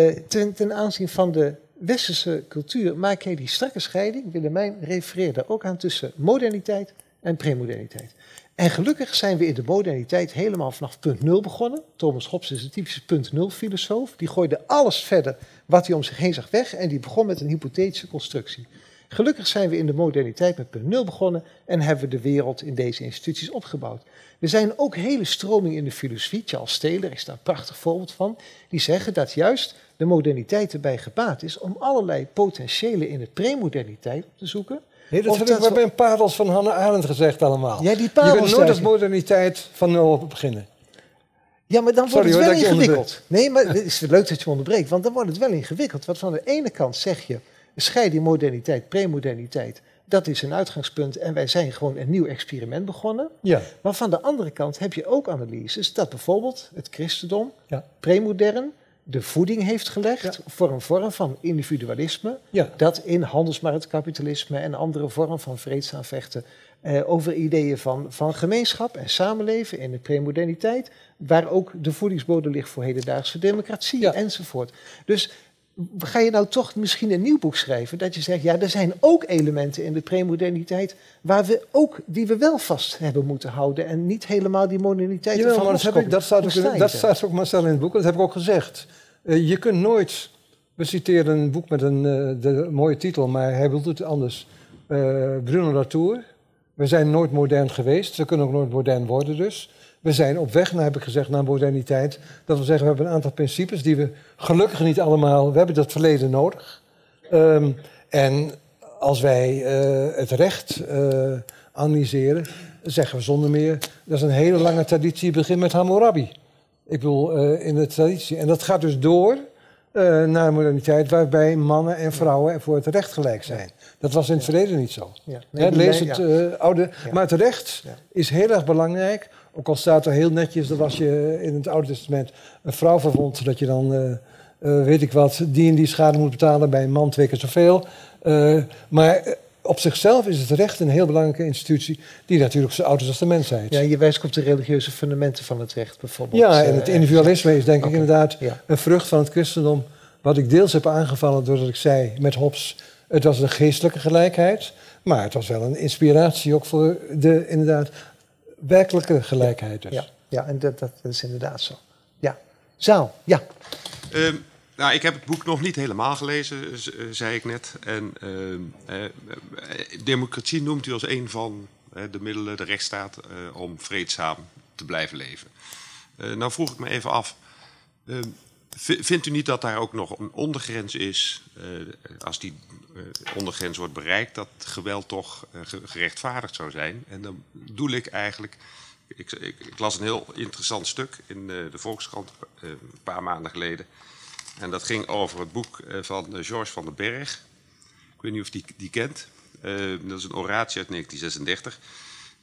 Uh, ten, ten aanzien van de westerse cultuur maak jij die strakke scheiding, Willemijn refereerde ook aan tussen moderniteit en premoderniteit. En gelukkig zijn we in de moderniteit helemaal vanaf punt nul begonnen. Thomas Hobbes is een typische punt nul filosoof. Die gooide alles verder wat hij om zich heen zag weg en die begon met een hypothetische constructie. Gelukkig zijn we in de moderniteit met punt nul begonnen en hebben we de wereld in deze instituties opgebouwd. Er zijn ook hele stromingen in de filosofie, Charles Taylor is daar een prachtig voorbeeld van, die zeggen dat juist de moderniteit erbij gebaat is om allerlei potentiële in de premoderniteit op te zoeken Nee, dat heb ik maar bij een parels van Hannah Arendt gezegd allemaal. Ja, die parels. Je kunt nooit als moderniteit van nul beginnen. Ja, maar dan wordt Sorry, het wel ingewikkeld. Nee, maar het is leuk dat je onderbreekt, want dan wordt het wel ingewikkeld. Want van de ene kant zeg je, scheid die moderniteit, premoderniteit, dat is een uitgangspunt en wij zijn gewoon een nieuw experiment begonnen. Ja. Maar van de andere kant heb je ook analyses dat bijvoorbeeld het christendom, ja. premodern, de voeding heeft gelegd voor een vorm van individualisme. Dat in handelsmarktkapitalisme en andere vormen van vreedzaam vechten eh, over ideeën van, van gemeenschap en samenleven in de premoderniteit, waar ook de voedingsbodem ligt voor hedendaagse democratie enzovoort. Dus ga je nou toch misschien een nieuw boek schrijven dat je zegt, ja, er zijn ook elementen in de premoderniteit waar we ook, die we wel vast hebben moeten houden en niet helemaal die moderniteit Jawel, van maar dat, heb ik, dat, staat ook, dat staat ook Marcel in het boek, dat heb ik ook gezegd. Uh, je kunt nooit, we citeren een boek met een uh, de, mooie titel, maar hij bedoelt het anders. Uh, Bruno Latour, we zijn nooit modern geweest, we kunnen ook nooit modern worden dus. We zijn op weg, nou heb ik gezegd, naar moderniteit. Dat wil zeggen, we hebben een aantal principes die we gelukkig niet allemaal... We hebben dat verleden nodig. Um, en als wij uh, het recht uh, analyseren, dan zeggen we zonder meer, dat is een hele lange traditie, die begint met Hammurabi. Ik bedoel, eh, in de traditie. En dat gaat dus door eh, naar de moderniteit, waarbij mannen en vrouwen voor het recht gelijk zijn. Dat was in het verleden niet zo. Ja. Lees het eh, oude. Maar het recht is heel erg belangrijk. Ook al staat er heel netjes dat als je in het Oude Testament een vrouw verwondt, dat je dan, eh, eh, weet ik wat, die en die schade moet betalen bij een man twee keer zoveel. Eh, maar op zichzelf is het recht een heel belangrijke institutie, die natuurlijk zo oud is als de mensheid. Ja, je wijst op de religieuze fundamenten van het recht bijvoorbeeld. Ja, en het individualisme is denk ik inderdaad Ja. een vrucht van het christendom. Wat ik deels heb aangevallen doordat ik zei met Hobbes, het was een geestelijke gelijkheid. Maar het was wel een inspiratie ook voor de inderdaad werkelijke gelijkheid. Dus. Ja, ja en dat, dat is inderdaad zo. Ja. Zaal, ja. Ehm, nou, ik heb het boek nog niet helemaal gelezen, eh, zei ik net. En ehm, eh, eh, democratie noemt u als een van eh, de middelen, de rechtsstaat, eh, om vreedzaam te blijven leven. Eh, nou vroeg ik me even af, ehm, vindt u niet dat daar ook nog een ondergrens is, eh, als die eh, ondergrens wordt bereikt, dat geweld toch eh, ge- gerechtvaardigd zou zijn? En dan bedoel ik eigenlijk, ik, ik, las een heel interessant stuk in eh, de Volkskrant een paar maanden geleden. En dat ging over het boek van George van den Berg. Ik weet niet of die die kent. Dat is een oratie uit 1936.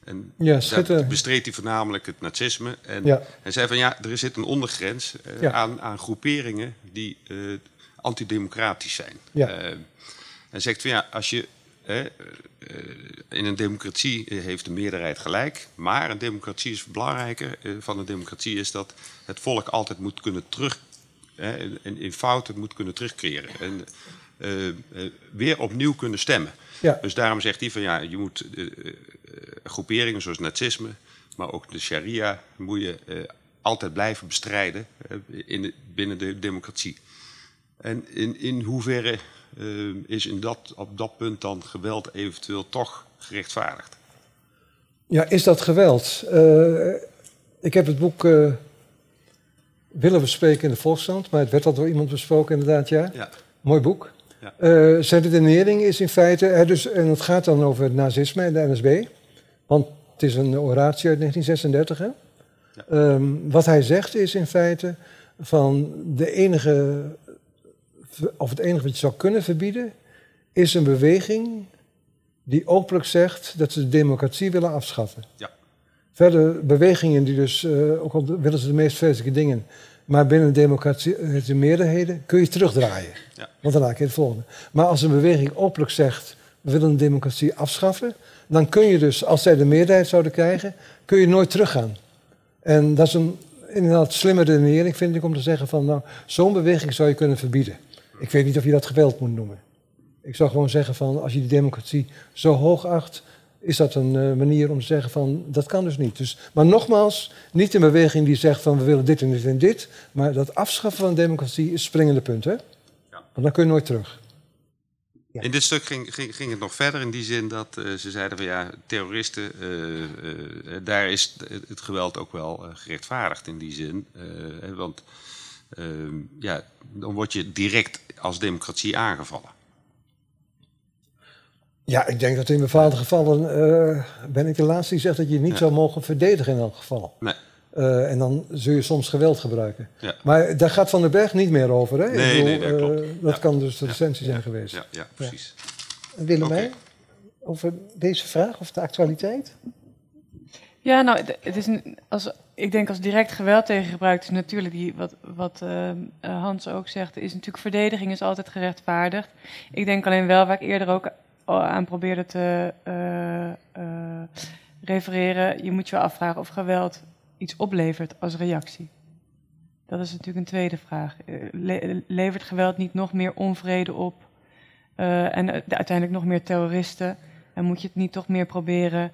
En Ja, daar bestreed hij voornamelijk het nazisme. En Ja. hij zei van ja, er zit een ondergrens eh, Ja. aan, aan groeperingen die eh, antidemocratisch zijn. Ja. Eh, en zegt van ja, als je in een democratie heeft de meerderheid gelijk, maar een democratie is belangrijker van een democratie is dat het volk altijd moet kunnen terug in, in fouten moet kunnen terugkeren en weer opnieuw kunnen stemmen. Ja. Dus daarom zegt hij van ja, je moet eh, eh, groeperingen zoals nazisme, maar ook de sharia moet je eh, altijd blijven bestrijden eh, in de, binnen de democratie. En in, in hoeverre eh, is in dat, op dat punt dan geweld eventueel toch gerechtvaardigd? Ja, is dat geweld? Eh, ik heb het boek eh, willen bespreken in de Volkskrant, maar het werd al door iemand besproken inderdaad, ja. Ja. Mooi boek. Eh, zijn redenering is in feite, hè, dus, en het gaat dan over het nazisme en de NSB, want het is een oratie uit 1936. Hè? Ja. Ehm, wat hij zegt is in feite van de enige, of het enige wat je zou kunnen verbieden, is een beweging die openlijk zegt dat ze de democratie willen afschaffen. Ja. Verder bewegingen die dus, eh, ook al willen ze de meest vreselijke dingen, maar binnen democratie, eh, de meerderheden, kun je terugdraaien. Ja. Want daarna kun je het volgende. Maar als een beweging openlijk zegt, we willen de democratie afschaffen, dan kun je dus, als zij de meerderheid zouden krijgen, kun je nooit teruggaan. En dat is een inderdaad slimme redenering, vind ik, om te zeggen van, nou, zo'n beweging zou je kunnen verbieden. Ik weet niet of je dat geweld moet noemen. Ik zou gewoon zeggen van, als je die democratie zo hoog acht, is dat een eh, manier om te zeggen van, dat kan dus niet. Dus, maar nogmaals, niet een beweging die zegt van, we willen dit en dit en dit, maar dat afschaffen van democratie is het springende punt, hè? Want dan kun je nooit terug. Ja. In dit stuk ging, ging, ging het nog verder in die zin dat eh, ze zeiden van ja, terroristen, eh, eh, daar is het- het geweld ook wel eh, gerechtvaardigd in die zin. Eh, hè, want eh, ja, dan word je direct als democratie aangevallen. Ja, ik denk dat in bepaalde gevallen eh, ben ik de laatste die zegt dat je je niet Ja. zou mogen verdedigen in elk geval. Nee. Eh, en dan zul je soms geweld gebruiken. Ja. Maar daar gaat Van den Berg niet meer over, hè? Nee, nee, dat eh, klopt. dat Ja. kan dus de Ja. essentie zijn geweest. Ja, ja precies. Willemijn, Oké. over deze vraag of de actualiteit? Ja, nou, het is een, als, ik denk als direct geweld tegen gebruikt is natuurlijk, die, wat, wat eh, Hans ook zegt, is natuurlijk verdediging is altijd gerechtvaardigd. Ik denk alleen wel, waar ik eerder ook aan probeerde te eh, eh, refereren, je moet je afvragen of geweld iets oplevert als reactie. Dat is natuurlijk een tweede vraag. Eh, le- levert geweld niet nog meer onvrede op eh, en eh, uiteindelijk nog meer terroristen? En moet je het niet toch meer proberen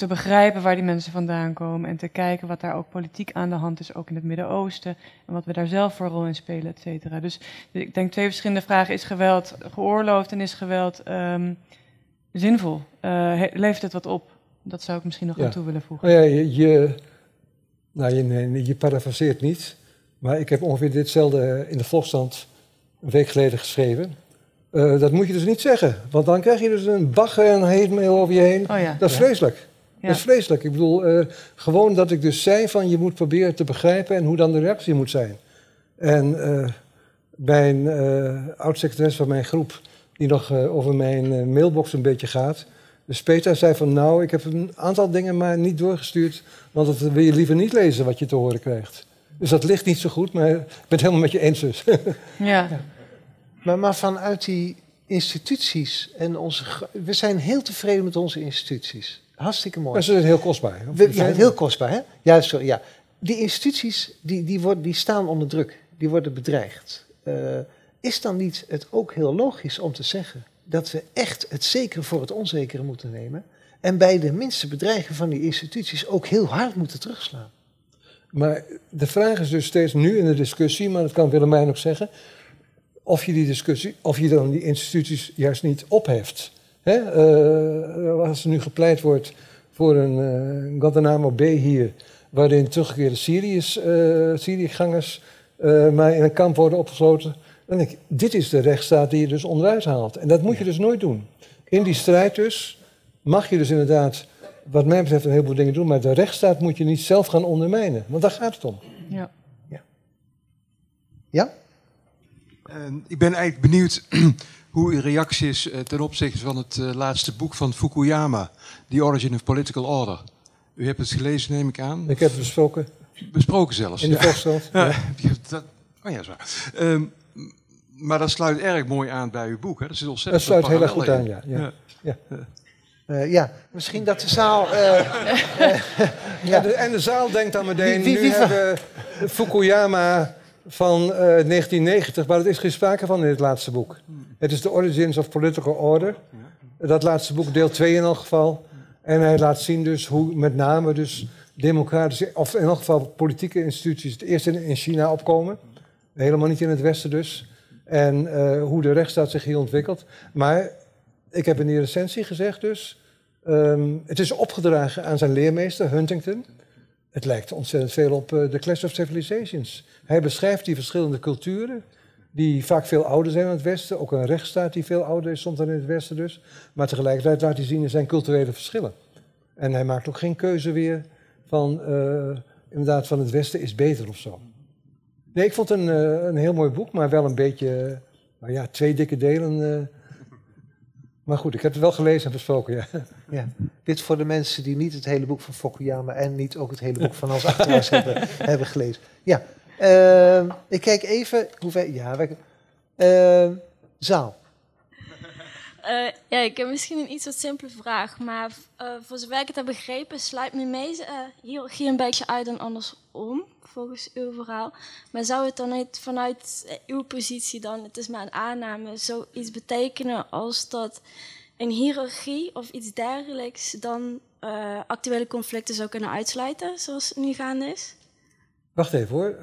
te begrijpen waar die mensen vandaan komen en te kijken wat daar ook politiek aan de hand is, ook in het Midden-Oosten, en wat we daar zelf voor rol in spelen, et cetera. Dus ik denk twee verschillende vragen. Is geweld geoorloofd en is geweld ehm, zinvol? He- levert het wat op? Dat zou ik misschien nog Ja. aan toe willen voegen. Nou ja, je, je, nou, je, nee, je niet. Maar ik heb ongeveer ditzelfde in de Volksstand een week geleden geschreven. Eh, dat moet je dus niet zeggen, want dan krijg je dus een bagger en heet mail over je heen. Oh ja. Dat is vreselijk. Ja. Dat is vreselijk. Ik bedoel, eh, gewoon dat ik dus zei van je moet proberen te begrijpen en hoe dan de reactie moet zijn. En eh, bij een eh oud-secretaris van mijn groep, die nog eh, over mijn eh, mailbox een beetje gaat. Dus Peter zei van nou, ik heb een aantal dingen maar niet doorgestuurd, want dat wil je liever niet lezen wat je te horen krijgt. Dus dat ligt niet zo goed, maar ik ben het helemaal met je eens dus. Ja. Maar, maar vanuit die instituties en onze. We zijn heel tevreden met onze instituties. Hartstikke mooi. Maar ze zijn heel kostbaar. We- ja, heel kostbaar, hè? Juist zo, ja. Die instituties die, die, worden, die staan onder druk, die worden bedreigd. Eh, is dan niet het ook heel logisch om te zeggen dat we echt het zekere voor het onzekere moeten nemen en bij de minste bedreiging van die instituties ook heel hard moeten terugslaan? Maar de vraag is dus steeds nu in de discussie, maar dat kan Willemijn ook zeggen, of je die discussie, of je dan die instituties juist niet opheft. Hè? eh, als er nu gepleit wordt voor een eh Guantanamo B hier, waarin teruggekeerde Syriërs, eh Syriëgangers eh, maar in een kamp worden opgesloten, dan denk ik, dit is de rechtsstaat die je dus onderuit haalt. En dat moet je dus nooit doen. In die strijd dus mag je dus inderdaad, wat mij betreft, een heleboel dingen doen, maar de rechtsstaat moet je niet zelf gaan ondermijnen, want daar gaat het om. Ja. Ja? En ik ben eigenlijk benieuwd hoe uw reactie is eh, ten opzichte van het eh, laatste boek van Fukuyama, The Origin of Political Order. U hebt het gelezen, neem ik aan. Ik heb het besproken Besproken zelfs. in de ja. Volkskrant. Ja, dat, oh ja, zo. Ehm, maar dat sluit erg mooi aan bij uw boek. Hè? Dat ontzettend sluit veel heel erg goed aan, in. ja. ja. Eh, ja, misschien dat de zaal. eh, Ja, de- en de zaal denkt dan meteen, Wie- wie- wie nu hebben we Fukuyama van eh, 1990, maar er is geen sprake van in het laatste boek. Het is The Origins of Political Order. Dat laatste boek, deel 2 in elk geval. En hij laat zien dus hoe met name dus democratische, of in elk geval politieke instituties, het eerst in, in China opkomen. Helemaal niet in het Westen dus. En eh, hoe de rechtsstaat zich hier ontwikkelt. Maar ik heb in die recensie gezegd dus, ehm, het is opgedragen aan zijn leermeester Huntington. Het lijkt ontzettend veel op eh, The Clash of Civilizations. Hij beschrijft die verschillende culturen, die vaak veel ouder zijn in het Westen. Ook een rechtsstaat die veel ouder is soms dan in het Westen dus. Maar tegelijkertijd laat hij zien er zijn culturele verschillen. En hij maakt ook geen keuze weer van, eh, inderdaad, van het Westen is beter of zo. Nee, ik vond een, eh, een heel mooi boek, maar wel een beetje, nou ja, twee dikke delen. Maar goed, ik heb het wel gelezen en besproken, ja. Ja. Dit voor de mensen die niet het hele boek van Fukuyama en niet ook het hele boek van Hans Achterhuis hebben, hebben gelezen. Ja, ehm, ik kijk even. Hoe ver, ja, we, ehm, zaal. Eh, ja, ik heb misschien een iets wat simpele vraag, maar eh, voor zover ik het heb begrepen, sluit me mee eh hiërarchie een beetje uit dan andersom, volgens uw verhaal. Maar zou het dan niet vanuit uw positie dan, het is maar een aanname, zoiets betekenen als dat een hiërarchie of iets dergelijks dan eh, actuele conflicten zou kunnen uitsluiten, zoals het nu gaande is? Wacht even hoor.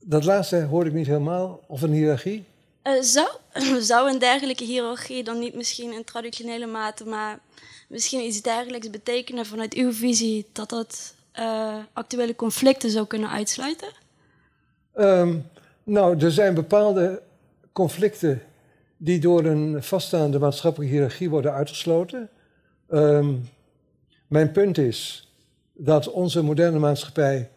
Dat laatste hoorde ik niet helemaal. Of een hiërarchie. Eh, zou, zou een dergelijke hiërarchie dan niet misschien in traditionele mate, maar misschien iets dergelijks betekenen vanuit uw visie dat dat eh, actuele conflicten zou kunnen uitsluiten? Ehm, nou, er zijn bepaalde conflicten die door een vaststaande maatschappelijke hiërarchie worden uitgesloten. Ehm, mijn punt is dat onze moderne maatschappij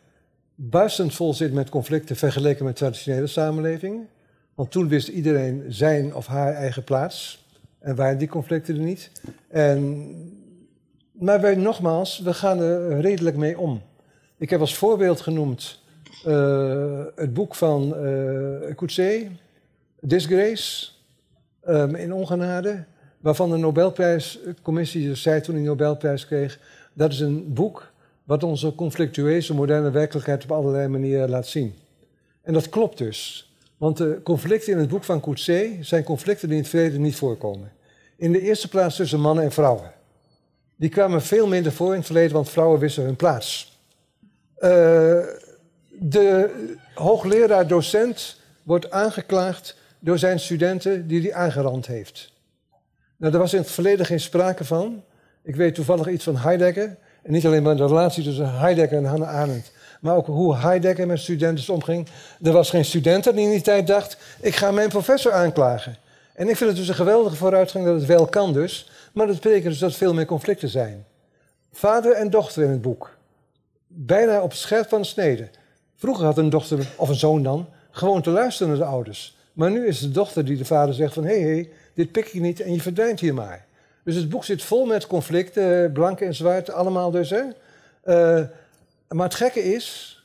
buistend vol zit met conflicten vergeleken met traditionele samenlevingen. Want toen wist iedereen zijn of haar eigen plaats en waren die conflicten er niet. En, maar wij, nogmaals, we gaan er redelijk mee om. Ik heb als voorbeeld genoemd eh, het boek van uh, Disgrace, um, in ongenade, waarvan de Nobelprijscommissie dus zei toen hij Nobelprijs kreeg, dat is een boek wat onze conflictueuze moderne werkelijkheid op allerlei manieren laat zien. En dat klopt dus. Want de conflicten in het boek van Coetzee zijn conflicten die in het verleden niet voorkomen. In de eerste plaats tussen mannen en vrouwen. Die kwamen veel minder voor in het verleden, want vrouwen wisten hun plaats. Uh, de hoogleraar-docent wordt aangeklaagd door zijn studenten die hij aangerand heeft. Nou, daar was in het verleden geen sprake van. Ik weet toevallig iets van Heidegger. En niet alleen maar de relatie tussen Heidegger en Hannah Arendt. maar ook hoe Heidegger met studenten omging. Er was geen student die in die tijd dacht, ik ga mijn professor aanklagen. En ik vind het dus een geweldige vooruitgang dat het wel kan dus. Maar dat betekent dus dat veel meer conflicten zijn. Vader en dochter in het boek. Bijna op scherp van de snede. Vroeger had een dochter, of een zoon dan, gewoon te luisteren naar de ouders. Maar nu is de dochter die de vader zegt van... hé, hey, hey, dit pik ik niet en je verdwijnt hier maar. Dus het boek zit vol met conflicten, blanke en zwart, allemaal dus. Hè? Uh, maar het gekke is,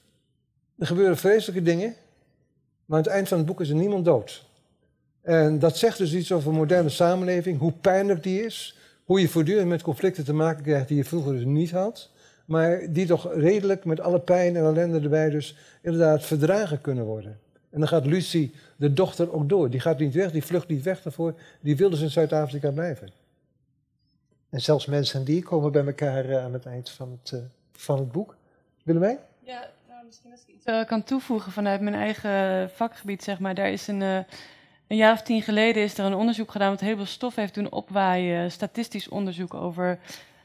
er gebeuren vreselijke dingen... maar aan het eind van het boek is er niemand dood. En dat zegt dus iets over moderne samenleving, hoe pijnlijk die is... hoe je voortdurend met conflicten te maken krijgt die je vroeger dus niet had... maar die toch redelijk met alle pijn en ellende erbij dus inderdaad verdragen kunnen worden. En dan gaat Lucie, de dochter, ook door. Die gaat niet weg, die vlucht niet weg daarvoor. Die wil dus in Zuid-Afrika blijven. En zelfs mensen en dieren komen bij elkaar uh, aan het eind van het, uh, van het boek. Willen wij? Ja, nou, misschien als ik iets uh, kan toevoegen vanuit mijn eigen vakgebied, zeg maar. Daar is een, een jaar of tien geleden is er een onderzoek gedaan wat heel veel stof heeft doen opwaaien. Statistisch onderzoek over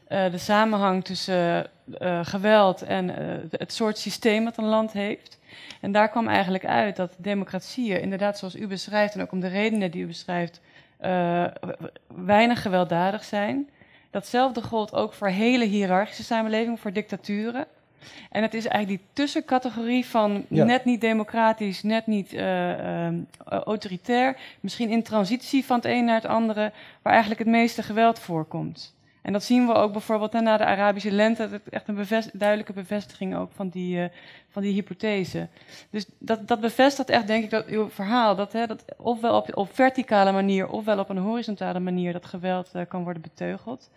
de samenhang tussen geweld en het soort systeem dat een land heeft. En daar kwam eigenlijk uit dat democratieën, inderdaad zoals u beschrijft en ook om de redenen die u beschrijft, weinig gewelddadig zijn. Datzelfde gold ook voor hele hiërarchische samenlevingen, voor dictaturen. En het is eigenlijk die tussencategorie van ja. net niet democratisch, net niet uh, uh, autoritair, misschien in transitie van het een naar het andere, waar eigenlijk het meeste geweld voorkomt. En dat zien we ook bijvoorbeeld na de Arabische lente. Dat echt een duidelijke bevestiging ook van die, uh, van die hypothese. Dus dat, dat bevestigt echt, denk ik, dat uw verhaal. Dat, hè, dat ofwel op, op verticale manier, ofwel op een horizontale manier dat geweld uh, kan worden beteugeld.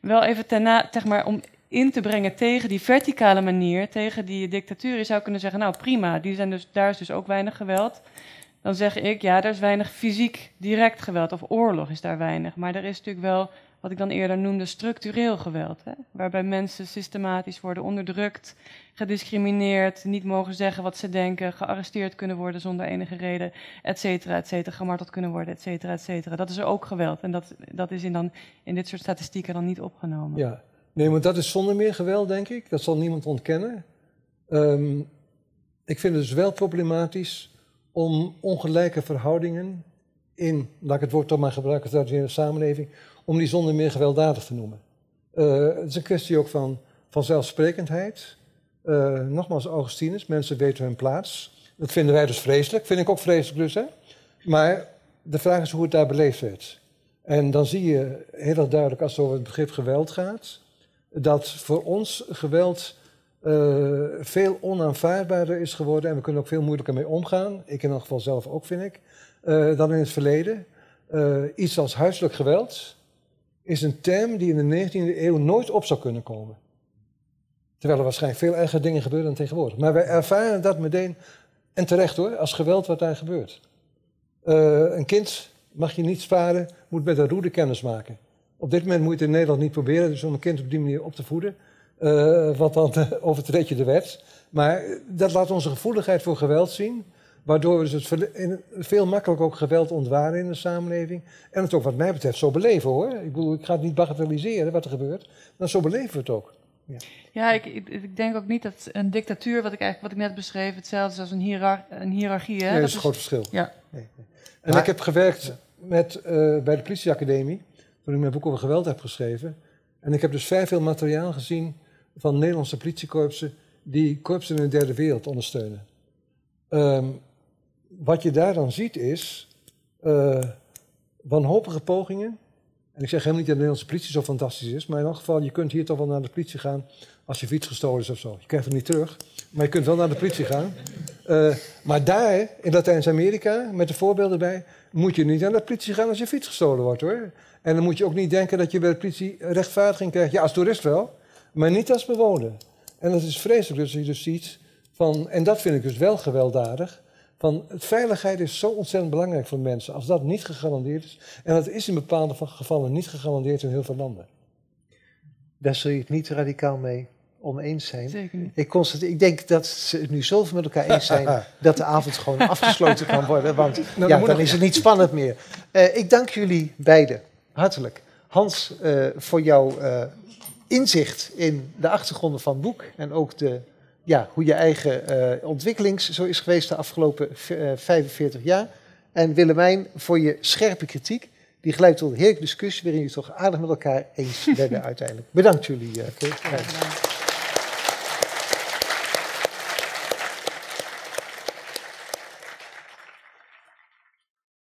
Wel even ten zeg maar, om in te brengen tegen die verticale manier, tegen die dictatuur. Je zou kunnen zeggen, nou prima, die zijn dus, daar is dus ook weinig geweld. Dan zeg ik, ja, er is weinig fysiek direct geweld, of oorlog is daar weinig. Maar er is natuurlijk wel wat ik dan eerder noemde structureel geweld. Hè? Waarbij mensen systematisch worden onderdrukt, gediscrimineerd, niet mogen zeggen wat ze denken, gearresteerd kunnen worden zonder enige reden, et cetera, et cetera, gemarteld kunnen worden, et cetera, et cetera. Dat is er ook geweld. En dat, dat is in, dan, in dit soort statistieken dan niet opgenomen. Ja, nee, maar dat is zonder meer geweld, denk ik. Dat zal niemand ontkennen. Um, ik vind het dus wel problematisch om ongelijke verhoudingen in, laat ik het woord toch maar gebruiken, in de samenleving, om die zonder meer gewelddadig te noemen. Uh, het is een kwestie ook van, van zelfsprekendheid. Uh, nogmaals, Augustinus, mensen weten hun plaats. Dat vinden wij dus vreselijk, vind ik ook vreselijk dus. Hè? Maar de vraag is hoe het daar beleefd werd. En dan zie je heel erg duidelijk als het over het begrip geweld gaat, dat voor ons geweld uh, veel onaanvaardbaarder is geworden en we kunnen ook veel moeilijker mee omgaan. Ik in elk geval zelf ook, vind ik, dan in het verleden. Iets als huiselijk geweld is een term die in de 19e eeuw nooit op zou kunnen komen. Terwijl er waarschijnlijk veel erger dingen gebeuren dan tegenwoordig. Maar wij ervaren dat meteen, en terecht hoor, als geweld wat daar gebeurt. Uh, een kind mag je niet sparen, moet met een roede kennis maken. Op dit moment moet je in Nederland niet proberen, dus om een kind op die manier op te voeden. Uh, want dan uh, overtreed je de wet. Maar dat laat onze gevoeligheid voor geweld zien. Waardoor we dus het veel makkelijker ook geweld ontwaren in de samenleving. En het ook wat mij betreft zo beleven hoor. Ik bedoel, ik ga het niet bagatelliseren wat er gebeurt. Maar zo beleven we het ook. Ja, ja ik, ik, ik, denk ook niet dat een dictatuur, wat ik, eigenlijk, wat ik net beschreef, hetzelfde is als een, hiërar een hiërarchie. Hè? Nee, dat, is een groot verschil. Ja. Nee, nee. En maar, ik heb gewerkt met, uh, bij de politieacademie, toen ik mijn boek over geweld heb geschreven. En ik heb dus vrij veel materiaal gezien van Nederlandse politiekorpsen die korpsen in de derde wereld ondersteunen. Um, wat je daar dan ziet is uh, wanhopige pogingen. En ik zeg helemaal niet dat de Nederlandse politie zo fantastisch is, maar in elk geval, je kunt hier toch wel naar de politie gaan als je fiets gestolen is of zo. Je krijgt het niet terug, maar je kunt wel naar de politie gaan. Uh, maar daar, in Latijns-Amerika, met de voorbeelden bij, moet je niet naar de politie gaan als je fiets gestolen wordt hoor. En dan moet je ook niet denken dat je bij de politie rechtvaardiging krijgt. Ja, als toerist wel, maar niet als bewoner. En dat is vreselijk dus je dus ziet van, en dat vind ik dus wel gewelddadig, van veiligheid is zo ontzettend belangrijk voor mensen. Als dat niet gegarandeerd is, en dat is in bepaalde gevallen niet gegarandeerd in heel veel landen. Daar zul je het niet radicaal mee oneens zijn. Zeker niet. Ik, constateer, ik denk dat ze het nu zoveel met elkaar eens zijn dat de avond gewoon afgesloten kan worden. Want nou, ja, dan, dan is het niet spannend meer. Uh, ik dank jullie beiden hartelijk. Hans, uh, voor jouw uh, inzicht in de achtergronden van het boek en ook de ja, hoe je eigen eh, ontwikkeling zo is geweest de afgelopen eh, 45 jaar. En Willemijn, voor je scherpe kritiek. Die geleid tot een heerlijke discussie waarin je het toch aardig met elkaar eens werden uiteindelijk. Bedankt jullie. eh, kijken.